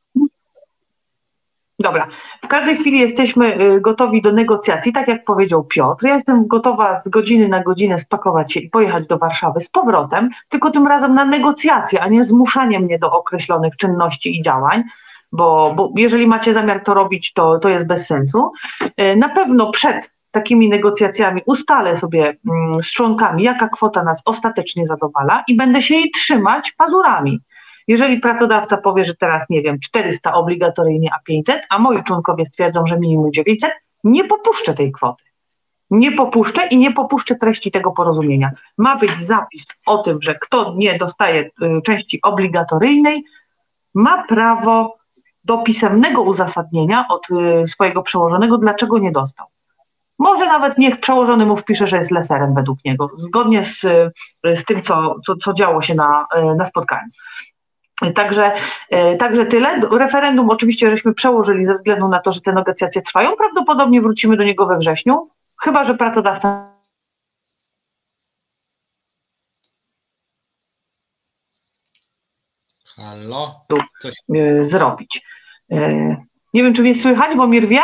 Dobra, w każdej chwili jesteśmy y, gotowi do negocjacji, tak jak powiedział Piotr. Ja jestem gotowa z godziny na godzinę spakować się i pojechać do Warszawy z powrotem, tylko tym razem na negocjacje, a nie zmuszanie mnie do określonych czynności i działań, bo, bo jeżeli macie zamiar to robić, to, to jest bez sensu. Y, na pewno przed takimi negocjacjami ustalę sobie mm, z członkami, jaka kwota nas ostatecznie zadowala i będę się jej trzymać pazurami. Jeżeli pracodawca powie, że teraz, nie wiem, 400 obligatoryjnie, a 500, a moi członkowie stwierdzą, że minimum 900, nie popuszczę tej kwoty. Nie popuszczę i nie popuszczę treści tego porozumienia. Ma być zapis o tym, że kto nie dostaje y, części obligatoryjnej, ma prawo do pisemnego uzasadnienia od y, swojego przełożonego, dlaczego nie dostał. Może nawet niech przełożony mu wpisze, że jest leserem według niego, zgodnie z, z tym, co, co, co działo się na, y, na spotkaniu. Także, e, także tyle. Referendum oczywiście żeśmy przełożyli ze względu na to, że te negocjacje trwają. Prawdopodobnie wrócimy do niego we wrześniu, chyba że pracodawca. Halo? Coś... E, zrobić. E, nie wiem, czy mnie słychać, bo mnie rwie?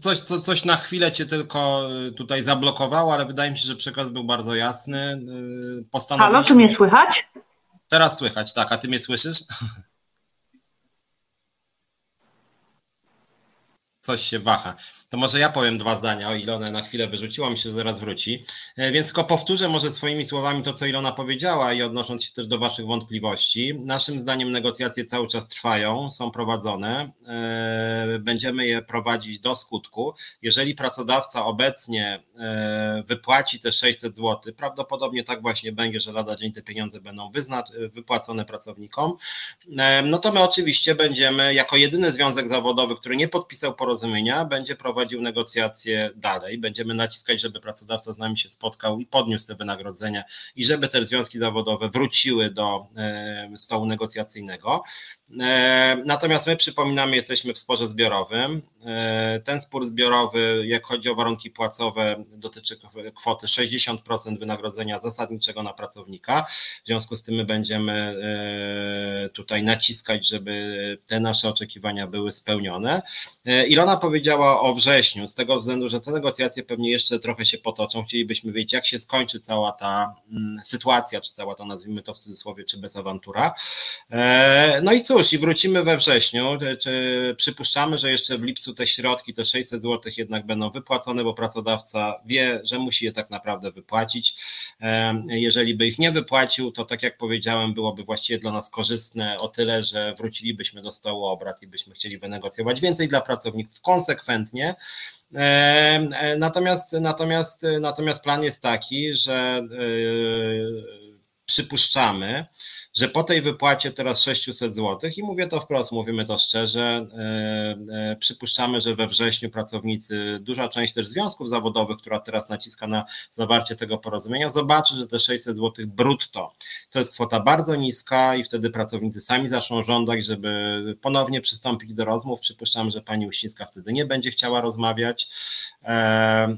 Coś, coś, coś na chwilę cię tylko tutaj zablokowało, ale wydaje mi się, że przekaz był bardzo jasny. Halo, czy mnie słychać? Teraz słychać, tak. A ty mnie słyszysz? Coś się waha. To może ja powiem dwa zdania, o Ilona na chwilę wyrzuciła, myślę, że zaraz wróci. E, więc tylko powtórzę może swoimi słowami to, co Ilona powiedziała i odnosząc się też do Waszych wątpliwości. Naszym zdaniem negocjacje cały czas trwają, są prowadzone. E, będziemy je prowadzić do skutku. Jeżeli pracodawca obecnie e, wypłaci te 600 zł, prawdopodobnie tak właśnie będzie, że lada dzień te pieniądze będą wypłacone pracownikom, no to my oczywiście będziemy jako jedyny związek zawodowy, który nie podpisał porozumienia, będzie prowadzić prowadził negocjacje dalej. Będziemy naciskać, żeby pracodawca z nami się spotkał i podniósł te wynagrodzenia i żeby te związki zawodowe wróciły do e, stołu negocjacyjnego. E, natomiast my przypominamy, jesteśmy w sporze zbiorowym. E, ten spór zbiorowy, jak chodzi o warunki płacowe, dotyczy kwoty 60% wynagrodzenia zasadniczego na pracownika. W związku z tym my będziemy e, tutaj naciskać, żeby te nasze oczekiwania były spełnione. Ilona powiedziała o wrześniu, z tego względu, że te negocjacje pewnie jeszcze trochę się potoczą. Chcielibyśmy wiedzieć, jak się skończy cała ta mm, sytuacja, czy cała to nazwijmy to w cudzysłowie, czy bez awantura. No i cóż, i wrócimy we wrześniu. Czy przypuszczamy, że jeszcze w lipcu te środki, te 600 zł jednak będą wypłacone, bo pracodawca wie, że musi je tak naprawdę wypłacić. Jeżeli by ich nie wypłacił, to tak jak powiedziałem, byłoby właściwie dla nas korzystne o tyle, że wrócilibyśmy do stołu obrad i byśmy chcieli wynegocjować więcej dla pracowników konsekwentnie. Natomiast, natomiast, natomiast plan jest taki, że yy, przypuszczamy, że po tej wypłacie teraz 600 zł i mówię to wprost, mówimy to szczerze, e, e, przypuszczamy, że we wrześniu pracownicy, duża część też związków zawodowych, która teraz naciska na zawarcie tego porozumienia, zobaczy, że te 600 zł brutto to jest kwota bardzo niska i wtedy pracownicy sami zaczną żądać, żeby ponownie przystąpić do rozmów. Przypuszczam, że pani Uścińska wtedy nie będzie chciała rozmawiać e,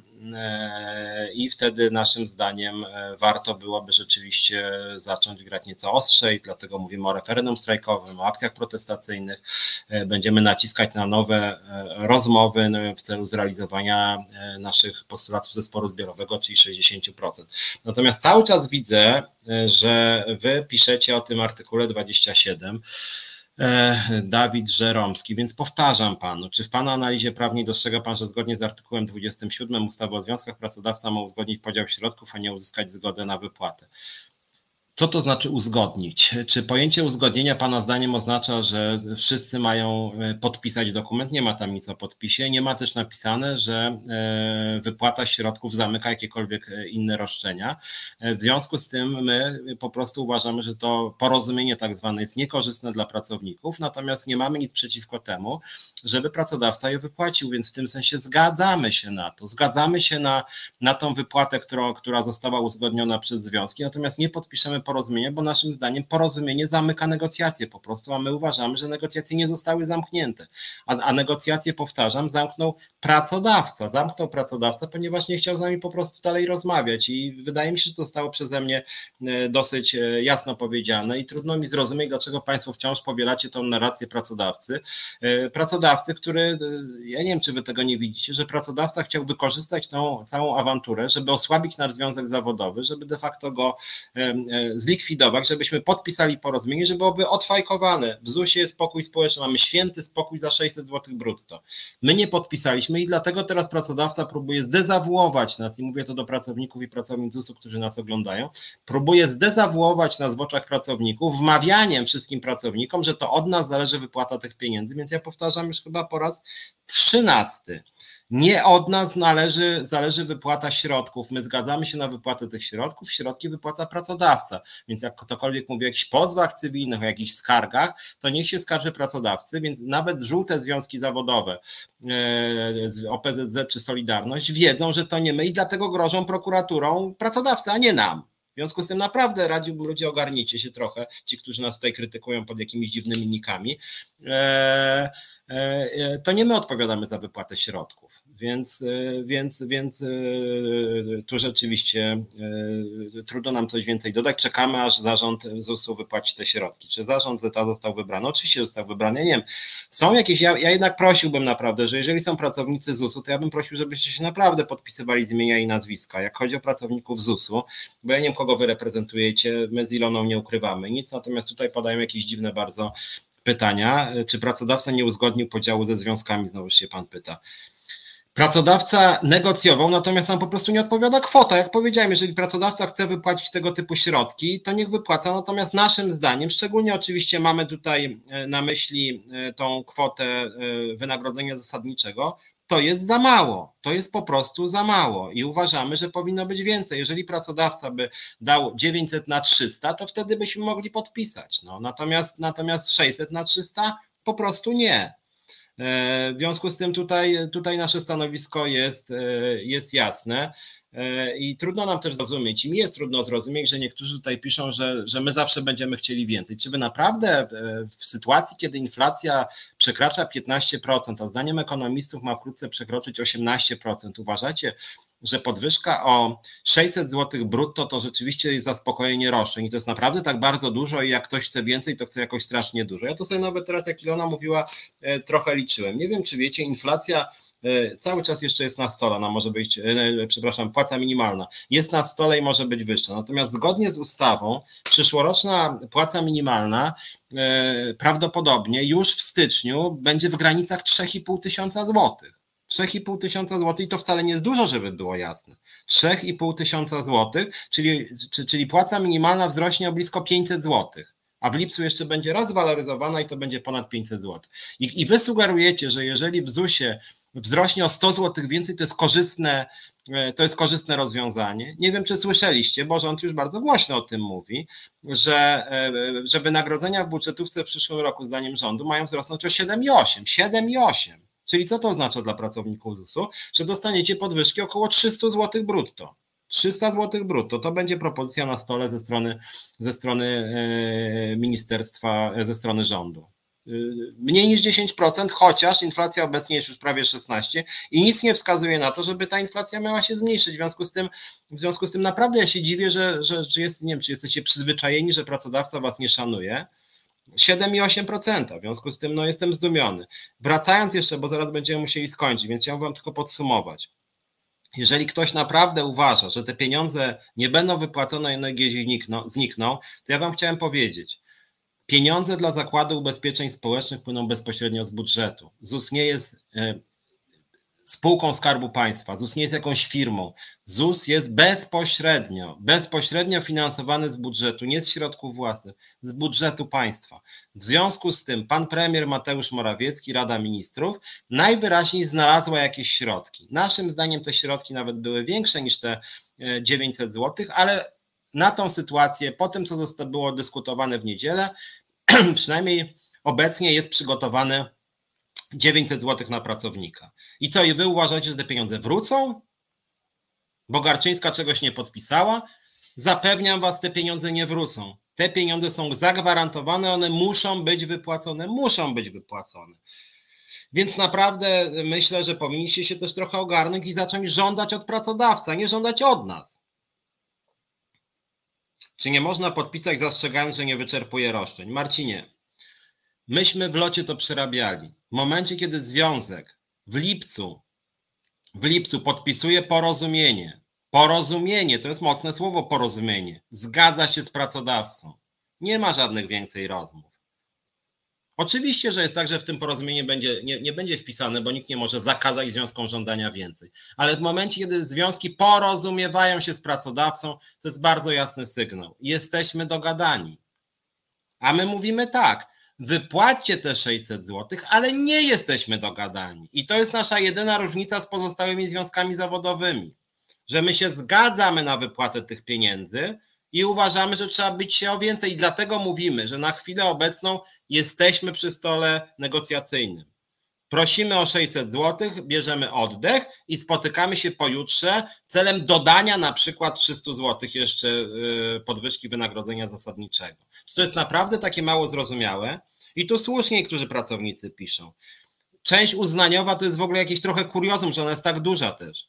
i wtedy naszym zdaniem warto byłoby rzeczywiście zacząć grać nieco ostrzej, dlatego mówimy o referendum strajkowym, o akcjach protestacyjnych. E, będziemy naciskać na nowe e, rozmowy no, w celu zrealizowania e, naszych postulatów zespołu zbiorowego, czyli 60%. Natomiast cały czas widzę, że wy piszecie o tym artykule 27. Dawid Żeromski, więc powtarzam panu, czy w pana analizie prawnej dostrzega pan, że zgodnie z artykułem 27 ustawy o związkach pracodawca ma uzgodnić podział środków, a nie uzyskać zgodę na wypłatę? Co to znaczy uzgodnić? Czy pojęcie uzgodnienia Pana zdaniem oznacza, że wszyscy mają e, podpisać dokument? Nie ma tam nic o podpisie. Nie ma też napisane, że e, wypłata środków zamyka jakiekolwiek e, inne roszczenia. W związku z tym my po prostu uważamy, że to porozumienie tak zwane jest niekorzystne dla pracowników, natomiast nie mamy nic przeciwko temu, żeby pracodawca je wypłacił, więc w tym sensie zgadzamy się na to. Zgadzamy się na, na tą wypłatę, którą, która została uzgodniona przez związki, natomiast nie podpiszemy porozumienia, bo naszym zdaniem porozumienie zamyka negocjacje po prostu, a my uważamy, że negocjacje nie zostały zamknięte. A, a negocjacje, powtarzam, zamknął pracodawca. Zamknął pracodawca, ponieważ nie chciał z nami po prostu dalej rozmawiać i wydaje mi się, że to zostało przeze mnie e, dosyć e, jasno powiedziane i trudno mi zrozumieć, dlaczego Państwo wciąż powielacie tą narrację pracodawcy. E, pracodawcy, który, ja nie wiem, czy Wy tego nie widzicie, że pracodawca chciał wykorzystać tą całą awanturę, żeby osłabić nasz związek zawodowy, żeby de facto go zlikwidować, żebyśmy podpisali porozumienie, żeby byłoby odfajkowane. W ZUS-ie jest spokój społeczny, mamy święty spokój za 600 zł brutto. My nie podpisaliśmy i dlatego teraz pracodawca próbuje zdezawuować nas, i mówię to do pracowników i pracownic ZUS-u, którzy nas oglądają, próbuje zdezawuować nas w oczach pracowników, wmawianiem wszystkim pracownikom, że to od nas zależy wypłata tych pieniędzy, więc ja powtarzam już chyba po raz trzynasty. Nie od nas należy, zależy wypłata środków. My zgadzamy się na wypłatę tych środków, środki wypłaca pracodawca. Więc jak ktokolwiek mówi o jakichś pozwach cywilnych, o jakichś skargach, to niech się skarży pracodawcy, więc nawet żółte związki zawodowe, e, OPZZ czy Solidarność, wiedzą, że to nie my i dlatego grożą prokuraturą pracodawcy, a nie nam. W związku z tym naprawdę radziłbym ludzie ogarnijcie się trochę, ci, którzy nas tutaj krytykują pod jakimiś dziwnymi nikami. E, e, to nie my odpowiadamy za wypłatę środków. Więc, więc, więc e, tu rzeczywiście e, trudno nam coś więcej dodać. Czekamy, aż zarząd ZUS-u wypłaci te środki. Czy zarząd ZETA został wybrany? Oczywiście został wybrany. Ja nie wiem. Są jakieś, ja, ja jednak prosiłbym naprawdę, że jeżeli są pracownicy ZUS-u, to ja bym prosił, żebyście się naprawdę podpisywali z imienia i nazwiska. Jak chodzi o pracowników ZUS-u, bo ja nie wiem, kogo wy reprezentujecie, my z Iloną nie ukrywamy nic, natomiast tutaj padają jakieś dziwne bardzo pytania. Czy pracodawca nie uzgodnił podziału ze związkami? Znowu się pan pyta. Pracodawca negocjował, natomiast nam po prostu nie odpowiada kwota. Jak powiedziałem, jeżeli pracodawca chce wypłacić tego typu środki, to niech wypłaca. Natomiast naszym zdaniem, szczególnie oczywiście mamy tutaj e, na myśli e, tą kwotę e, wynagrodzenia zasadniczego, to jest za mało. To jest po prostu za mało i uważamy, że powinno być więcej. Jeżeli pracodawca by dał 900 na 300, to wtedy byśmy mogli podpisać. No, natomiast, natomiast 600 na 300 po prostu nie. E, w związku z tym tutaj, tutaj nasze stanowisko jest, e, jest jasne. E, I trudno nam też zrozumieć, i mi jest trudno zrozumieć, że niektórzy tutaj piszą, że, że my zawsze będziemy chcieli więcej. Czy wy naprawdę w sytuacji, kiedy inflacja przekracza 15%, a zdaniem ekonomistów ma wkrótce przekroczyć 18%, uważacie, że podwyżka o 600 zł brutto to rzeczywiście jest zaspokojenie roszczeń i to jest naprawdę tak bardzo dużo i jak ktoś chce więcej, to chce jakoś strasznie dużo. Ja to sobie nawet teraz, jak Ilona mówiła, e, trochę liczyłem. Nie wiem, czy wiecie, inflacja e, cały czas jeszcze jest na stole, ona może być, e, przepraszam, płaca minimalna jest na stole i może być wyższa. Natomiast zgodnie z ustawą przyszłoroczna płaca minimalna prawdopodobnie już w styczniu będzie w granicach 3,5 tysiąca złotych. 3,5 tysiąca złotych i to wcale nie jest dużo, żeby było jasne. 3,5 tysiąca złotych, czyli, czyli płaca minimalna wzrośnie o blisko 500 złotych, a w lipcu jeszcze będzie raz waloryzowana i to będzie ponad 500 złotych. I, I wy sugerujecie, że jeżeli w ZUS-ie wzrośnie o 100 złotych więcej, to jest korzystne, e, to jest korzystne rozwiązanie. Nie wiem, czy słyszeliście, bo rząd już bardzo głośno o tym mówi, że, e, że wynagrodzenia w budżetówce w przyszłym roku, zdaniem rządu, mają wzrosnąć o 7,8. 7,8. Czyli co to oznacza dla pracowników ZUS-u? Że dostaniecie podwyżki około 300 zł brutto. 300 zł brutto to będzie propozycja na stole ze strony, ze strony e, ministerstwa, ze strony rządu. E, mniej niż 10%, chociaż inflacja obecnie jest już prawie 16% i nic nie wskazuje na to, żeby ta inflacja miała się zmniejszyć. W związku z tym, w związku z tym naprawdę ja się dziwię, że, że, że jest, nie wiem, czy jesteście przyzwyczajeni, że pracodawca was nie szanuje 7,8%. W związku z tym no, jestem zdumiony. Wracając jeszcze, bo zaraz będziemy musieli skończyć, więc chciałbym Wam tylko podsumować. Jeżeli ktoś naprawdę uważa, że te pieniądze nie będą wypłacone, energie znikną, znikną, to ja Wam chciałem powiedzieć, pieniądze dla Zakładu Ubezpieczeń Społecznych płyną bezpośrednio z budżetu. ZUS nie jest e, spółką Skarbu Państwa, ZUS nie jest jakąś firmą. ZUS jest bezpośrednio, bezpośrednio finansowany z budżetu, nie z środków własnych, z budżetu państwa. W związku z tym pan premier Mateusz Morawiecki, Rada Ministrów, najwyraźniej znalazła jakieś środki. Naszym zdaniem te środki nawet były większe niż te 900 e, zł, ale na tą sytuację, po tym co było dyskutowane w niedzielę, przynajmniej obecnie jest przygotowany 900 zł na pracownika. I co, i wy uważacie, że te pieniądze wrócą? Bo Garczyńska czegoś nie podpisała? Zapewniam Was, te pieniądze nie wrócą. Te pieniądze są zagwarantowane, one muszą być wypłacone, muszą być wypłacone. Więc naprawdę myślę, że powinniście się też trochę ogarnąć i zacząć żądać od pracodawcy, a nie żądać od nas. Czy nie można podpisać zastrzegając, że nie wyczerpuje roszczeń? Marcinie, myśmy w locie to przerabiali. W momencie, kiedy związek w lipcu, w lipcu podpisuje porozumienie, porozumienie, to jest mocne słowo porozumienie, zgadza się z pracodawcą. Nie ma żadnych więcej rozmów. Oczywiście, że jest tak, że w tym porozumieniu będzie, nie, nie będzie wpisane, bo nikt nie może zakazać związkom żądania więcej. Ale w momencie, kiedy związki porozumiewają się z pracodawcą, to jest bardzo jasny sygnał. Jesteśmy dogadani. A my mówimy tak, wypłaćcie te 600 zł, ale nie jesteśmy dogadani. I to jest nasza jedyna różnica z pozostałymi związkami zawodowymi, że my się zgadzamy na wypłatę tych pieniędzy, i uważamy, że trzeba być się o więcej. I dlatego mówimy, że na chwilę obecną jesteśmy przy stole negocjacyjnym. Prosimy o 600 zł, bierzemy oddech i spotykamy się pojutrze celem dodania na przykład 300 zł jeszcze y, podwyżki wynagrodzenia zasadniczego. Czy to jest naprawdę takie mało zrozumiałe? I tu słusznie niektórzy pracownicy piszą. Część uznaniowa to jest w ogóle jakieś trochę kuriozum, że ona jest tak duża też.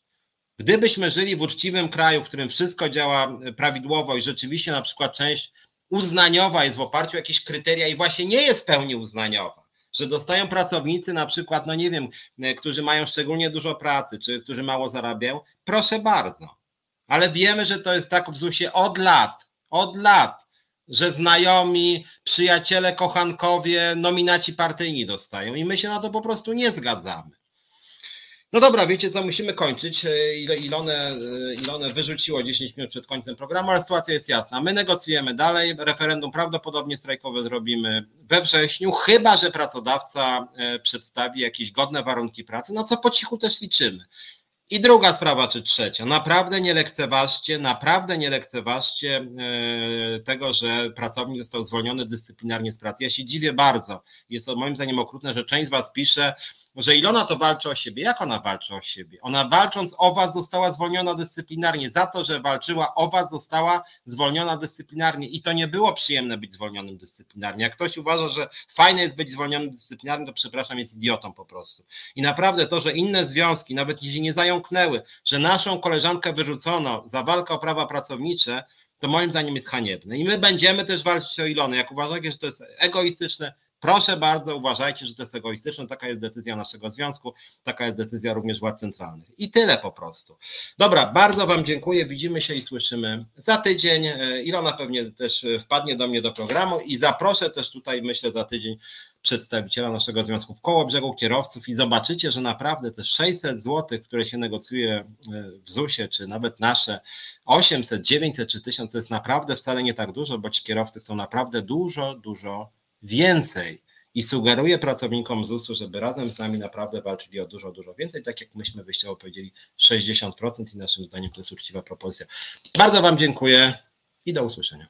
Gdybyśmy żyli w uczciwym kraju, w którym wszystko działa prawidłowo i rzeczywiście na przykład część uznaniowa jest w oparciu o jakieś kryteria i właśnie nie jest w pełni uznaniowa, że dostają pracownicy na przykład, no nie wiem, którzy mają szczególnie dużo pracy, czy którzy mało zarabiają, proszę bardzo. Ale wiemy, że to jest tak w ZUS-ie od lat, od lat, że znajomi, przyjaciele, kochankowie, nominaci partyjni dostają i my się na to po prostu nie zgadzamy. No dobra, wiecie co, musimy kończyć. E, Ilone, e, Ilone wyrzuciło 10 minut przed końcem programu, ale sytuacja jest jasna. My negocjujemy dalej. Referendum prawdopodobnie strajkowe zrobimy we wrześniu, chyba że pracodawca e, przedstawi jakieś godne warunki pracy, no co po cichu też liczymy. I druga sprawa, czy trzecia. Naprawdę nie lekceważcie, naprawdę nie lekceważcie tego, że pracownik został zwolniony dyscyplinarnie z pracy. Ja się dziwię bardzo. Jest to moim zdaniem okrutne, że część z Was pisze, że Ilona to walczy o siebie. Jak ona walczy o siebie? Ona walcząc o was została zwolniona dyscyplinarnie. Za to, że walczyła o was, została zwolniona dyscyplinarnie. I to nie było przyjemne być zwolnionym dyscyplinarnie. Jak ktoś uważa, że fajne jest być zwolnionym dyscyplinarnie, to przepraszam, jest idiotą po prostu. I naprawdę to, że inne związki, nawet jeśli nie zająknęły, że naszą koleżankę wyrzucono za walkę o prawa pracownicze, to moim zdaniem jest haniebne. I my będziemy też walczyć o Ilony. Jak uważacie, że to jest egoistyczne, Proszę bardzo, uważajcie, że to jest egoistyczne. Taka jest decyzja naszego związku, taka jest decyzja również władz centralnych. I tyle po prostu. Dobra, bardzo Wam dziękuję. Widzimy się i słyszymy za tydzień. E, Ilona pewnie też wpadnie do mnie do programu i zaproszę też tutaj, myślę, za tydzień przedstawiciela naszego związku w koło brzegu kierowców i zobaczycie, że naprawdę te 600 zł, które się negocjuje e, w ZUS-ie, czy nawet nasze 800, 900 czy 1000, to jest naprawdę wcale nie tak dużo, bo ci kierowcy chcą naprawdę dużo, dużo więcej i sugeruję pracownikom ZUS-u, żeby razem z nami naprawdę walczyli o dużo, dużo więcej, tak jak myśmy wyjściowo powiedzieli 60% i naszym zdaniem to jest uczciwa propozycja. Bardzo Wam dziękuję i do usłyszenia.